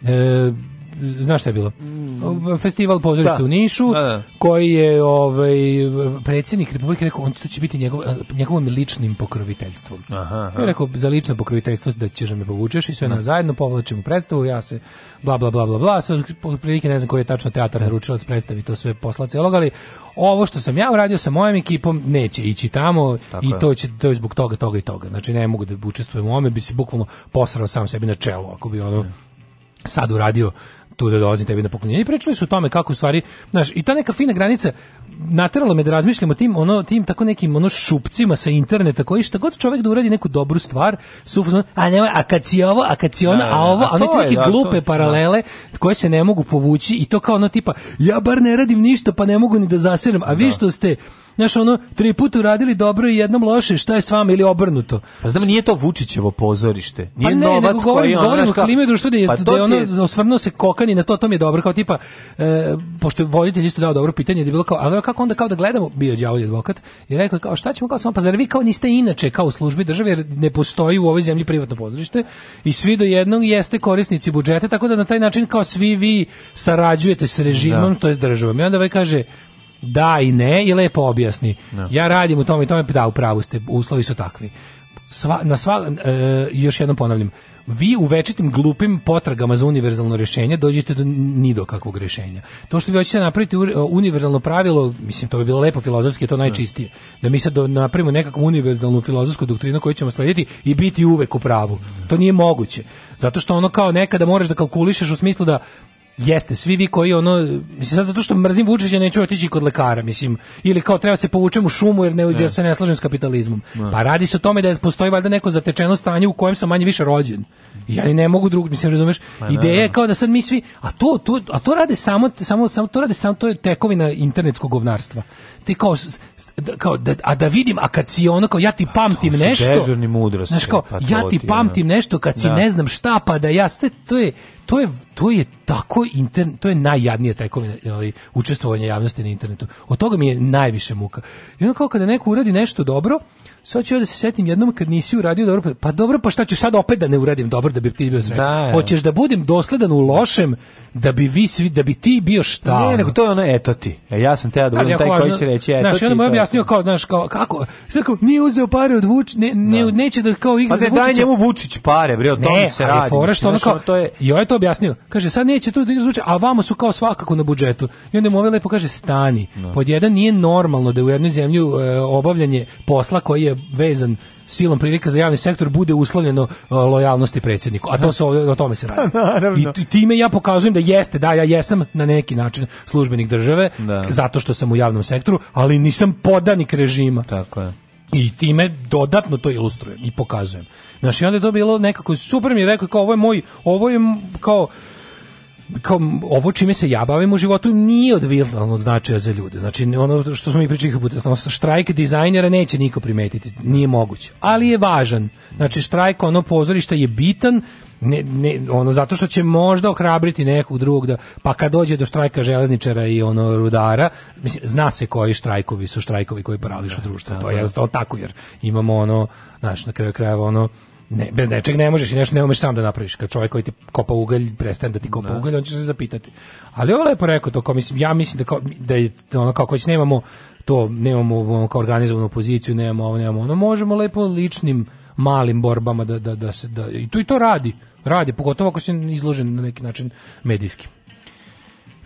e, znaš šta je bilo? Mm. Festival pozorišta da. u Nišu, da, da. koji je ovaj, predsjednik Republike rekao, on to će biti njegov, njegovom ličnim pokroviteljstvom. Aha, aha. rekao, za lično pokroviteljstvo da ćeš da me povučeš i sve na da. zajedno, povlačimo predstavu, ja se bla, bla, bla, bla, bla, sad prilike ne znam koji je tačno teatar naručilac predstavi to sve posla celog, ali ovo što sam ja uradio sa mojom ekipom neće ići tamo Tako i to će to je zbog toga, toga i toga. Znači ne mogu da učestvujem u ome, bi se bukvalno posrao sam sebi na čelo ako bi ono sad uradio tu da dolazim tebi na poklonjenje. I pričali su o tome kako u stvari, znaš, i ta neka fina granica naterala me da razmišljam o tim, ono, tim tako nekim ono šupcima sa interneta koji šta god čovjek da uradi neku dobru stvar, su a nema, a kad si ovo, a kad si ono, da, a da, ovo, da, a, neke neke glupe paralele koje se ne mogu povući i to kao ono tipa, ja bar ne radim ništa pa ne mogu ni da zasiram, a vi što ste znaš, ono, tri puta uradili dobro i jednom loše, šta je s vama ili obrnuto. Pa znam, nije to Vučićevo pozorište. Nije pa ne, novac nego govorim, koji govorim o klimi društva da je, pa da je ono, je... osvrnuo se kokani na to, to mi je dobro, kao tipa, e, pošto je voditelj isto dao dobro pitanje, da je bilo kao, ali kako onda kao da gledamo, bio đavolji advokat, i rekao kao, šta ćemo kao samo, pa zar vi kao niste inače kao u službi države, jer ne postoji u ovoj zemlji privatno pozorište, i svi do jednog jeste korisnici budžeta, tako da na taj način kao svi vi sarađujete s režimom, da. to je s državom. I onda ovaj kaže, da i ne i lepo objasni. Da. Ja radim u tome i tome, da, u ste, uslovi su takvi. Sva, na sva, e, još jednom ponavljam, vi u večitim glupim potragama za univerzalno rješenje dođete do ni do kakvog rješenja. To što vi hoćete da napraviti univerzalno pravilo, mislim to bi bilo lepo filozofski, to da. najčistije. Da mi sad napravimo nekakvu univerzalnu filozofsku doktrinu koju ćemo slediti i biti uvek u pravu. To nije moguće. Zato što ono kao nekada moraš da kalkulišeš u smislu da Jeste, svi vi koji ono, mislim sad zato što mrzim Vučića neću otići kod lekara, mislim, ili kao treba se povučem u šumu jer ne, ne. se ne slažem s kapitalizmom. Ne. Pa radi se o tome da je postoji valjda neko zatečeno stanje u kojem sam manje više rođen. Ja ne mogu drug, mislim, razumeš? Pa da, Ideja je da. kao da sad mi svi, a to, to, a to rade samo, samo, samo to rade samo to je tekovina internetskog govnarstva. Ti kao, da, kao da, a da vidim, a kad si ono kao ja ti pamtim pa, to nešto, mudrosti, znaš kao, pa ja ti pamtim nešto kad si ne znam šta pa da ja to je, to je to je to je tako intern, to je najjadnije tekovina ovaj učestvovanje javnosti na internetu. Od toga mi je najviše muka. I onda kao kada neko uradi nešto dobro, sad ću da se setim jednom kad nisi uradio dobro, pa dobro, pa šta ću sad opet da ne uradim dobro da bi ti bio srećan. Da, da. Hoćeš da budem dosledan u lošem da bi vi svi, da bi ti bio šta. Ne, nego to je ono eto ti. E, ja sam teo da budem taj koji će reći eto znaš, ti. Znaš, onda mu objasnio kao, znaš, kao, kako, kako, nije uzeo pare od Vuč, ne, ne, da. neće da kao igra pa za Vučića. Pa daj njemu Vučić pare, bre, o tome se radi. Ne, fora što ono kao, to je... i ovaj je to objasnio. Kaže, sad neće tu da igra Vučića, a vamo su kao svakako na budžetu. I onda mu ovaj lepo kaže, stani. Da. Pod jedan nije normalno da u jednoj zemlji e, obavljanje posla koji je vezan silom prilika za javni sektor bude uslovljeno uh, lojalnosti predsjedniku. A to se ovdje, o tome se radi. Pa, I time ja pokazujem da jeste, da ja jesam na neki način službenik države da. zato što sam u javnom sektoru, ali nisam podanik režima. Tako je. I time dodatno to ilustrujem i pokazujem. Znaš, i onda je to bilo nekako super mi je rekao kao ovo je moj, ovo je kao kao ovo čime se ja bavim u životu nije od vitalnog značaja za ljude. Znači ono što smo mi pričali bude, znači, štrajk dizajnera neće niko primetiti, nije moguće, ali je važan. Znači štrajk ono pozorišta je bitan ne, ne, ono zato što će možda ohrabriti nekog drugog da pa kad dođe do štrajka železničara i ono rudara mislim zna se koji štrajkovi su štrajkovi koji parališu da, društvo da, to je da. jednostavno tako jer imamo ono znači na kraju krajeva ono ne, bez nečeg ne možeš i nešto ne umeš sam da napraviš. Kad čovjek koji ti kopa ugalj prestane da ti kopa ne. Da. ugalj, on će se zapitati. Ali ovo lepo rekao to, kao mislim, ja mislim da, kao, da je ono kao već nemamo to, nemamo ono, kao organizovanu opoziciju, nemamo ovo, nemamo ono, možemo lepo ličnim malim borbama da, da, da se, da, i to i to radi, radi, pogotovo ako si izložen na neki način medijski.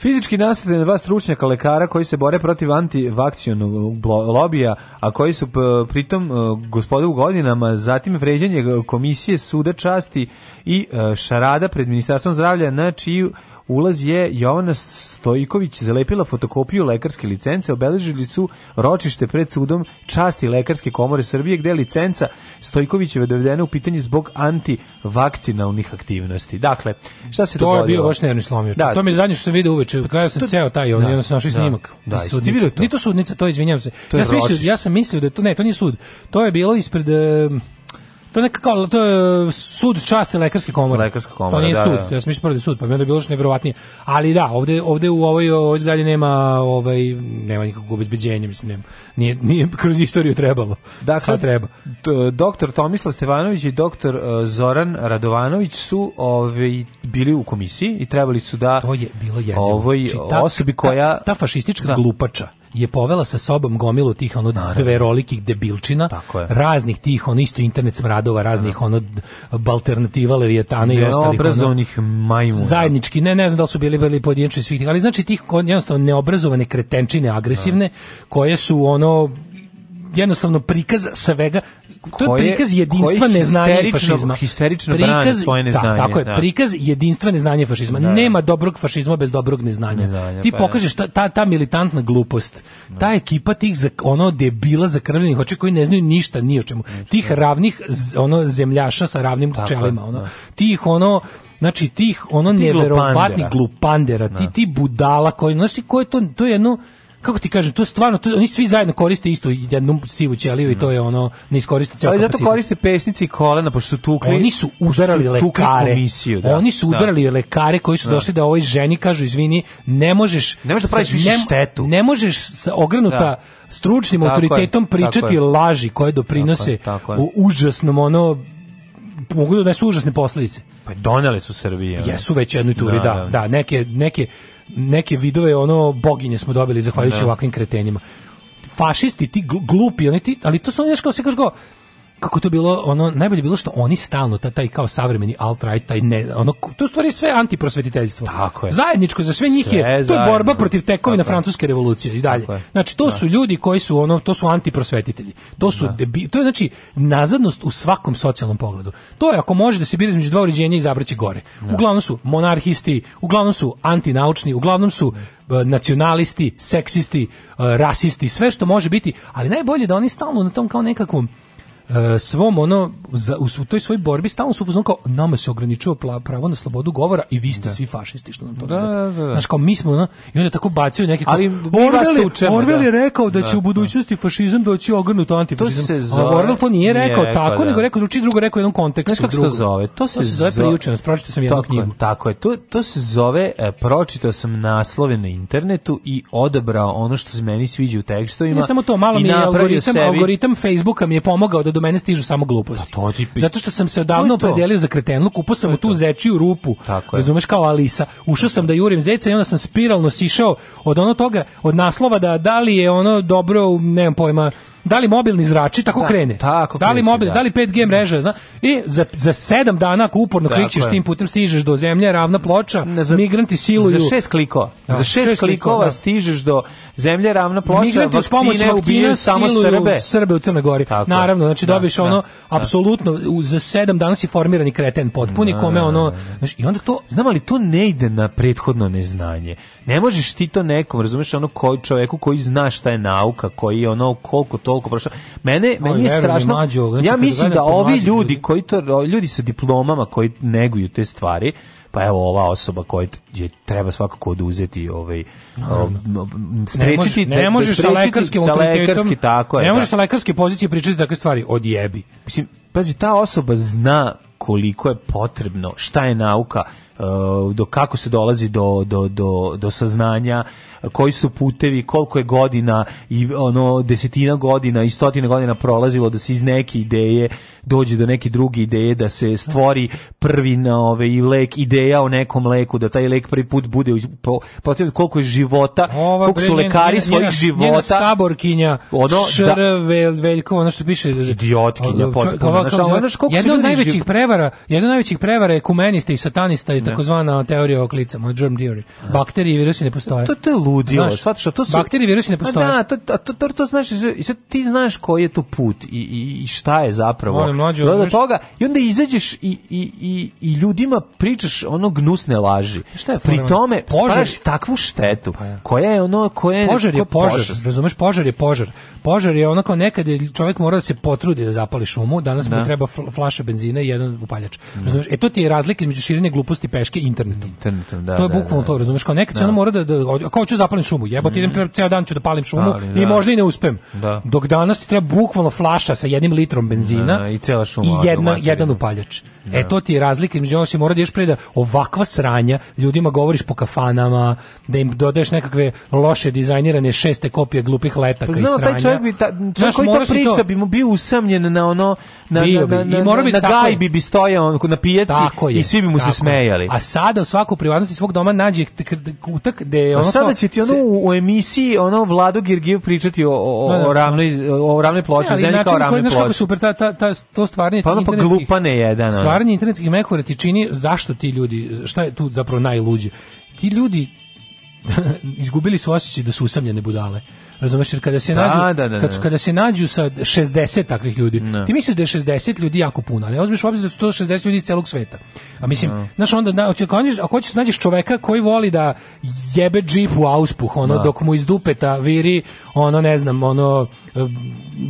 Fizički nasrte na dva stručnjaka lekara koji se bore protiv antivakcionog lobija, a koji su pritom e, gospode u godinama, zatim vređanje komisije suda časti i e, šarada pred ministarstvom zdravlja na čiju ulaz je Jovana Stojković zalepila fotokopiju lekarske licence, obeležili su ročište pred sudom časti lekarske komore Srbije, gde da je licenca Stojkovićeva dovedena u pitanje zbog antivakcinalnih aktivnosti. Dakle, šta se to dogodilo? To je bio baš nervni slomio. Da, to mi je zadnje što sam vidio uveče, kraju sam to, ceo taj, on, da, jednostavno našao da, snimak. Da, da sudnice. ti vidio to? Nije to sudnica, to izvinjam se. To ja, sam mislio, ja sam mislio da to, ne, to nije sud. To je bilo ispred... Um, To neka kao to je e, sud časti lekarske komore. Lekarska komora, To nije da, sud, da. ja sam mislio prvi da sud, pa mi onda je bilo što neverovatnije. Ali da, ovde, ovde u ovoj ovoj zgradi nema ovaj nema nikakvog obezbeđenja, mislim nema. Nije nije kroz istoriju trebalo. Da, sad treba. Doktor Tomislav Stevanović i doktor uh, Zoran Radovanović su ovaj bili u komisiji i trebali su da To je bilo jezivo. Ovoj Či, znači, ta, osobi koja ta, ta fašistička da. glupača je povela sa sobom gomilu tih ono Naravno. debilčina, raznih tih ono isto internet smradova, raznih ono alternativa Leviatana i ostalih neobrazovanih majmuna. Zajednički, ne, ne znam da li su bili bili pojedinci svih tih, ali znači tih jednostavno neobrazovane kretenčine agresivne Naravno. Da. koje su ono jednostavno prikaz svega to je prikaz jedinstva neznanja fašizma. Histerično prikaz, svoje da, neznanje. Da, tako je, da. prikaz jedinstva neznanja fašizma. Da, da. Nema dobrog fašizma bez dobrog neznanja. neznanja Ti pa pokažeš da. ta, ta, ta militantna glupost, ta ekipa tih za, ono debila zakrvljenih oči koji ne znaju ništa ni o čemu. Tih ravnih ono zemljaša sa ravnim tako čelima, ono. Tih ono Znači tih ono ti neverovatnih glupandera, glupandera ti ti budala koji znači ko je to to je jedno kako ti kažem, to stvarno, to, oni svi zajedno koriste istu jednu sivu ćeliju i to je ono, ne iskoriste ceo Ali zato koriste pesnici i kolena, pošto su tukli. Oni su udarali su lekare. Komisiju, da. Oni su da. udarali da. lekare koji su da. došli da ovoj ženi kažu, izvini, ne možeš... Ne možeš da praviš više štetu. Ne možeš sa ogrnuta da. stručnim tako autoritetom je, pričati laži koje doprinose tako je, tako u užasnom ono mogu da su užasne posledice. Pa donele su Srbije. Jesu već jednu turi, da, da, da, da, neke, neke neke vidove ono boginje smo dobili zahvaljujući da. ovakvim kretenjima. fašisti, ti glupi, oni ti, ali to su oni, znaš, kao se kažeš, kako to bilo ono najbolje bilo što oni stalno taj, taj kao savremeni alt right taj ne ono to stvari sve antiprosvetiteljstvo. Tako je. Zajedničko za sve njih sve je to je borba protiv tekovina francuske revolucije i dalje. Znači to da. su ljudi koji su ono to su antiprosvetitelji. To su da. debi, to je znači nazadnost u svakom socijalnom pogledu. To je ako može da se bira između dva uređenja i izabraće gore. Da. Uglavnom su monarhisti, uglavnom su antinaučni, uglavnom su e, nacionalisti, seksisti, e, rasisti, sve što može biti, ali najbolje da oni stalno na tom kao nekakvom E, svom ono za, u, toj svoj borbi stalno su fuzon kao nama se ograničava pravo na slobodu govora i vi ste da. svi fašisti što nam to da, da. da, da. Znaš, kao mi smo ono, i onda tako bacio neke kao, ali Orwell, učemo, Orwell da. je rekao da, će da, u budućnosti fašizam doći ogrnut antifašizam. To se zove, A Orwell to nije rekao nije tako, nego rekao drugi drugo rekao u jednom kontekstu. Znaš kako drugo. to zove? To se, to se zove, zove priučenost. Pročitao sam jednu knjigu. Tako je, to, to se zove, e, pročitao sam naslove na internetu i odabrao ono što se meni sviđa u tekstovima. Ne samo to, malo mi je algoritam, algoritam Facebooka mi je pomogao da do mene stižu samo gluposti. Pa to Zato što sam se odavno opredelio za kretenluk, upao sam u tu zečiju rupu, Tako razumeš kao Alisa. Ušao sam da jurim zeca i onda sam spiralno sišao od ono toga, od naslova da da li je ono dobro, nemam pojma, da li mobilni zrači tako da, krene. Tako da li mobil, da. da li 5G mreža, zna? I za za 7 dana ako uporno klikćeš tim putem stižeš do zemlje, ravna ploča, ne, za, migranti siluju. Za 6 klikova. Da, za 6 klikova da. stižeš do zemlje, ravna ploča, migranti uz pomoć vakcina samo Srbe. Srbe u Crnoj Gori. Tako Naravno, znači da, dobiš ono da, da. apsolutno za 7 dana si formirani kreten potpuni da, kome ono, znači i onda to znam ali to ne ide na prethodno neznanje. Ne možeš ti to nekom, razumeš, ono koji čoveku koji zna šta je nauka, koji ono koliko to koliko prošlo. Mene, Oj, meni je strašno. Mađo, znači, ja mislim da ovi ljudi, ljudi koji to, ljudi sa diplomama koji neguju te stvari, pa evo ova osoba koja je treba svakako oduzeti ovaj sprečiti ne, ne možeš sa lekarskim sa lekarski tako je ne da. možeš sa lekarske pozicije pričati takve stvari od jebi. mislim pazi ta osoba zna koliko je potrebno šta je nauka e, do kako se dolazi do, do, do, do saznanja koji su putevi, koliko je godina i ono desetina godina i stotina godina prolazilo da se iz neke ideje dođe do neke druge ideje da se stvori prvi na ove i lek ideja o nekom leku da taj lek prvi put bude po, koliko je života Ova, koliko su lekari njena, svojih njena, života njena saborkinja ono da, veljko ono što piše idiotkinja potpuno jedna od najvećih živ... prevara jedna od najvećih prevara je kumenista i satanista i takozvana teorija o klicama germ theory bakterije i virusi ne postoje to, to je ludilo. Znaš, što to su bakterije, virusi ne postoje. Da, to to, to, to znaš i sad ti znaš koji je to put i i, i šta je zapravo. Molim mlađe, znaš... toga i onda izađeš i, i, i, i ljudima pričaš ono gnusne laži. E, šta je Pri tome požar takvu štetu pa ja. koja je ono koja je požar je požar, požar. razumeš požar je požar. Požar je onako nekad je čovjek mora da se potrudi da zapali šumu, danas da. mu treba flaša benzina i jedan upaljač. Da. Razumeš? E to ti je razlika između širenja gluposti peške internetom. internetom da, to je da, bukvalno da, da. to, razumeš? Kao nekad se ono mora da, da, kao ću zapalim šumu. Jebote, mm. idem treba, mhm. ceo dan ću da palim šumu Ali, i da. možda i ne uspem. Da. Dok danas ti treba bukvalno flaša sa jednim litrom benzina da, da i cela šuma i jedna, jedan upaljač. Da. E to ti je razlika između ono što mora da pre da ovakva sranja ljudima govoriš po kafanama, da im dodaješ nekakve loše dizajnirane šeste kopije glupih letaka pa, i sranja. Taj čovjek bi ta, čovjek koji ta priča to... bi mu bio usamljen na ono na, bio bi. na, na, I mora bi na, na gajbi bi stojao na pijaci je, i svi bi mu se smejali. A sada u svaku privatnosti svog doma nađe utak da je ono... A sada će će ti ono se, u, u emisiji ono Vlado Girgiv pričati o o, da, da, o ravnoj o ravnoj ploči, ja, zemlji kao ravnoj ploči. Znaš kako super ta ta ta to stvaranje pa ono pa glupa ne jedan. Stvaranje internetskih mehura ti čini zašto ti ljudi šta je tu zapravo najluđe? Ti ljudi (laughs) izgubili su osjećaj da su usamljene budale. Razumeš, jer kada se da, nađu da, da, kad, da. kada se nađu sa 60 takvih ljudi. No. Da. Ti misliš da je 60 ljudi jako puno, ali uzmeš u obzir da su to 60 ljudi iz celog sveta. A mislim, no. Da. znaš onda na ako hoćeš nađeš čoveka koji voli da jebe džip u auspuh, ono dok mu iz dupeta viri ono ne znam, ono eh,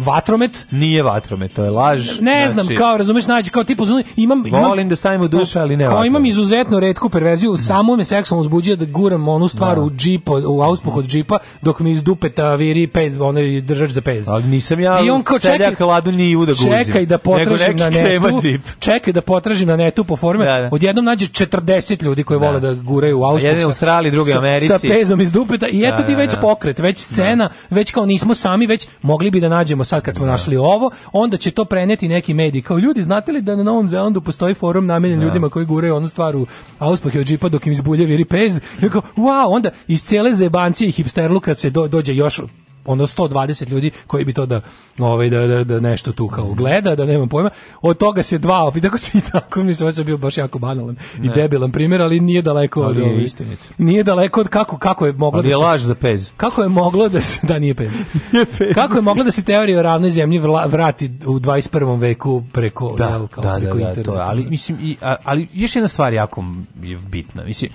vatromet. Nije vatromet, to je laž. Ne znači, znam, kao razumeš, nađe kao tipu imam volim da stavim u duše, ali ne. Kao vatromet. imam izuzetno retku perverziju, samo me seksualno uzbuđuje da guram onu stvar da. u džip, u auspuh od džipa dok mi iz dupeta viri pez, onaj držač za pez. Ali nisam ja I on kao čekaj, ladu ni u da guzim. Čekaj da potražim na netu. Džip. Čekaj da potražim na netu po forme. Da, da. Odjednom nađe 40 ljudi koji da. vole da guraju u auspuh. Jedan u Australiji, drugi u Americi. Sa pezom iz dupeta da, i eto da, ti da, već pokret, već scena, već kao nismo sami, već mogli bi da nađemo sad kad smo da. našli ovo, onda će to preneti neki mediji. Kao ljudi, znate li da na Novom Zelandu postoji forum namenjen da. ljudima koji gure onu stvar u auspahe od džipa dok im izbulje viri pez? I kao, wow, onda iz cele zebancije i hipsterluka se do, dođe još ono 120 ljudi koji bi to da ovaj da, da, da nešto tu kao mhm. gleda, da nema pojma. Od toga se dva, opet tako se tako mi se bio baš jako banalan ne. i debilan primjer, ali nije daleko ali od ovaj, istinite. Nije daleko od kako kako je moglo ali da je se, laž za pez. Kako je moglo da se da nije pez. (laughs) nije pez. Kako je moglo da se teorija o ravnoj zemlji vrati u 21. veku preko da, jel, kao, da, preko da, da, to, ali mislim i ali još jedna stvar jako je bitna. Mislim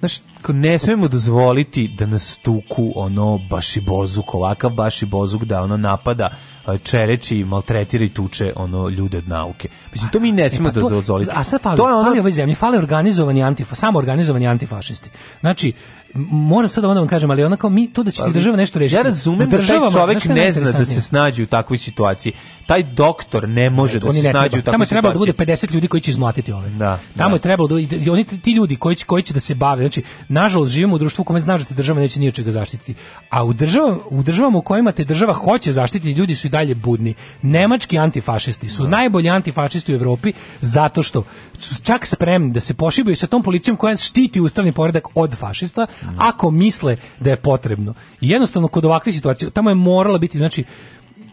Znaš, ne smemo dozvoliti da nas tuku ono baši bozuk, ovakav baši bozuk da ono napada čereči, maltretira i tuče ono ljude od nauke. Mislim, to mi ne smemo e, pa dozvoliti. A sad fali, to je ono... fali ovoj zemlji, fali organizovani antifa, samo organizovani antifašisti. Znači, moram sad onda vam kažem, ali onako mi to da će ti država nešto rešiti. Ja razumem dakle, da taj čovjek ne zna da se snađe u takvoj situaciji. Taj doktor ne može da ne, da se snađe treba. u takvoj situaciji. Tamo je trebalo da bude 50 ljudi koji će izmlatiti ove. Da, Tamo da. je trebalo da oni ti ljudi koji će koji će da se bave. Znači, nažalost živimo u društvu u kome znaš da te država neće ni čega zaštititi. A u državama u državama u kojima te država hoće zaštititi, ljudi su i dalje budni. Nemački antifašisti su da. najbolji antifašisti u Evropi zato što su čak spremni da se pošibaju sa tom policijom koja štiti ustavni poredak od fašista ako misle da je potrebno. I jednostavno kod ovakve situacije tamo je morala biti znači uh,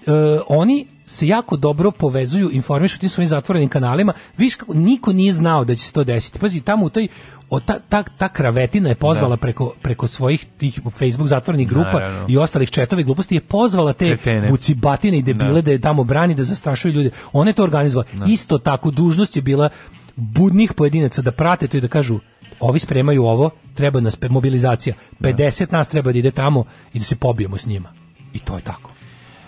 oni se jako dobro povezuju, informišu tim svojim zatvorenim kanalima. Viš kako niko nije znao da će se to desiti. Pazi, tamo u toj o, ta, ta, ta kravetina je pozvala da. preko, preko svojih tih Facebook zatvorenih grupa da, i ostalih četova gluposti je pozvala te Kretene. vucibatine i debile da. da je tamo brani, da zastrašuju ljude. Ona je to organizovala. Da. Isto tako, dužnost je bila budnih pojedinaca da prate to i da kažu ovi spremaju ovo, treba nas mobilizacija. 50 da. nas treba da ide tamo i da se pobijemo s njima. I to je tako.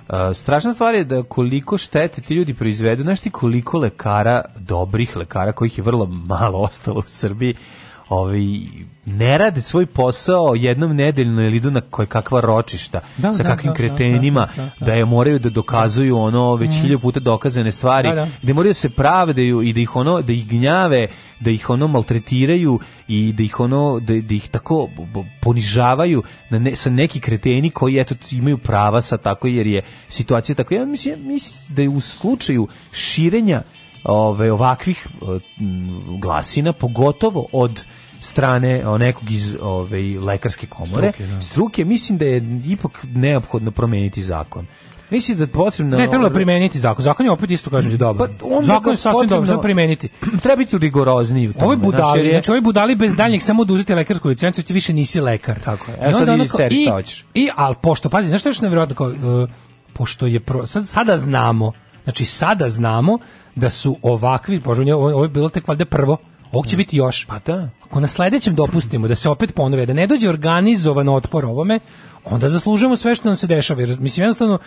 Uh, strašna stvar je da koliko štete ti ljudi proizvedu, znaš ti koliko lekara, dobrih lekara, kojih je vrlo malo ostalo u Srbiji, ovi ne rade svoj posao jednom nedeljno ili idu na koje kakva ročišta da, sa da, kakvim da, da kretenima da, da, da, je moraju da dokazuju ono već mm. hiljadu puta dokazane stvari da, moraju se pravdaju i da ih ono da ih gnjave da ih ono maltretiraju i da ih ono da, da ih tako ponižavaju na ne, sa neki kreteni koji eto imaju prava sa tako jer je situacija takva ja mislim, mislim da je u slučaju širenja ove, ovakvih e, glasina, pogotovo od strane e, nekog iz ove, lekarske komore, struke, da. struke, mislim da je ipak neophodno promeniti zakon. Mislim da je potrebno... Ne, trebalo primeniti zakon. Zakon je opet isto, kažem ti, dobar. Pa zakon je sasvim potrebno... dobro, primeniti. (clears throat) Treba biti rigorozniji. Ovo je znači, budali, je... znači ovo je budali bez daljnjeg samo oduzeti da lekarsku licencu, ti više nisi lekar. Tako je, evo sad vidi seri šta hoćeš. I, ali pošto, pazi, znaš što je još nevjerojatno, kao, uh, pošto je, pro, sad, sada znamo, Znači sada znamo da su ovakvi, bože, ovo je bilo tek valjda prvo, ovog će mm. biti još. Pa da. Ako na sledećem dopustimo da se opet ponove, da ne dođe organizovan otpor ovome, onda zaslužujemo sve što nam se dešava. Jer, mislim, jednostavno,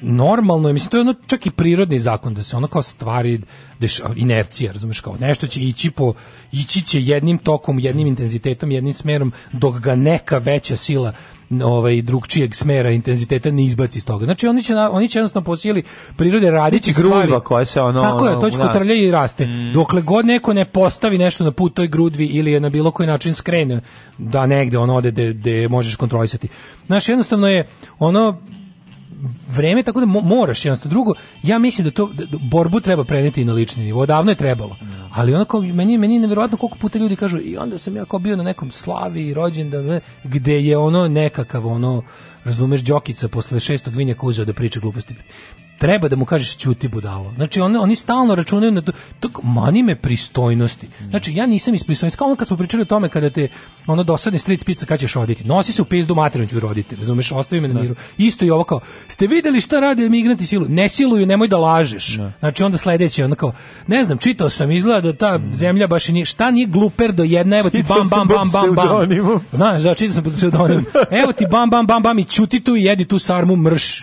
normalno je, mislim, to je ono čak i prirodni zakon, da se ono kao stvari, deš, inercija, razumeš, kao nešto će ići po, ići će jednim tokom, jednim intenzitetom, jednim smerom, dok ga neka veća sila ovaj drugčijeg smera intenziteta ne izbaci iz toga. Znači oni će oni će jednostavno posijeli prirode radiće grudva koja se ono Tako je, to će da. i raste. Mm. Dokle god neko ne postavi nešto na put toj grudvi ili je na bilo koji način skrene da negde on ode da možeš kontrolisati. Znači jednostavno je ono vreme tako da mo moraš jednostavno drugo ja mislim da to da, da borbu treba preneti na lični nivo davno je trebalo ali onako meni meni neverovatno koliko puta ljudi kažu i onda sam ja kao bio na nekom slavi rođendan gde je ono nekakav ono razumeš Đokica posle šestog vinjaka kuzeo da priča gluposti treba da mu kažeš ćuti budalo. Znači oni oni stalno računaju na to, mani me pristojnosti. Mm. Znači ja nisam iz pristojnosti. Kao kad smo pričali o tome kada te ono dosadni stric pica kad ćeš roditi. Nosi se u pizdu materinu ću roditi, razumeš? Ostavi me na da. miru. Isto i ovo kao, ste videli šta rade emigranti silu? Ne siluju, nemoj da lažeš. Ne. Da. Znači onda sledeće, ono kao, ne znam, čitao sam izgleda da ta mm. zemlja baš i nije, šta nije gluper do jedna, evo ti bam, bam, bam, bam, bam. Znaš, da, čitao sam pod pseudonimom. Evo ti bam, bam, bam, bam i ćuti tu i jedi tu sarmu mrš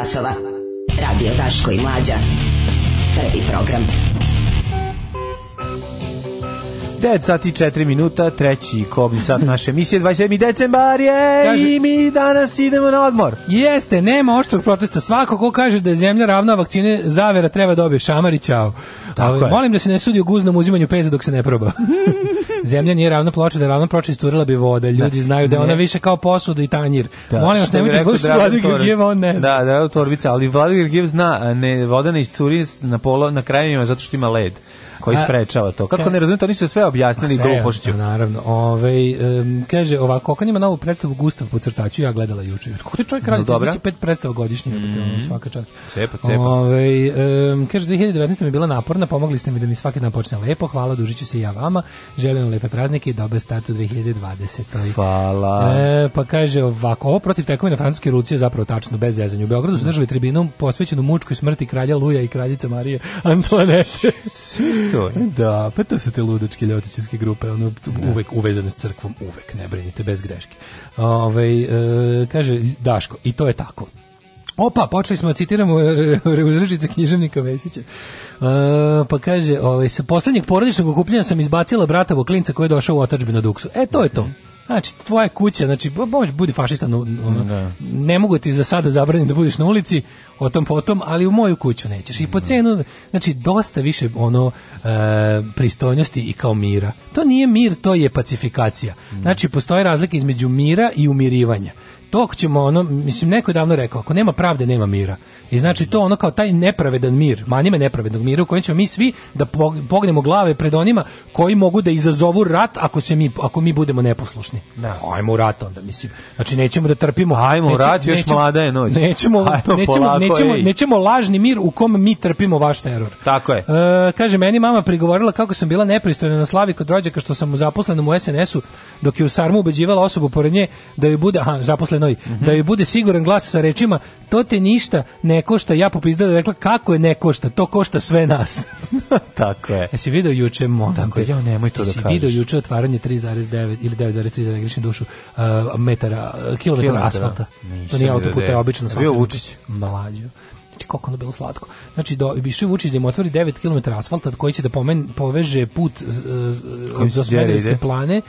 časova. Radio Daško i Mlađa. Prvi program. 9 sati 4 minuta, treći kobni sat naše emisije, 27. decembar je kaže, i mi danas idemo na odmor. Jeste, nema oštrog protesta. Svako ko kaže da je zemlja ravna vakcine, zavera treba dobije šamar i čao. Tako Ali, je. Molim da se ne sudi o guznom uzimanju peza dok se ne proba. (laughs) zemlja nije ravna ploča, da je ravna ploča isturila bi voda. Da. Ljudi da. znaju da je ona više kao posuda i tanjir. Da. Molim vas, nemojte slušati Vladimir Georgijev, on ne zna. Da, da, torbica, ali Vladimir Georgijev zna, ne, voda ne iscuri na, polo, na krajevima zato što ima led koji sprečava to. Kako ka... ne razumete, oni su sve objasnili sve, glupošću. Naravno. Ove, um, kaže ovako, Okan ima novu predstavu Gustav po crtaču, ja gledala juče. Kako ti čovjek radi? No, pet predstava godišnje, mm -hmm. svaka čast. Cepa, cepa. Ove, um, kaže, 2019. mi je bila naporna, pomogli ste mi da mi svaki dan počne lepo, hvala, dužit ću se i ja vama. Želim lepe praznike i dobar start u 2020. Hvala. E, pa kaže ovako, ovo protiv tekovina Francuske Rucije zapravo tačno, bez zezanja. U Beogradu su držali tribinom posvećenu mučkoj smrti kralja Luja i kraljica Marije Antoanete. Sisto e. Da, pa to su te ludačke ljotićevske grupe, ono, da. uvek uvezane s crkvom, uvek, ne brinite, bez greške. Ove, ovaj, e, kaže Daško, i to je tako. Opa, počeli smo, da citiramo uzrečice književnika Vesića. Uh, e, pa kaže, ovaj, sa poslednjeg porodičnog okupljenja sam izbacila brata klinca koji je došao u otačbinu na Duksu. E, to je to. Znači, tvoja kuća, znači, možeš budi fašista, no, ono, da. ne mogu ti za sada zabraniti da budiš na ulici, o tom potom, ali u moju kuću nećeš. I po da. cenu, znači, dosta više ono e, pristojnosti i kao mira. To nije mir, to je pacifikacija. Da. Znači, postoje razlika između mira i umirivanja. Tok ćemo, ono, mislim, neko je davno rekao, ako nema pravde, nema mira. I znači to ono kao taj nepravedan mir, manje nepravednog mira u kojem ćemo mi svi da pognemo glave pred onima koji mogu da izazovu rat ako se mi ako mi budemo neposlušni. Da. Ajmo u rat onda, mislim. Znači nećemo da trpimo. Ajmo u rat, još mlada je noć. Nećemo, Ajmo, nećemo, polako, nećemo, nećemo, lažni mir u kom mi trpimo vaš teror. Tako je. E, kaže, meni mama prigovorila kako sam bila nepristojna na slavi kod rođaka što sam zaposlenom u SNS-u dok je u Sarmu ubeđivala osobu pored nje da joj bude, aha, zaposlen žarenoj, mm -hmm. da joj bude siguran glas sa rečima, to te ništa ne košta, ja popizdala rekla, kako je ne košta, to košta sve nas. (laughs) Tako je. Jesi video juče, molim Tako je, ja nemoj to da kažeš. Jesi video juče otvaranje 3,9 ili 9,3 za negrišnu dušu uh, metara, uh, kilometara asfalta. Nisam to nije autoput, je obično sam. Bio Vučić. Mlađo znači kako ono bilo slatko. Znači do Bišu Vučić da im otvori 9 km asfalta koji će da pomen, poveže put uh, do Smederevske plane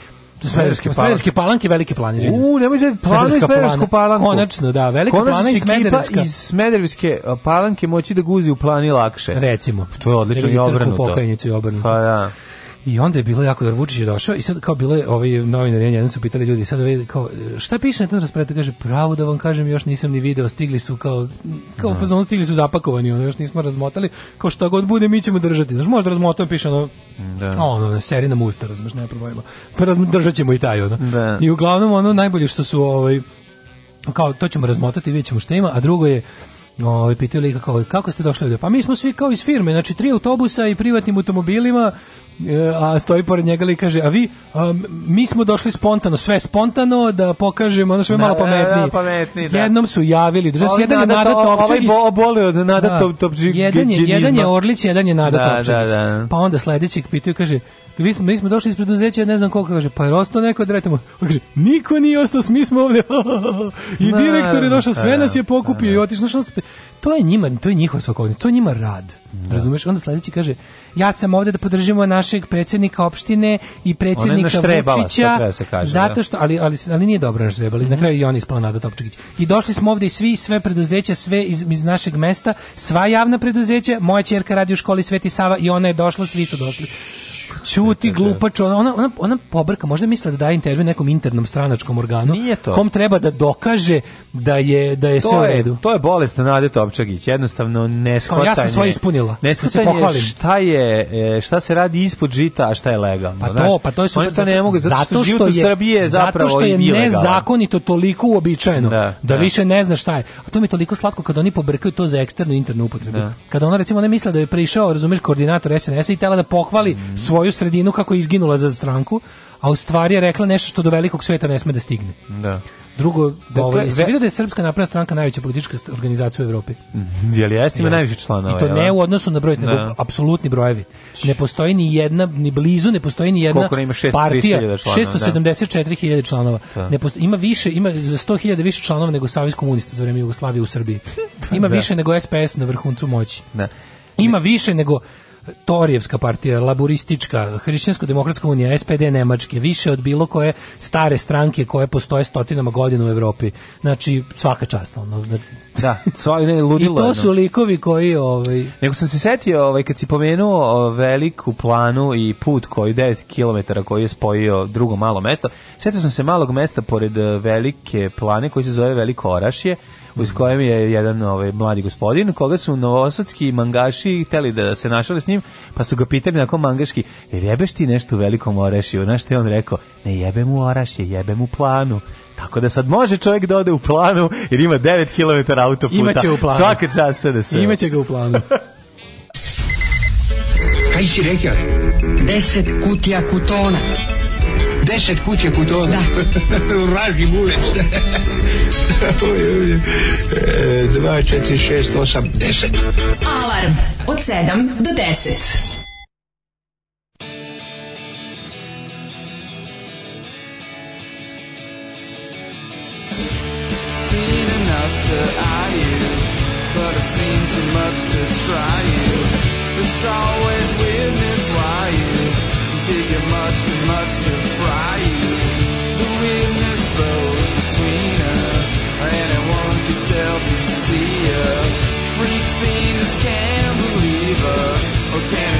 Smederske palanke. Smederske palanke, Velike plane, U, nemoj se, planu i Smedersku palanku. Konačno, da, Velika Konačno plana i Smederska. iz Smederske palanke moći da guzi u plani lakše. Recimo. Pa to je odlično i obrnuto. Pokajnicu i obrnuto. Pa da. I onda je bilo jako, jer Vučić je došao i sad kao bile je, ovaj novinar, jedan su pitali ljudi, sad vidi kao, šta piše na tom raspretu Kaže, pravo da vam kažem, još nisam ni video, stigli su kao, kao pa da. no. stigli su zapakovani, ono, još nismo razmotali, kao šta god bude, mi ćemo držati. znači možda razmotamo, piše ono, da. ono, serina musta, razumiješ, nema problema. Pa držat ćemo i taj, ono. Da. I uglavnom, ono, najbolje što su, ovaj, kao, to ćemo razmotati i vidjet ćemo šta ima, a drugo je, Ovaj pitali kako kako ste došli ovdje? Pa mi smo svi kao iz firme, znači tri autobusa i privatnim automobilima E, a stoji pored njega i kaže, a vi, a, um, mi smo došli spontano, sve spontano, da pokažemo, ono što je da, malo da, da, pametniji. Da, pametniji da. Jednom su javili, znači, jedan je Nada Topčagić. Ovaj boli od Nada Topčagić. Jedan je Orlić, jedan je Nada Topčagić. Pa onda sledećeg pitaju, kaže, mi smo, mi smo došli iz preduzeća, ne znam koliko, kaže, pa je ostao neko da retamo. Kaže, niko nije ostao, mi smo ovdje. (laughs) I direktor je došao, sve nas je da, pokupio i da. otišao. što To je njima, to je njihov svakodnevno, to je njima rad. Da. Razumeš? Onda sledeći kaže, ja sam ovde da podržimo našeg predsjednika opštine i predsjednika Vučića. Da zato što, ali, ali, ali nije dobro naš mm -hmm. na kraju i on ispala Nada Topčagić. I došli smo ovde i svi, sve preduzeća, sve iz, iz našeg mesta, sva javna preduzeća, moja čerka radi u školi Sveti Sava i ona je došla, svi su došli. Ćuti da. glupač, ona, ona, ona pobrka, možda misle da daje intervju nekom internom stranačkom organu, Nije to. kom treba da dokaže da je, da je to sve u redu. To je bolest Nade Topčagić, jednostavno ne shvatanje. Ja sam svoje ispunila, ne da se pohvalim. Šta, je, e, šta se radi ispod žita, a šta je legalno. Pa to, pa to je super. Zato, ne mogu, zato, što, što je, Srbije zapravo zato što je nezakonito toliko uobičajeno, da, da, da, više ne zna šta je. A to mi je toliko slatko kad oni pobrkaju to za eksternu internu upotrebu. Da. Kada ona recimo ne misle da je prišao, razumeš, koordinator SNS i tela da pohvali mm. svoj svoju sredinu kako je izginula za stranku, a u stvari je rekla nešto što do velikog sveta ne sme da stigne. Da. Drugo, dakle, ovaj, se vidio da je Srpska napredna stranka najveća politička organizacija u Evropi. Mhm. Je li jeste ima najviše članova? I to ne u odnosu na broj, nego da. apsolutni brojevi. Ne postoji ni jedna, ni blizu, ne postoji ni jedna Koliko ima šest, partija. Članova, 674.000 da. članova. Da. Ne postoji, ima više, ima za 100.000 više članova nego Savez komunista za vreme Jugoslavije u Srbiji. (laughs) Ima da. više nego SPS na vrhuncu moći. Da. Ima više nego Torijevska partija, laboristička, Hrišćansko-demokratska unija, SPD Nemačke, više od bilo koje stare stranke koje postoje stotinama godina u Evropi. Znači, svaka čast. Ono. Da, da sva, ne, ludilo. I to su likovi koji... Ovaj... Nego sam se setio, ovaj, kad si pomenuo veliku planu i put koji 9 km koji je spojio drugo malo mesto, setio sam se malog mesta pored e, velike plane koji se zove Veliko Orašje, uz mhm. kojem je jedan ovaj, mladi gospodin, koga su novosadski mangaši hteli da se našali s njim, pa su ga pitali nakon mangaški, jel jebeš ti nešto u velikom orešiju? Znaš što je on rekao? Ne jebem u orašje, jebem u planu. Tako da sad može čovjek da ode u planu, jer ima 9 km autoputa. Imaće u planu. Svaki čas sve da se... Imaće ga u planu. (laughs) Kaj si rekao? 10 kutija kutona. 10 kutija kutona? Da. (laughs) Raži bulec. (laughs) 2, 4, 6, 8, 10. Alarm od 7 do 10. Seen enough to you But I've seen too much to try you It's always weirdness Freak scenes can't believe us. Okay.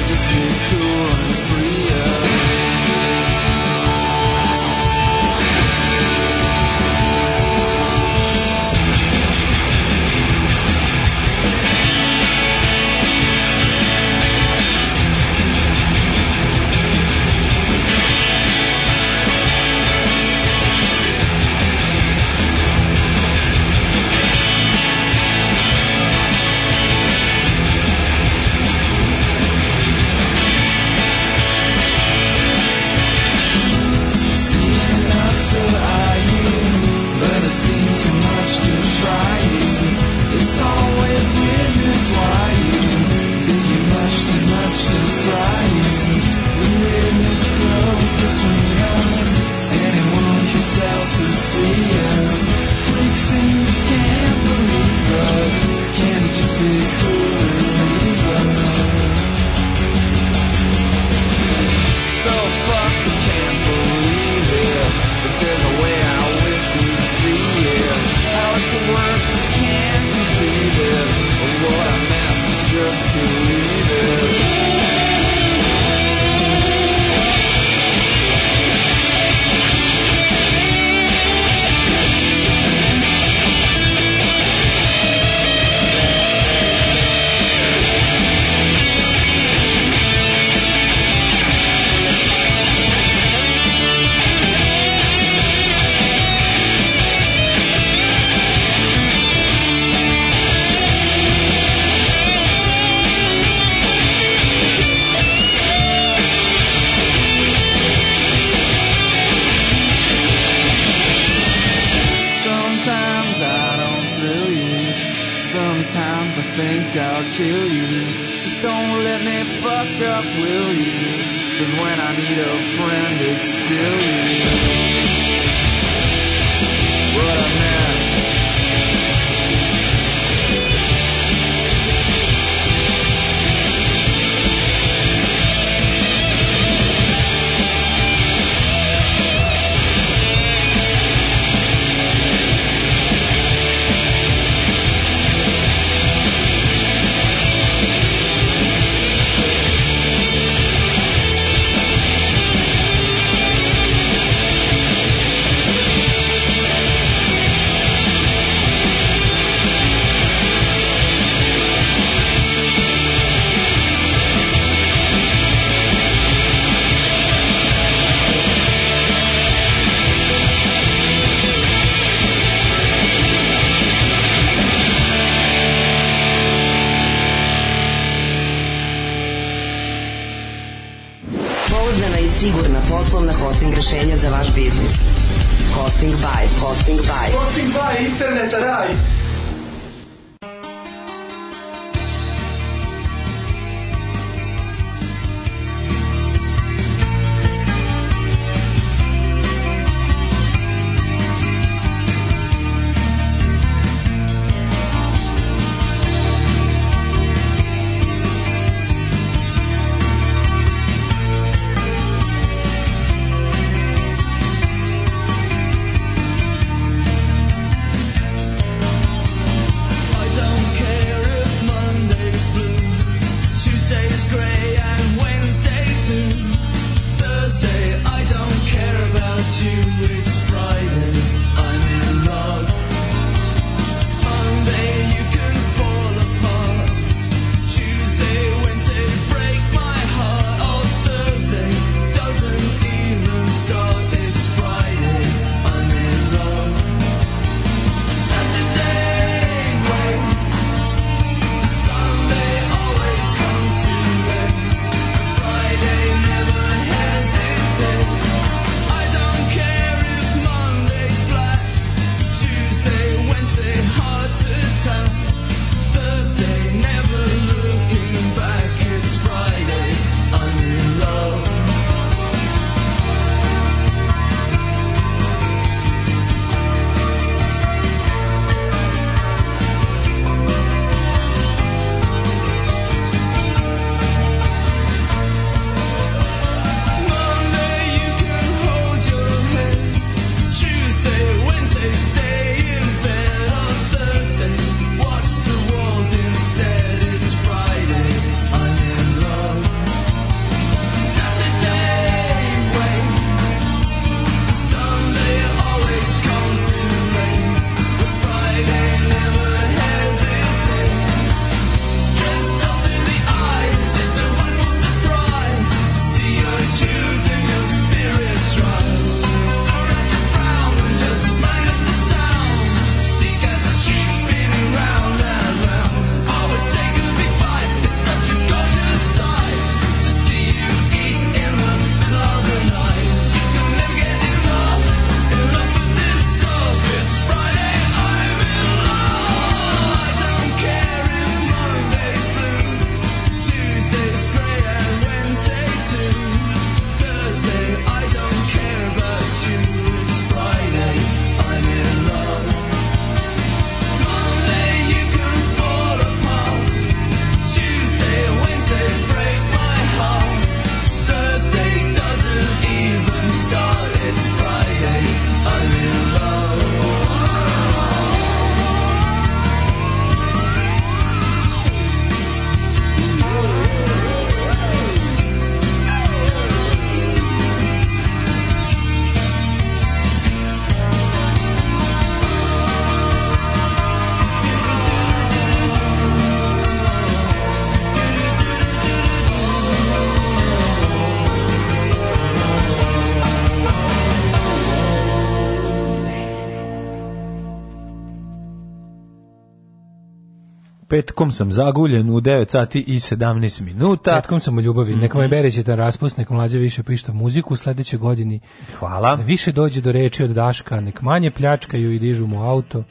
petkom sam zaguljen u 9 sati i 17 minuta. Petkom sam u ljubavi, nek me mhm. bereće da raspust, nek mlađe više pišta muziku u sledećoj godini. Hvala. Više dođe do reči od Daška, nek manje pljačkaju i dižu mu auto.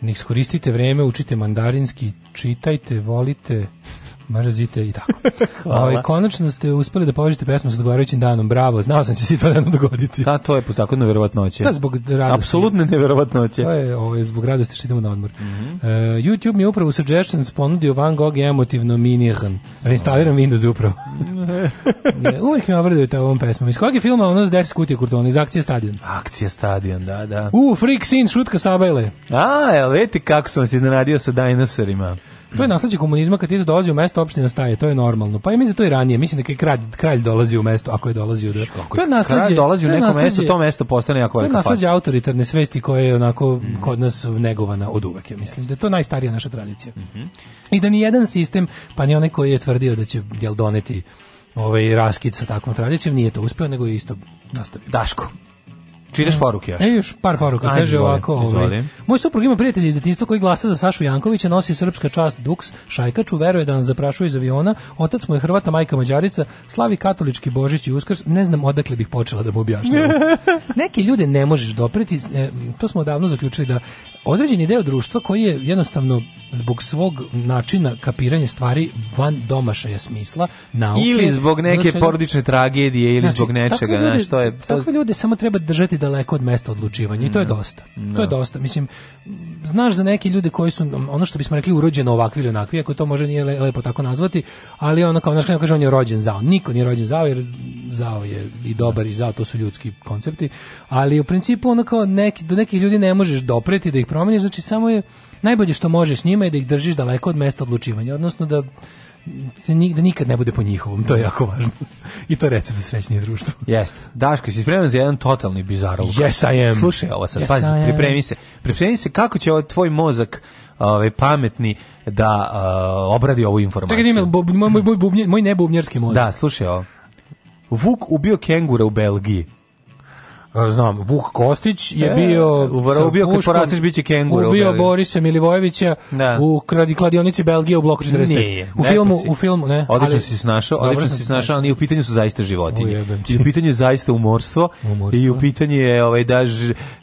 Nek skoristite vreme, učite mandarinski, čitajte, volite, Mažazite i tako. (laughs) Ove, ovaj, konačno ste uspeli da povežete pesmu sa odgovarajućim danom. Bravo, znao sam da će se to jedno dogoditi. Da, to je po zakonu verovatnoće. Da, zbog radosti. Apsolutne neverovatnoće. To je ove, ovaj, zbog radosti što idemo na odmor. Mm -hmm. e, YouTube mi je upravo suggestions ponudio Van Gogh emotivno minihan. Reinstaliram Windows upravo. (laughs) ne, uvek me obradujete ovom pesmom. Iz kog je filma ono s 10 kutije kurtona? Iz akcije stadion. Akcija stadion, da, da. U, Freak Sin, šutka Sabajle. A, leti kako sam se iznenadio sa dinosaurima. To je nasledđe komunizma kad ti dolazi u mesto opština staje, to je normalno. Pa ja mislim da to i ranije, mislim da kad kralj, kralj dolazi u mesto, ako je dolazio da. To je nasledđe. Kralj dolazi u neko naslađe, mesto, to mesto postane jako velika. To je nasledđe autoritarne svesti koja je onako mm. kod nas negovana od uvek, ja mislim da je to najstarija naša tradicija. Mm -hmm. I da ni jedan sistem, pa ni onaj koji je tvrdio da će jel doneti ovaj raskid sa takvom tradicijom, nije to uspeo, nego je isto nastavio. Daško. Čitaš poruke još? E, još par poruka. Ajde, Kaže ovako, ovaj, moj suprug ima prijatelj iz detinjstva koji glasa za Sašu Jankovića, nosi srpska čast Duks, Šajkaču, veruje da nam zaprašuje iz aviona, otac mu je Hrvata, majka Mađarica, slavi katolički Božić i Uskrs, ne znam odakle bih počela da mu objašnjam. (laughs) Neke ljude ne možeš dopreti, e, to smo odavno zaključili da određeni deo društva koji je jednostavno zbog svog načina kapiranja stvari van domašaja smisla nauke ili zbog neke znači, porodične tragedije ili znači, zbog nečega, znači, što je to... takve ljude samo treba držati daleko od mesta odlučivanja i to je mm, dosta. No. To je da. dosta. Mislim, znaš za neke ljude koji su, ono što bismo rekli, urođeno ovakvi ili onakvi, ako to može nije lepo tako nazvati, ali ono kao, znaš, kako kaže, on je rođen zao. Niko nije rođen zao, jer zao je i dobar i zao, to su ljudski koncepti, ali u principu ono kao, neki, do nekih ljudi ne možeš dopreti da ih promeniš, znači samo je najbolje što možeš s njima je da ih držiš daleko od mesta odlučivanja, odnosno da se da nikad ne bude po njihovom, to je jako važno. (laughs) I to recept za srećnije društvo. Jeste. Daško, si spreman za jedan totalni bizarov. Yes, I am. Slušaj ovo sad, yes, pazi, pripremi se. Pripremi se kako će ovaj tvoj mozak ovaj pametni da uh, obradi ovu informaciju. Čekaj, moj, moj, moj, moj nebubnjarski mozak. Da, slušaj ovo. Vuk ubio kengura u Belgiji znam, Vuk Kostić je e, bio u ubio korporaciš biće kenguru. Ubio Borisa Milivojevića da. u kradi kladionici Belgije u bloku 45. Nije, u filmu, si. u filmu, ne. Odlično si snašao, odlično si snašao, ali u pitanju su zaista životinje. I u pitanju je zaista umorstvo, umorstvo. i u pitanju je ovaj da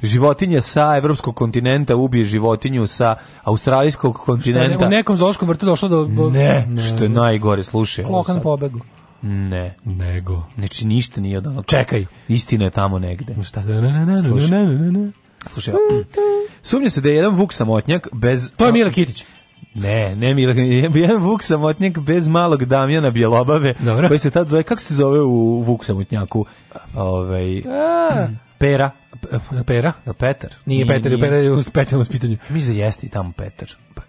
životinja sa evropskog kontinenta ubije životinju sa australijskog kontinenta. Šta, ne, u nekom zoološkom vrtu došlo do ne, ne, što je najgore, slušaj. Lokan pobegu. Ne. Nego. Znači ništa nije od onog. Čekaj, istina je tamo negde. Šta? Ne, ne, ne, ne, ne, na, na, na. Slušaj, da, da, da, sumnja se da je jedan Vuk samotnjak bez... To je Mila Kitić. Ne, ne Mila Kitić, jedan Vuk samotnjak bez malog Damjana Bjelobave, Dobro. koji se tad zove, kako se zove u Vuk samotnjaku? Ovaj, Pera. Pera? Je Petar? Nije, nije Petar, Pera je u specijalnom spitanju. Mislim da jeste i tamo Petar. Pa,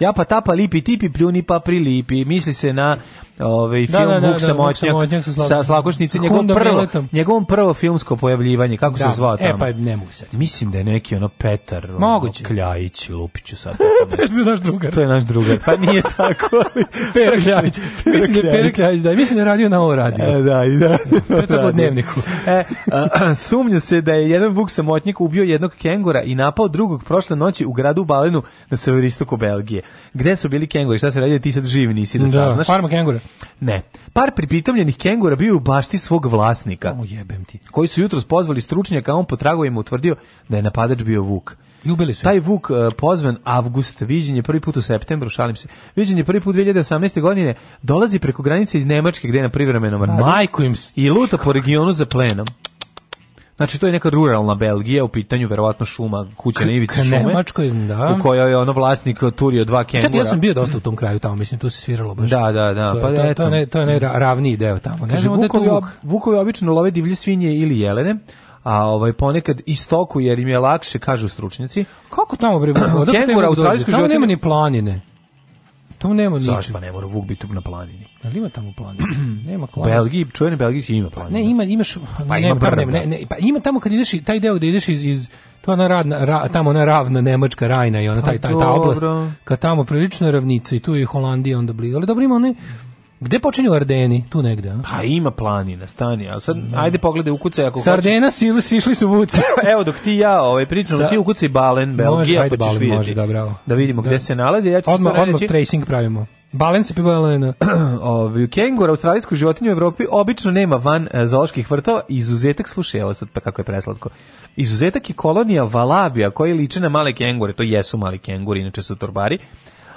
ja pa tapa lipi tipi pljuni pa prilipi. Misli se na ovaj da, film da, da, Vuk da, Samoćnjak sa, sa Slakošnice, njegov prvo, njegovom prvo filmsko pojavljivanje, kako se da. zvao e, tamo? E, pa ne mogu sad. Mislim da je neki ono Petar Moguće. Ono, Kljajić, Lupiću sad. (laughs) to je naš drugar. To je naš drugar, pa nije (laughs) tako. Pera Kljajić. Mislim da je Kljajić, da. Mislim da radio na ovo radio. E, da, i da. Petar (laughs) dnevniku. E, sumnja se da je jedan Vuk Samoćnjak ubio jednog kengura i napao drugog prošle noći u gradu Balenu na severistoku Belgije. Gde su bili kengori Šta se radi Ti sad živi nisi da, da saznaš. Farma kengura. Ne. Par pripitomljenih kengura bio u bašti svog vlasnika. O, jebem ti. Koji su jutros pozvali stručnjaka, on po tragovima utvrdio da je napadač bio Vuk. I ubili su. Taj Vuk uh, pozvan avgust, viđen je prvi put u septembru, šalim se. Viđen je prvi put 2018. godine, dolazi preko granice iz Nemačke gde je na privremenom radu. Majku im i luta po regionu za plenom. Znači to je neka ruralna Belgija u pitanju verovatno šuma, kuća na ivici šume. Nemačkoj, da. U kojoj je ono vlasnik turio dva kengura. Čak ja sam bio dosta u tom kraju tamo, mislim, tu se sviralo baš. Da, da, da. To, pa to, to, ne, to je najravniji deo tamo. Ne Kaže, vukovi, vuk. vukovi obično love divlje svinje ili jelene, a ovaj ponekad i stoku jer im je lakše kažu stručnjaci. Kako tamo bre? (clears throat) Kengura u australijskoj životinji nema ni planine. Tu nema ničeg. Zašto pa ne mora Vuk biti na planini? Ali ima tamo planina. (clears throat) nema klanac. Belgiji, čuveni Belgijski ima planina. Ne, ima, imaš... Pa ne, ima tamo, ne, ne, pa ima tamo kad ideš, taj deo gde ideš iz, iz to ona radna, ra, tamo ona ravna Nemačka Rajna i ona pa taj, taj, ta oblast, kad tamo prilično ravnica i tu je Holandija onda blizu. Ali dobro ima one, Gde počinju Ardeni? Tu negde, a? Pa ima planina, stani, a sad, mm. ajde pogledaj kuca ako Sardena sili sišli su vuci. (laughs) Evo dok ti ja ovaj pričam, Sa... ti i Balen, Belgija, može, pa ćeš Balen, vidjeti. Može, da, bravo. Da vidimo da. gde se nalazi, ja ću odmah, odmah reći... tracing pravimo. Balen se pivo pibalena. (clears throat) Ovi, kengura, australijsku životinju u Evropi obično nema van e, zooloških vrtova. Izuzetak, slušaj, evo sad pa kako je preslatko. Izuzetak je kolonija Valabija, koji liče na male kengure, to jesu mali kenguri, inače su torbari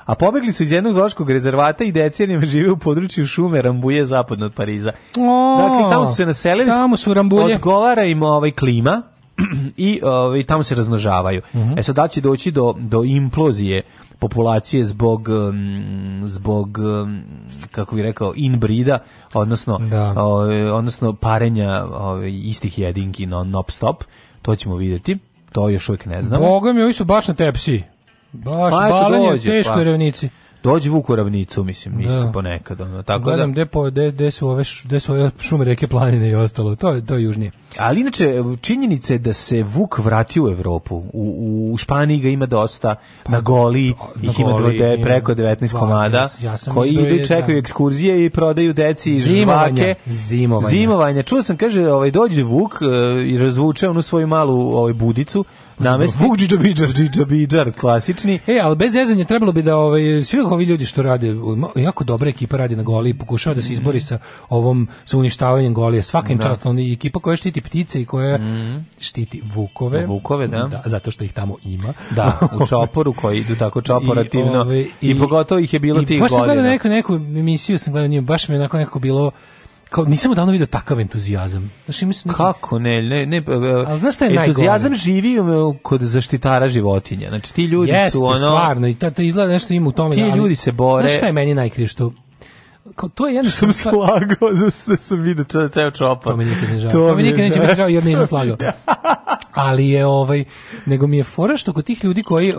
a pobegli su iz jednog zoološkog rezervata i decenijama žive u području šume Rambuje zapadno od Pariza. O, dakle, tamo su se naselili, tamo su Rambuje. odgovara im ovaj klima (clears throat) i ovaj, tamo se razmnožavaju. Uh mhm. -huh. E sad da će doći do, do implozije populacije zbog zbog kako bih rekao inbrida odnosno da. o, ovaj, odnosno parenja o, ovaj, istih jedinki non, stop to ćemo videti to još uvijek ne znamo. Bogom mi, ovi su baš na tepsi. Baš, pa balanje dođe, teško pa. ravnici. Dođi Vuk u ravnicu, mislim, da. isto ponekad. Ono, tako da- Gledam da... po, de, de su ove, de su ove šume, reke, planine i ostalo. To je, to je južnije. Ali inače, činjenica je da se Vuk vrati u Evropu. U, u Španiji ga ima dosta, pa, na Goli na ih ima dode, preko 19 ba, komada, ja, ja koji ide i da čekaju da. ekskurzije i prodaju deci i žvake. Zimovanje. Zimovanje. Čuo sam, kaže, ovaj, dođe Vuk eh, i razvuče onu svoju malu ovaj, budicu, namestnik. Vuk Džidžabidžar, Džidžabidžar, klasični. E, ali bez jezanja trebalo bi da ovaj, svi ovi ljudi što rade, jako dobra ekipa radi na goli i pokušava da se izbori sa ovom, sa uništavanjem golije. Svaka im da. čast, on, ekipa koja štiti ptice i koja mm. štiti vukove. Vukove, da. da. Zato što ih tamo ima. Da, (laughs) u čoporu koji idu tako čoporativno. I, ove, ovaj, i, i pogotovo ih je bilo i, tih godina. Baš sam gledao neku, neku emisiju, sam gledao njima, baš mi je nekako bilo kao nisam odavno video takav entuzijazam. Znači mislim kako ne, ne, ne ali, znaš šta je entuzijazam živi um, kod zaštitara životinja. Znači ti ljudi Jeste, su ono stvarno i ta, ta izgleda nešto ima u tome. Ti da, ali, ljudi se bore. Znaš šta je meni najkrije što kao to je jedno sam slago, slagao (laughs) za sve sam video čeo ceo čopa. To mi nikad ne (laughs) žao. To, to mi nikad neće da. biti žao jer nisam slago. (laughs) Ali je ovaj nego mi je fora što kod tih ljudi koji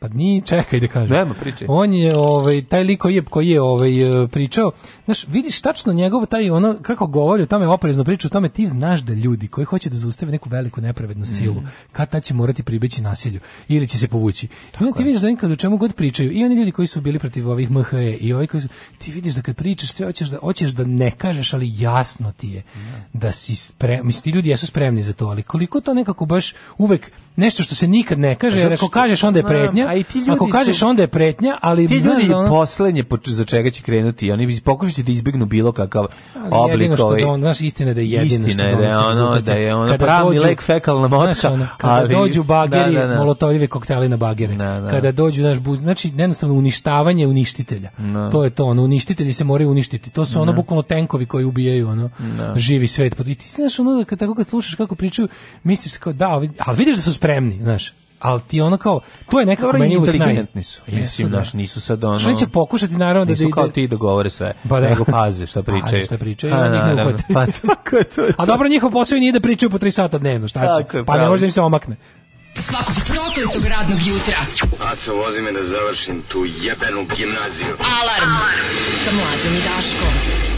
Pa ni čekaj da kažem. Nema priče. On je ovaj taj liko je koji je ovaj e, pričao, znaš, vidiš tačno njegovo taj ono kako govori tamo tome oprezno priča o tome ti znaš da ljudi koji hoće da zaustave neku veliku nepravednu silu, mm. kad tad će morati pribeći nasilju ili će se povući. Tako I onda ti vidiš da oni kad o čemu god pričaju i oni ljudi koji su bili protiv ovih MHE i ovi koji su ti vidiš da kad pričaš sve hoćeš da hoćeš da ne kažeš, ali jasno ti je da, da si spremni, misli ti ljudi jesu spremni za to, ali koliko to nekako baš uvek nešto što se nikad ne kaže, jer ako kažeš onda je pretnja, a i ti ljudi ako kažeš su, onda je pretnja, ali ti ljudi da ono... poslednje za čega će krenuti, oni bi pokušati da izbegnu bilo kakav ali oblik jedino što ovaj... da on, znaš, istina da je jedino istina što je da, da je ono, da je ono pa pravni lek fekalna motka, znaš, ono, kada ali... dođu bageri, da, da, da. molotovljive koktele na bagere, da, da, da. kada dođu, znaš, bu... znači, jednostavno uništavanje uništitelja, da. to je to, ono, uništitelji se moraju uništiti, to su ono da. bukvalno tenkovi koji ubijaju, ono, živi svet, pa i ti znaš, ono, kad tako kad slušaš kako pričaju, misliš kao, da, ali vidiš da su spremni, znaš, ali ti ono kao, to je nekako meni inteligentni su. Mislim, da. naš, nisu sad ono... Šta će pokušati, naravno, da... Nisu da kao ti da govore sve, ba, pa da. nego paze šta pričaju. Paze šta pričaju, ja na, na, pa (laughs) tako je to, A dobro, njihov posao nije da pričaju po 3 sata dnevno, šta će? Tako je, pa ne može da im se omakne. Svakog prokletog radnog jutra. Aco, vozi me da završim tu jebenu gimnaziju. Alarm! Alarm. Sa mlađom i Daškom.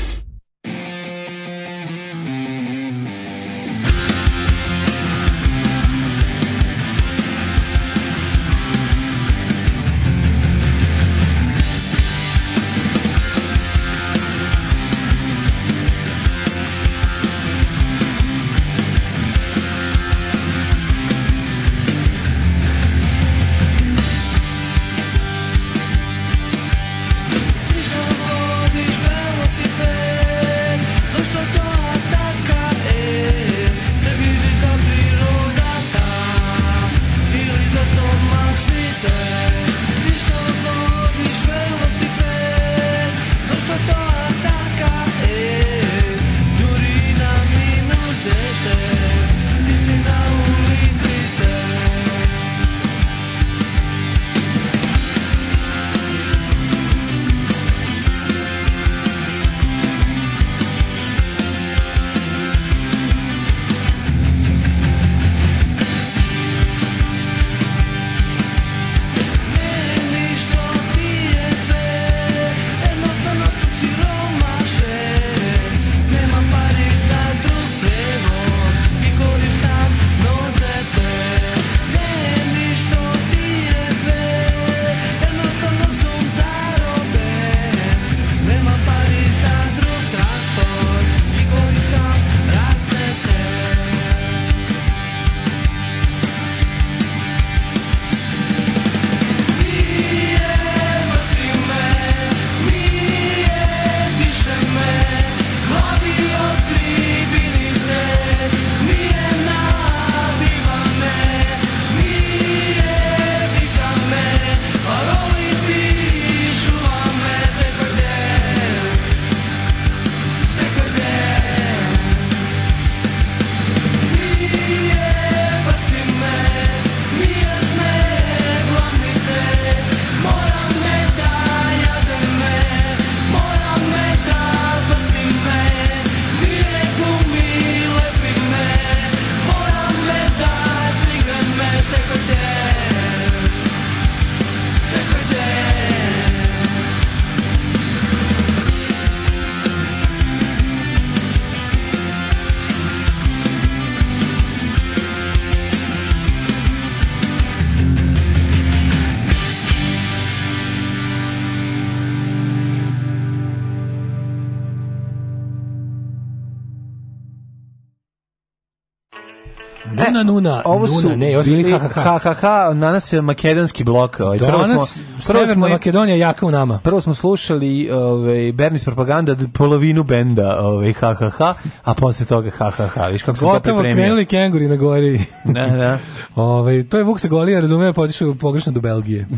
Nuna, Nuna. Ovo su nuna, ne, bili HHH. Danas je makedonski blok. Ovaj. Prvo danas smo, prvo smo, Makedonija jaka u nama. Prvo smo slušali ovaj, Bernis propaganda polovinu benda ovaj, ha, a posle toga ha ha. Viš kako se to pripremio. Gotovo krenuli kenguri na gori. da, da. (laughs) Ovaj, to je Vuk se golija, razumeo, potišao pa pogrešno do Belgije. (laughs)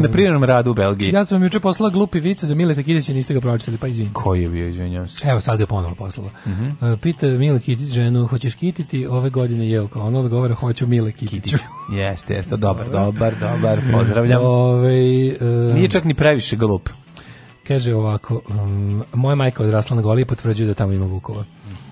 na primjerom radu u Belgiji. Ja sam vam juče poslala glupi vice za Mileta Kitića, niste ga pročitali, pa izvinite. Koji je bio, izvinjam se. Evo, sad ga ponovo poslala. Mm -hmm. Pita Mile Kitić ženu, hoćeš kititi? Ove godine je oko. Ona odgovara, hoću Mile Kitiću. jeste, jeste, (laughs) dobar, dobar, dobar, pozdravljam. Ove, ovaj, um, Nije čak ni previše glup. Kaže ovako, um, moja majka odrasla na goli potvrđuje da tamo ima Vukova.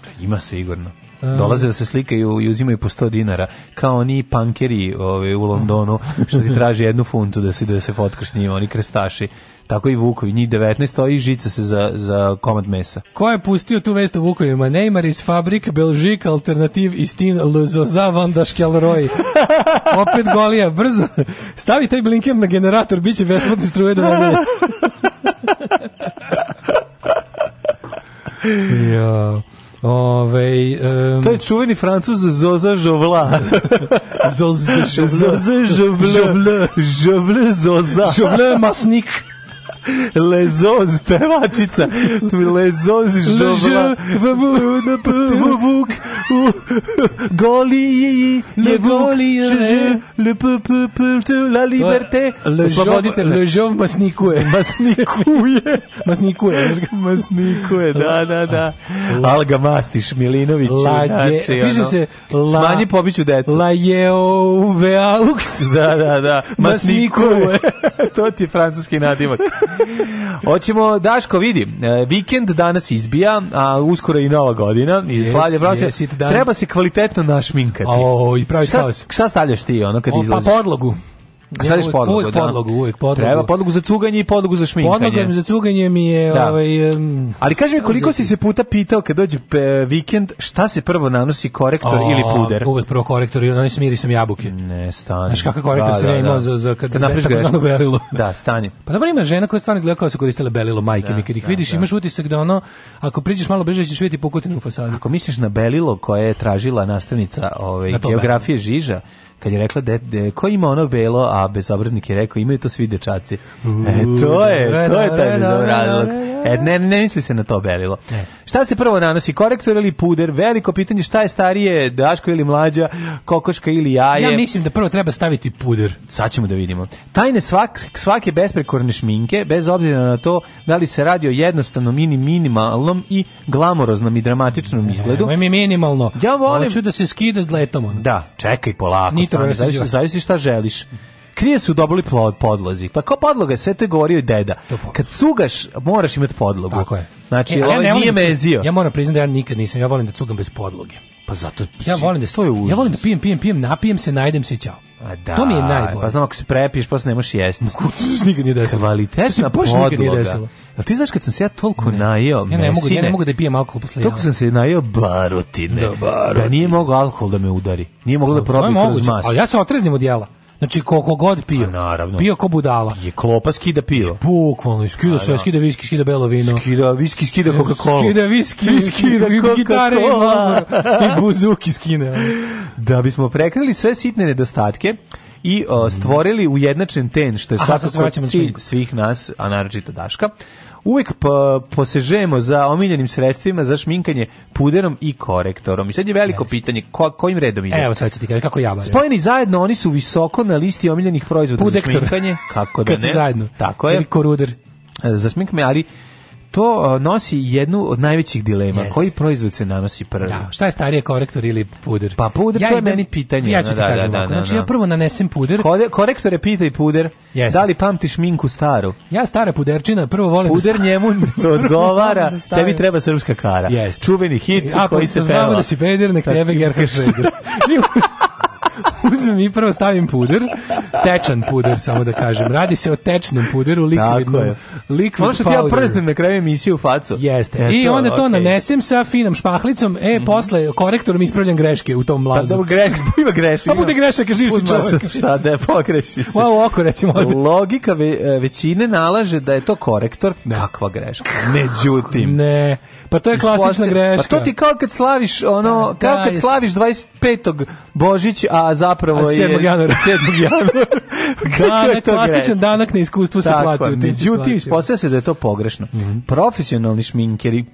Da, ima sigurno dolaze da se slikaju i uzimaju po 100 dinara, kao oni pankeri ove, ovaj, u Londonu, što se traži jednu funtu da se, da se fotkaš s njima, oni krestaši tako i Vukovi, njih 19 stoji žica se za, za komad mesa. Ko je pustio tu vest o Vukovima? Neymar iz Fabrik, Belžik, Alternativ, Istin, Luzoza, Van Daškelroj. (laughs) Opet Golija, brzo, stavi taj blinker na generator, bit će besplatne struje do nedelje. (laughs) ja. Ove, um, to je čuveni francuz Zoza Žovla. (laughs) Zoza Žovla. Zoza Žovla. Žovla Zoza. Žovla Masnik. Lezoz, pevačica. Lezoz, žovla. Vuk. Goli je Le goli je le p p p la liberté. Oslobodite me. Ležov masnikuje. (laughs) Masnikuje. masnikuje. masnikuje, da, da, da. Alga mastiš, Milinović. Laje. Znači, piše se. Smanji pobiću decu. La Lajeo vealux. Da, da, da. Masnikuje. (laughs) to ti je francuski nadimak. (laughs) Hoćemo, Daško, vidi, e, vikend danas izbija, a uskoro i nova godina. I yes, slavlje, yes, treba se kvalitetno našminkati. O, i pravi šta, šta stavljaš ti ono kad o, pa izlaziš? Pa podlogu. Ja, Staviš podlogu, uvijek da. podlogu, da. uvijek podlogu. Treba podlogu za cuganje i podlogu za šminkanje. Podloga za cuganje mi je... Da. Ovaj, um, Ali kaži mi, koliko si se puta pitao kad dođe pe, vikend, šta se prvo nanosi, korektor o, ili puder? Uvijek prvo korektor, i onaj smiri jabuke. Ne, stani. Znaš kakav korektor da, sam ja da, imao da. za, za kad, kad napriš grešku. Belilo. Da, stani. Pa dobro ima žena koja stvarno izgleda kao su koristila belilo majke da, mi. Kad ih vidiš, imaš utisak da ono, ako priđeš malo bliže, ćeš vidjeti pukotinu u fasadi. Ako misliš na belilo koje je tražila nastavnica ovaj, na geografije Žiža, kad je rekla da ko ima ono belo, a bezobraznik je rekao imaju to svi dečaci. Uuu, e, to je, to je taj da razlog. E, ne, ne misli se na to belilo. Ne. Šta se prvo nanosi, korektor ili puder? Veliko pitanje šta je starije, daško ili mlađa, kokoška ili jaje? Ja mislim da prvo treba staviti puder. Sad ćemo da vidimo. Tajne svak, svake besprekorne šminke, bez obzira na to da li se radi o jednostavnom mini minimalnom i glamoroznom i dramatičnom izgledu. Ne, mi minimalno. Ja volim. Hoću da se skida s dletom. Ono. Da, čekaj polako. Ni strane, zavisi, zavisi šta želiš krije su dobili podlozi. Pa ko podloga sve to je govorio i deda. Kad cugaš, moraš imati podlogu. Tako je. Znači, e, ovaj ja nije da mezio. Ja moram priznati da ja nikad nisam, ja volim da cugam bez podloge. Pa zato... Ja volim da, je ja volim da pijem, pijem, pijem, napijem se, najdem se i čao. A da, to mi je najbolje. Pa znam, ako se prepiš, posle ne možeš jesti. (laughs) Nikad nije desilo. Kvalitetna podloga. Nikad nije desilo. Ali ti znaš kad sam se ja toliko ne. najeo ja ne, mogu, ja ne mogu da pijem alkohol posle Toliko sam se najeo barutine. Da, barutine. Da nije mogao alkohol da me udari. Nije mogao da, da probi kroz mas. Ali ja sam otreznim od jela. Znači koliko god pio. A pa naravno. Pio ko budala. Je klopa skida pio. Bukvalno skida sve, pa da. skida viski, skida belo vino. Skida viski, skida Coca-Cola. Skida viski, skida gitare i, i buzuki skine. Da bismo prekrili sve sitne nedostatke, i o, e, stvorili ujednačen ten, što je svakako cilj svih nas, a naročito Daška. Uvek po, posežemo za omiljenim sredstvima za šminkanje puderom i korektorom. I sad je veliko Jeste. pitanje ko, kojim redom ide. Evo sad ću ti kažem kako ja Spojeni zajedno oni su visoko na listi omiljenih proizvoda Pudektor. za šminkanje. Kako da Kad Su zajedno. Tako je. Ili koruder. E, za šminkanje, ali to uh, nosi jednu od najvećih dilema. Jeste. Koji proizvod se nanosi da, prvi? Da, šta je starije, korektor ili puder? Pa puder, ja to je idem, meni pitanje. Ja ću da, ti da, kažem da, da, da, Znači, da. ja prvo nanesem puder. Kode, korektore, pitaj puder. Jeste. Da li pamtiš minku staru? Ja stara puderčina, prvo volim Puder (laughs) da njemu odgovara, da tebi treba srpska kara. Jeste. Čuveni hit Ako koji se peva. Ako da si peder, nek tebe Gerhard Schröder. (laughs) (laughs) (laughs) uzmem i prvo stavim puder, tečan puder, samo da kažem. Radi se o tečnom puderu, likvidnom. Likvid ono što ti ja prznem na kraju emisije u facu. Jeste. E, I to, onda to okay. nanesem sa finom špahlicom, e, mm -hmm. posle korektorom ispravljam greške u tom lazu. Pa dobro, greš, (laughs) ima greške. Pa bude grešak, živ si čovjek. Šta da, pogreši se. Malo oko, recimo. Odre. Logika ve, većine nalaže da je to korektor. Ne. Kakva greška. Međutim. Ne. Pa to je klasična greška. Pa to ti kao kad slaviš ono, da, kao kad da, slaviš 25. Božić, a zapravo a 7. je 7. januara, 7. (laughs) januara. (laughs) da, je to klasičan greška? danak na iskustvu se plati. Međutim, ispostavlja se da je to pogrešno. Mm -hmm. Profesionalni šminkeri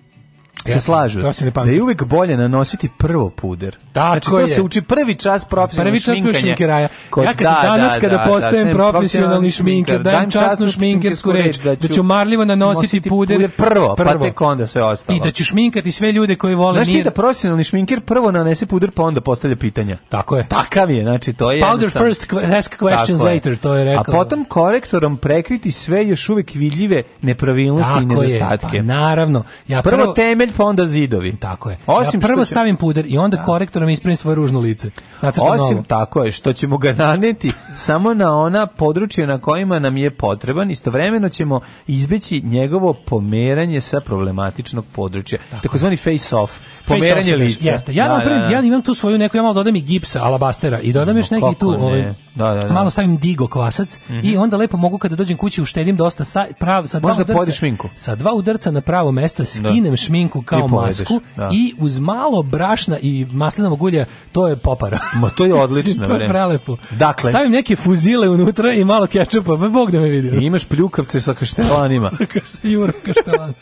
se ja slažu. Ja se da je uvek bolje nanositi prvo puder. Tako znači, to je. se uči prvi čas profesionalno prvi čas šminkanje. Kod, ja kad da, da, danas da, kada da, postajem da, profesionalni šminker, dajem časnu šminkersku reč, da, da ću, da ću marljivo nanositi puder, puder prvo, pa prvo, pa tek onda sve ostalo. I da ću šminkati sve ljude koji vole Znaš mir. Znaš ti da profesionalni šminker prvo nanese puder, pa onda postavlja pitanja. Tako je. Takav je, znači to je... Powder first, ask questions later, to je rekao. A potom korektorom prekriti sve još uvek vidljive nepravilnosti i pa nedostatke. naravno. Ja prvo teme temelj, pa onda zidovi. Tako je. Osim ja prvo će... stavim puder i onda da. korektorom ispravim svoje ružno lice. Nacrtam Osim novo. tako je, što ćemo ga naneti samo na ona područja na kojima nam je potreban, istovremeno ćemo izbeći njegovo pomeranje sa problematičnog područja. Tako Takozvani face-off. Pomeranje face lica. Jeste. Ja, da, da, prvim, da. ja imam tu svoju neku, ja malo dodam i gipsa, alabastera i dodam no, još neki tu... Ovaj, ne. Ovaj, da, da, da. Malo stavim digo kvasac mm -hmm. i onda lepo mogu kada dođem kući uštedim dosta sa, prav, sa dva Možda udarca. Sa dva udarca na pravo mesto skinem da. šminku senku kao I masku da. i uz malo brašna i maslinovog ulja to je popara. (laughs) Ma to je odlično, (laughs) to je prelepo. Dakle, stavim neke fuzile unutra i malo kečapa, pa bog da me vidi. imaš pljukavce sa kaštelanima. (laughs) sa kaštelanima. kaštelanom.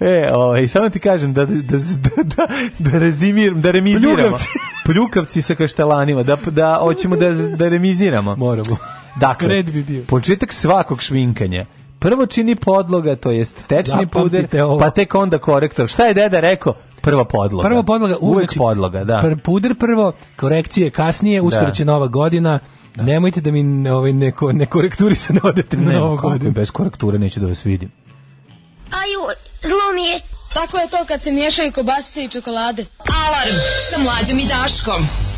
e, ovaj samo ti kažem da da da da, da rezimiram, da remiziramo. Pljukavci. pljukavci sa kaštelanima, da da hoćemo da da remiziramo. Moramo. Dakle, Red bi bio. početak svakog šminkanja Prvo čini podloga, to jest tečni puder, pa tek onda korektor. Šta je deda rekao? Prva podloga. Prva podloga, uvek, uvek podloga, da. Pr puder prvo, korekcije kasnije, uskoro da. će nova godina. Da. Nemojte da mi ovaj neko nekorekturi se ne odete na novu godinu. Bez korekture neću da vas vidim. Aju, zlo mi je. Tako je to kad se miješaju kobasice i čokolade. Alarm sa mlađom i Daškom.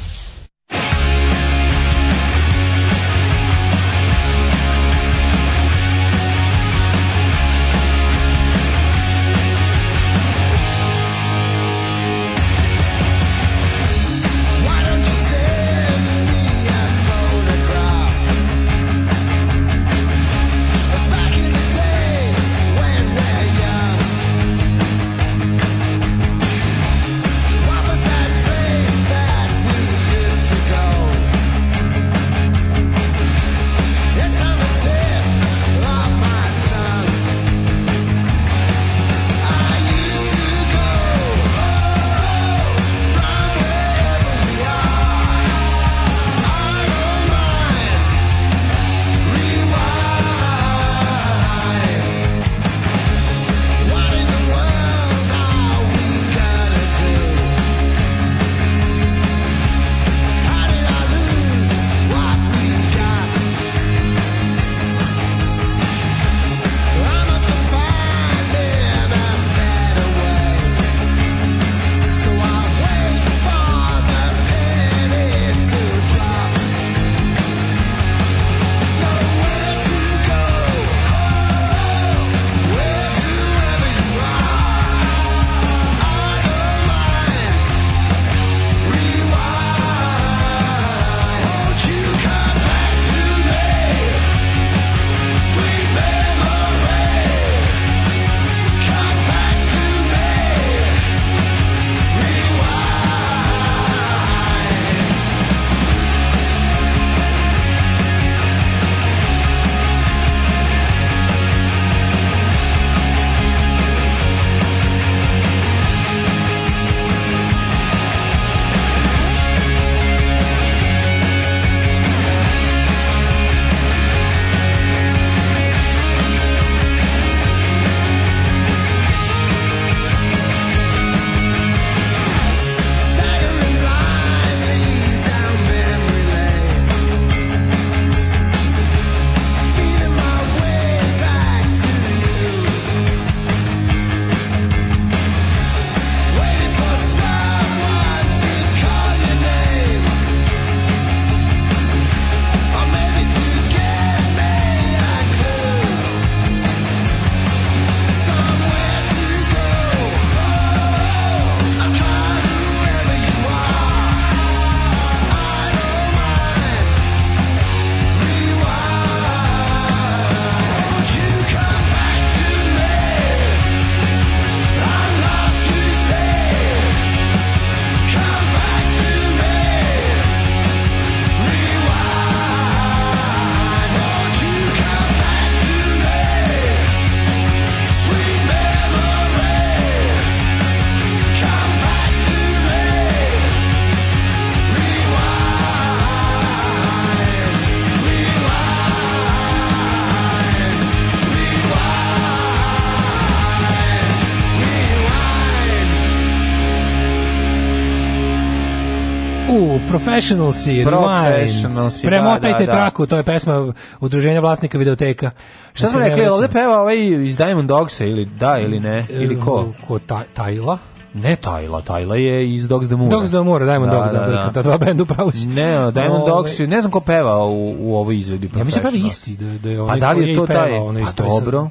Professionals i Professionals. Da, Premotajte da, da, traku, to je pesma udruženja vlasnika videoteka. Šta su rekli, ovde peva ovaj iz Diamond Dogsa ili da ili ne, e, ili ko? Ko Tajla? Ne Tajla, Tajla je iz Dogs the Moora. Dogs the Moora, Diamond da, Dogs, da, da, da. da. dva benda upravo si. Ne, Diamond Ove... Dogs, ne znam ko peva u, u ovoj izvedbi. Ja mislim da pravi isti, da, da je onaj pa da li je to taj, pa dobro,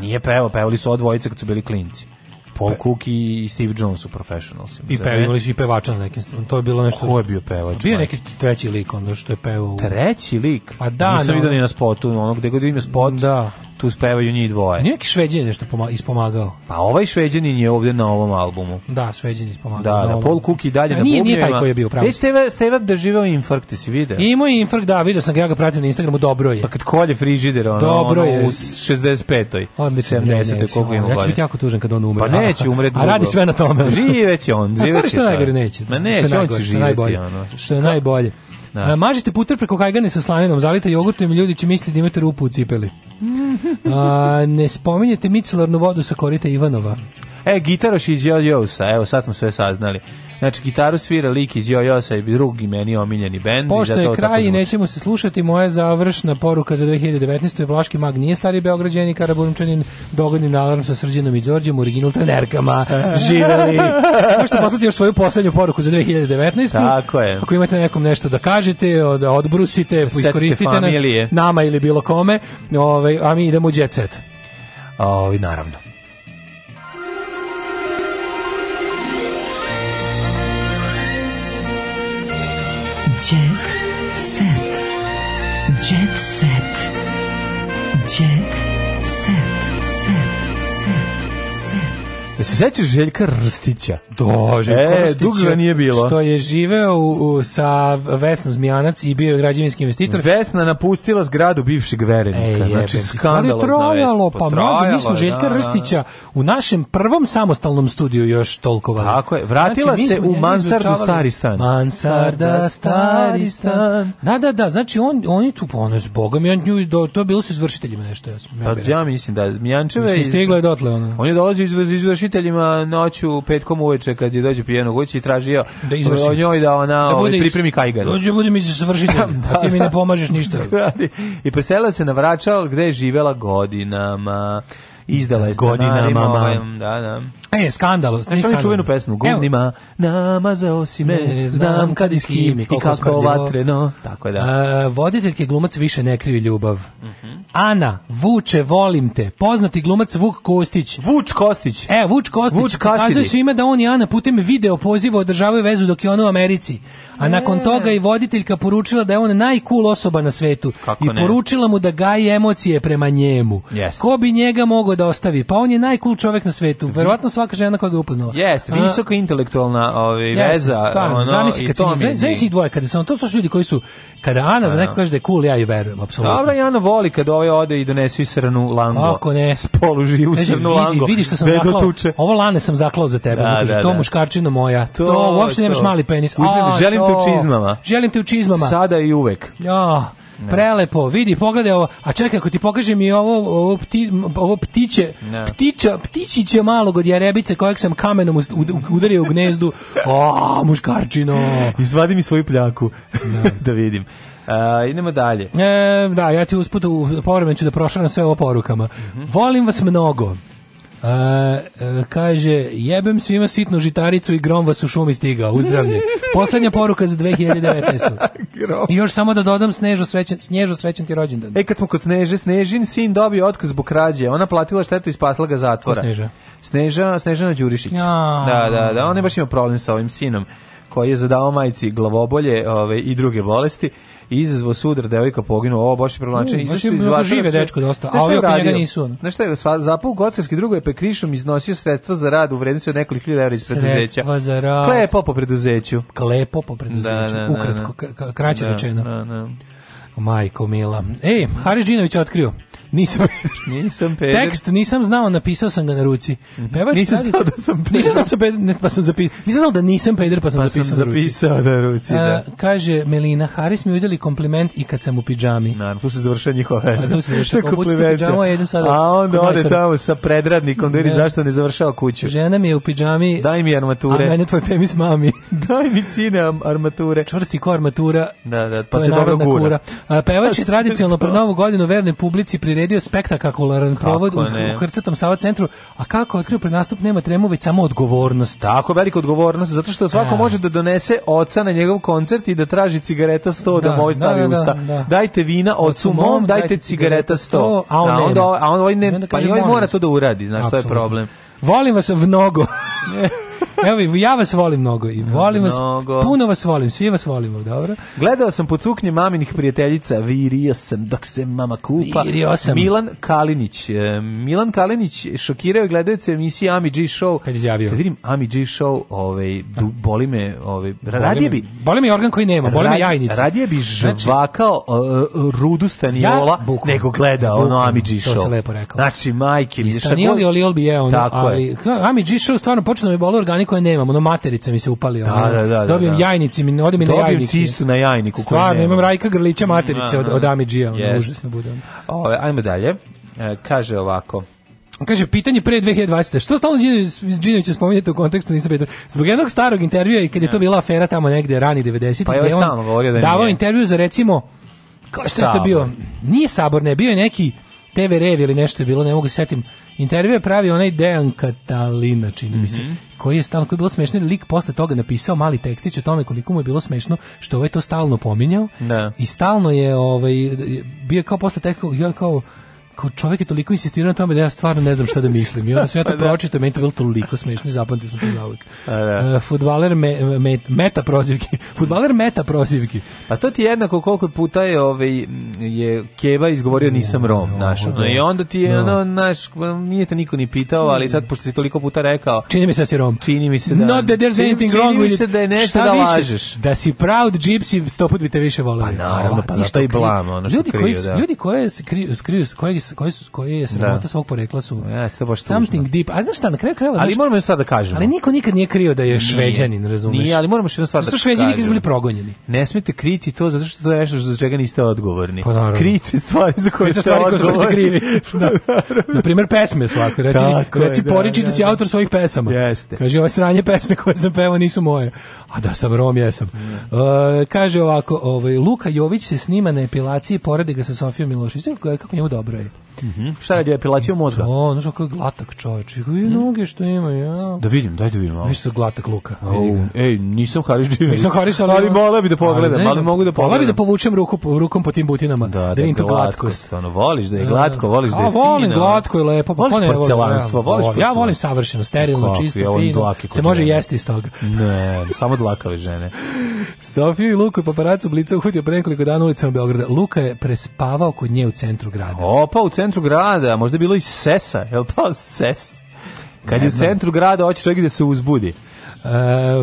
nije pevao, pevali su odvojice kad su bili klinci. Paul Cook i Steve Jones su professionals. I pe, imali su i pevača na nekim To je bilo nešto... Ko je bio pevač? Bio neki treći lik, onda što je pevao. Treći lik? Pa da. Nisam no. vidio ni na spotu, ono gde god je spot. Da tu spevaju njih dvoje. Nije neki šveđan nešto poma, ispomagao. Pa ovaj šveđanin je ovde na ovom albumu. Da, šveđan ispomagao. Da, da, Paul Cook i dalje da, na nije, bubnjevima. Nije taj koji je bio pravo. Steve, Steve doživao infarkt, ti si vidio? Imao je infarkt, da, vidio sam ga, ja ga pratim na Instagramu, dobro je. Pa kad kolje frižider, ono, dobro ono, je. u 65-oj, 70-oj, koliko ima Ja ću biti jako tužan kad on umre. Pa neće umreti. (laughs) A radi sve na tome. Živeće on, živeće. A stvari što najgore neće. Ma neće, on će živjeti. Što je najbolje. Da. E, mažite puter preko kajgane sa slaninom, zalite jogurtom i ljudi će misliti da imate rupu u cipeli. (laughs) A, ne spominjete micelarnu vodu sa korita Ivanova. E, gitaroš iz Jojosa, evo sad smo sve saznali. Znači, gitaru svira lik iz Jojosa i drugi meni omiljeni bend. Pošto je kraj i nećemo se slušati, moja završna poruka za 2019. je Vlaški mag nije stari Beograđani, Karaburumčanin, dogodni alarm sa Srđanom i Đorđem, original trenerkama. Živeli! (laughs) Možete poslati još svoju poslednju poruku za 2019. Tako je. Ako imate nekom nešto da kažete, da odbrusite, iskoristite nas, nama ili bilo kome, ovaj, a mi idemo u jet set. Ovi, naravno. se sećaš Željka Rstića? Do, Željko e, dugo nije bilo. Što je živeo sa Vesnom Zmijanac i bio je građevinski investitor. Vesna napustila zgradu bivšeg verenika. E, znači, da skandalo. trojalo, pa, pa mlađe, mi smo Željka da, da, da, Rstića u našem prvom samostalnom studiju još tolko toliko Tako je, vratila znači, se u Mansardu stari stan. Mansarda stari stan. Da, da, da, znači on, oni je tu ponos, pa bogom, i on nju, do, to bilo se izvršiteljima nešto. Ja, pa, ja mislim da, Zmijančeva je... Stigla je dotle ona. On je dolazio iz, izvršiteljima noću petkom uveče uveče kad je dođe pijeno kući i tražio da izvrši. o njoj da ona da ovaj, bude pripremi kajgan. Dođe bude mi se savršitelj, (laughs) da, ti mi da. ne pomažeš ništa. (laughs) I preselila se na Vračal gde je živela godinama. Izdala je da, godinama. Ovaj, da, da. E, skandal. Ne što čuvenu pesmu, gumnima, namazao si me, znam kad i s i kako vatreno. Tako da. A, e, voditeljke glumac više ne kriju ljubav. Mm -hmm. Ana, Vuče, volim te. Poznati glumac Vuk Kostić. Vuč Kostić. E, Vuč Kostić. Vuč Kazuje svima da on i Ana putem video poziva održavaju vezu dok je ona u Americi. A ne. nakon e. toga i voditeljka poručila da je on najcool osoba na svetu. Kako I ne? poručila mu da gaji emocije prema njemu. Yes. Ko bi njega mogao da ostavi? Pa on je najcool čovjek na svetu. Verovatno sva svaka žena koja ga je upoznala. Jeste, visoka intelektualna ovaj, veza. Stvarno, ono, zamisli, kad si, zamisli dvoje, kada sam, to su ljudi koji su, kada Ana za neko kaže da je cool, ja ju verujem, apsolutno. Dobro, i Ana voli kad ovaj ode i donese i srnu lango. Kako ne? Poluži u srnu vidi, lango. Vidi što sam zaklao, ovo lane sam zaklao za tebe. Da, kaže, da, to da. muškarčina moja, to, to uopšte nemaš mali penis. Uzmem, želim te u čizmama. Želim te u čizmama. Sada i uvek. Ja. Prelepo, vidi, pogledaj ovo. A čekaj, ako ti pokažem i ovo, ovo, pti, ovo ptiće, ne. ptića, ptičiće malog od jarebice kojeg sam kamenom udario u gnezdu. o, (laughs) muškarčino! Izvadi mi svoju pljaku da, (laughs) da vidim. Uh, idemo dalje. E, da, ja ti usput u povremenu ću da prošaram sve ovo porukama. Mm -hmm. Volim vas mnogo. Uh, kaže, jebem svima sitnu žitaricu i grom vas u šumi stigao, uzdravlje. Poslednja poruka za 2019. (laughs) I još samo da dodam Snežu srećen, Snježu srećen ti rođendan. E, kad smo kod Sneže, Snežin sin dobio otkaz zbog krađe. Ona platila štetu i spasla ga zatvora. Ko Sneža? Sneža, Snežana Đurišić. Ja. Da, da, da, ona je baš ima problem sa ovim sinom koji je zadao majici glavobolje ove, i druge bolesti i izazvao sudar, devojka poginuo, ovo baš je provlačenje. Mm, baš je žive dečko dosta, a ovi opet njega nisu. Znaš šta je, za u kockarski, drugo je pekrišom iznosio sredstva za rad u vrednosti od nekoliko hiljada evra iz preduzeća. Sredstva za rad. Klepo po preduzeću. Klepo po preduzeću, da, da, da ukratko, da. kraće da, rečeno. Da, da. Majko mila. Ej, Haris Đinović je otkrio. Nisam (laughs) peder. Nisam peder. Tekst nisam znao, napisao sam ga na ruci. Mhm. Pevač nisam da znao da sam peder. Nisam znao da sam peder, pa sam zapisao. Nisam znao da nisam peder, pa sam pa zapisao, sam zapisao na ruci. Da. A, kaže Melina, Haris mi udjeli kompliment i kad sam u pidžami. Na, tu se završa njihova veza. tu se završa (laughs) kompliment. Da. Pidžamu, jedem sada a onda ode tamo sa predradnikom, da vidi da. zašto ne završava kuću. Žena mi je u pidžami. Daj mi armature. A mene tvoj pemis mami. (laughs) Daj mi sine armature. Čvrsti ko armatura. Da, da, pa se dobro gura. Pevač pa je tradicionalno pred novu godinu verne publici priredio priredio spektakularan provod u, ne. Krcatom Sava centru, a kako otkrio pred nastup nema tremu, već samo odgovornost. Tako, velika odgovornost, zato što svako a. Da. može da donese oca na njegov koncert i da traži cigareta 100 da, da mu stavi da, da, usta. Da, dajte vina ocu mom, dajte cigareta 100. A on, a onda, a on, on, ovaj ne, pa ovaj mora to da uradi, znaš, Absolutno. to je problem. Volim vas mnogo. (laughs) (laughs) Evo, ja vas volim mnogo i volim vas, mnogo. puno vas volim, svi vas volimo, dobro? Gledao sam po cuknje maminih prijateljica, virio sam dok se mama kupa. Virio sam. Milan Kalinić. E, Milan Kalinić šokirao gledajući emisije Ami G Show. Kad izjavio. Kad vidim Ami G Show, ovaj, du, boli me, ovaj, radije bi... Boli me organ koji nema, boli me jajnica. Radije bi znači- žvakao uh, rudu Staniola ja, buku, nego gleda ono Ami G Show. To se lepo rekao. Znači, majke mi... Stanioli, oli, oli, oli, ono, ali... Ami G Show stvarno da me boli organi koje nemam, ono materica mi se upali. Da, ono, da, da, da dobijem da, da. jajnici, mi, ode mi dobijem na jajnici. Dobijem cistu na jajniku. Stvarno, imam rajka grlića materice od, da, da, od Amidžija, ono, yes. užasno bude. O, ajmo dalje, e, kaže ovako. Kaže, pitanje pre 2020. Što stalno Đinovića spominjete u kontekstu, nisam bedan. Zbog jednog starog intervjua i kad je to bila afera tamo negde rani 90. Pa je on stalno govorio da davao intervju za recimo, kao što je to bio? Nije sabor, ne, bio je neki TV Rev ili nešto je bilo, ne mogu da se setim. Intervju je pravio onaj Dejan Katalina, čini mi se, mm -hmm. koji je stalno, koji je bilo smešno, lik posle toga napisao mali tekstić o tome koliko mu je bilo smešno, što ovaj to stalno pominjao. Da. I stalno je, ovaj, bio kao posle tekao, ja kao, kao čovjek je toliko insistirao na tome da ja stvarno ne znam šta da mislim. I onda sam ja to (laughs) pa da. pročitao, meni to bilo toliko smešno i zapamtio sam to zauvijek. Uh, pa da. e, futbaler me, me, meta prozivki. (laughs) Futbaler meta prozivki. Pa to ti je jednako koliko puta je, ovaj, je Keva izgovorio nisam Rom, no, naš. No, I onda ti je, no. no naš, nije te niko ni pitao, ali sad, pošto si toliko puta rekao... Čini mi se da si Rom. Čini mi se da... Not that there's anything čini, wrong with it. da je nešto da lažeš. Da si proud gypsy, sto put bi te više volio. Pa naravno, pa zato i blam. Ono ljudi, koji, da. ljudi koje skriju, skriju, kojeg koji, su, koji je sramota da. svog porekla su Jeste, baš something tužno. deep. A znaš šta, na kraju krajeva... Ali daš, moramo sada da kažemo. Ali niko nikad nije krio da je šveđanin, razumeš? Nije, ali moramo što jednu stvar da, da šveđani nikad bili progonjeni. Ne smete kriti to zato što to je nešto za čega niste odgovorni. Pa naravno. Krite stvari za koje Krite ste odgovorni. ste krivi. (laughs) da. Na primer pesme svako. Reci, Tako reci je, da, poriči da, da, da, si da. autor svojih pesama. Jeste. Kaže, ove sranje pesme koje sam pevao nisu moje. A da sam Rom, jesam. Uh, kaže ovako, ovaj, Luka Jović se snima na epilaciji, poredi ga sa Sofijom Milošićem, kako njemu dobro je. Mhm. Mm Šta radi epilacija mozga? O, znaš kako je glatak čovjek. I je mhm. noge što ima, ja. Da vidim, daj da vidim. Malo. Isto da glatak luka. Oh, ej, nisam Haris Dživić. Nisam Haris, ali... Ali da mola da bi da pogledam, ali, ali mogu da pogledam. Mola bi da povučem ruku, rukom po tim butinama. Da, da, da vidim dakle, tu glatkost. Ono, voliš da je glatko, voliš da je fino. A, volim glatko i lepo. Pa, voliš pa ne, porcelanstvo, voliš porcelanstvo. Ja volim savršeno, sterilno, kako, čisto, ja fino. Se može jesti iz toga. Ne, samo dlakave žene. (laughs) Sofiju i Luku i paparacu Blica uhutio pre nekoliko dana ulicama Beograda. Luka je prespavao kod nje u centru grada. Opa, u centru grada, možda je bilo i sesa, je li pao ses? Kad je u centru grada, hoće čovjek da se uzbudi. E,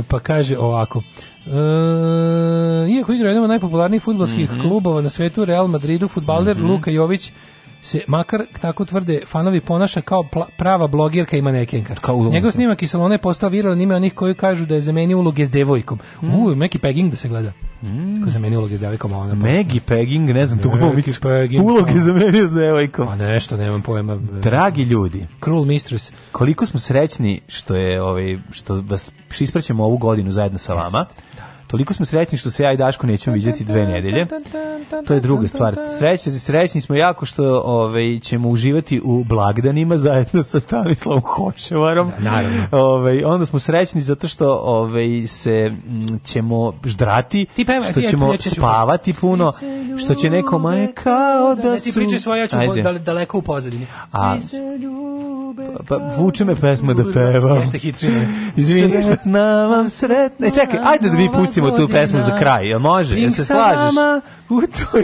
pa kaže ovako, Uh, iako igra jedan od najpopularnijih futbolskih mm -hmm. klubova na svetu, Real Madridu, futbaler mm -hmm. Luka Jović se makar tako tvrde fanovi ponaša kao prava blogirka i manekenka. Njegov da. snimak iz salona je postao viralan ime onih koji kažu da je zamenio uloge s devojkom. Mm. U, neki pegging da se gleda. Mm. Ko zamenio uloge s devojkom, a ona Megi pegging, ne znam, tu glumicu. Uloge pa- zamenio s devojkom. A pa nešto, nemam pojma. Dragi ljudi. Cruel Mistress. Koliko smo srećni što je ovaj što vas ispraćemo ovu godinu zajedno sa vama. Da Toliko smo srećni što se ja i Daško nećemo viđati dve nedelje. To je druga stvar. Srećni, srećni smo jako što ovaj, ćemo uživati u blagdanima zajedno sa Stanislavom Hočevarom. Da, naravno. Ovaj, onda smo srećni zato što ovaj, se m, ćemo ždrati, ti pevaš, što ti ćemo ja spavati puno, što će neko maje kao da, da, da su... Ne ti pričaj svoje, ja ću Ajde. daleko u pozadini. A, pa, pa vuče me pesma da pevam. Jeste hitčine. Izvini. Sretna vam sretna. E, čekaj, ajde da mi pustimo pustimo tu pesmu za kraj, jel može? Jel se slažeš?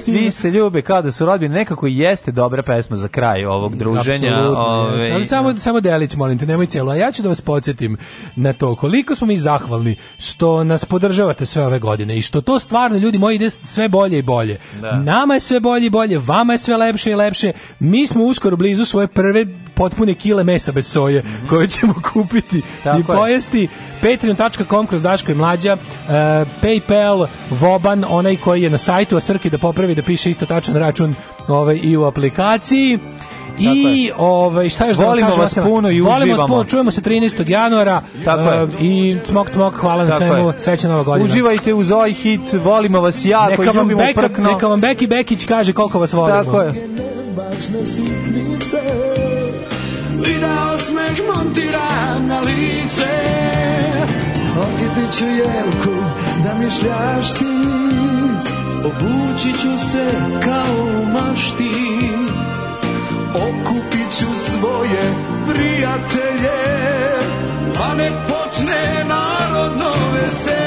Svi se ljube kao da su rodbine, nekako jeste dobra pesma za kraj ovog druženja. Ove, ovaj, Ali samo, samo delić, molim te, nemoj cijelo. A ja ću da vas podsjetim na to koliko smo mi zahvalni što nas podržavate sve ove godine i što to stvarno, ljudi moji, ide sve bolje i bolje. Da. Nama je sve bolje i bolje, vama je sve lepše i lepše. Mi smo uskoro blizu svoje prve potpune kile mesa bez soje mm -hmm. koje ćemo kupiti Tako i pojesti patreon.com kroz Daško i Mlađa e, PayPal, Voban, onaj koji je na sajtu, a Srki da popravi da piše isto tačan račun ovaj, i u aplikaciji. I ovaj šta je što da volimo kažem, vas puno i volimo uživamo. Volimo čujemo se 13. januara Tako Uh, i smok smok hvala na svemu, srećna nova godina. Uživajte uz ovaj hit, volimo vas jako neka i ljubimo beka, prkno. Neka vam Beki Bekić kaže koliko vas volimo. Tako je. Video smeh montira na lice Okiti ću jelku da mi šljašti Obući ću se kao u mašti Okupit ću svoje prijatelje Pa nek počne narodno veselje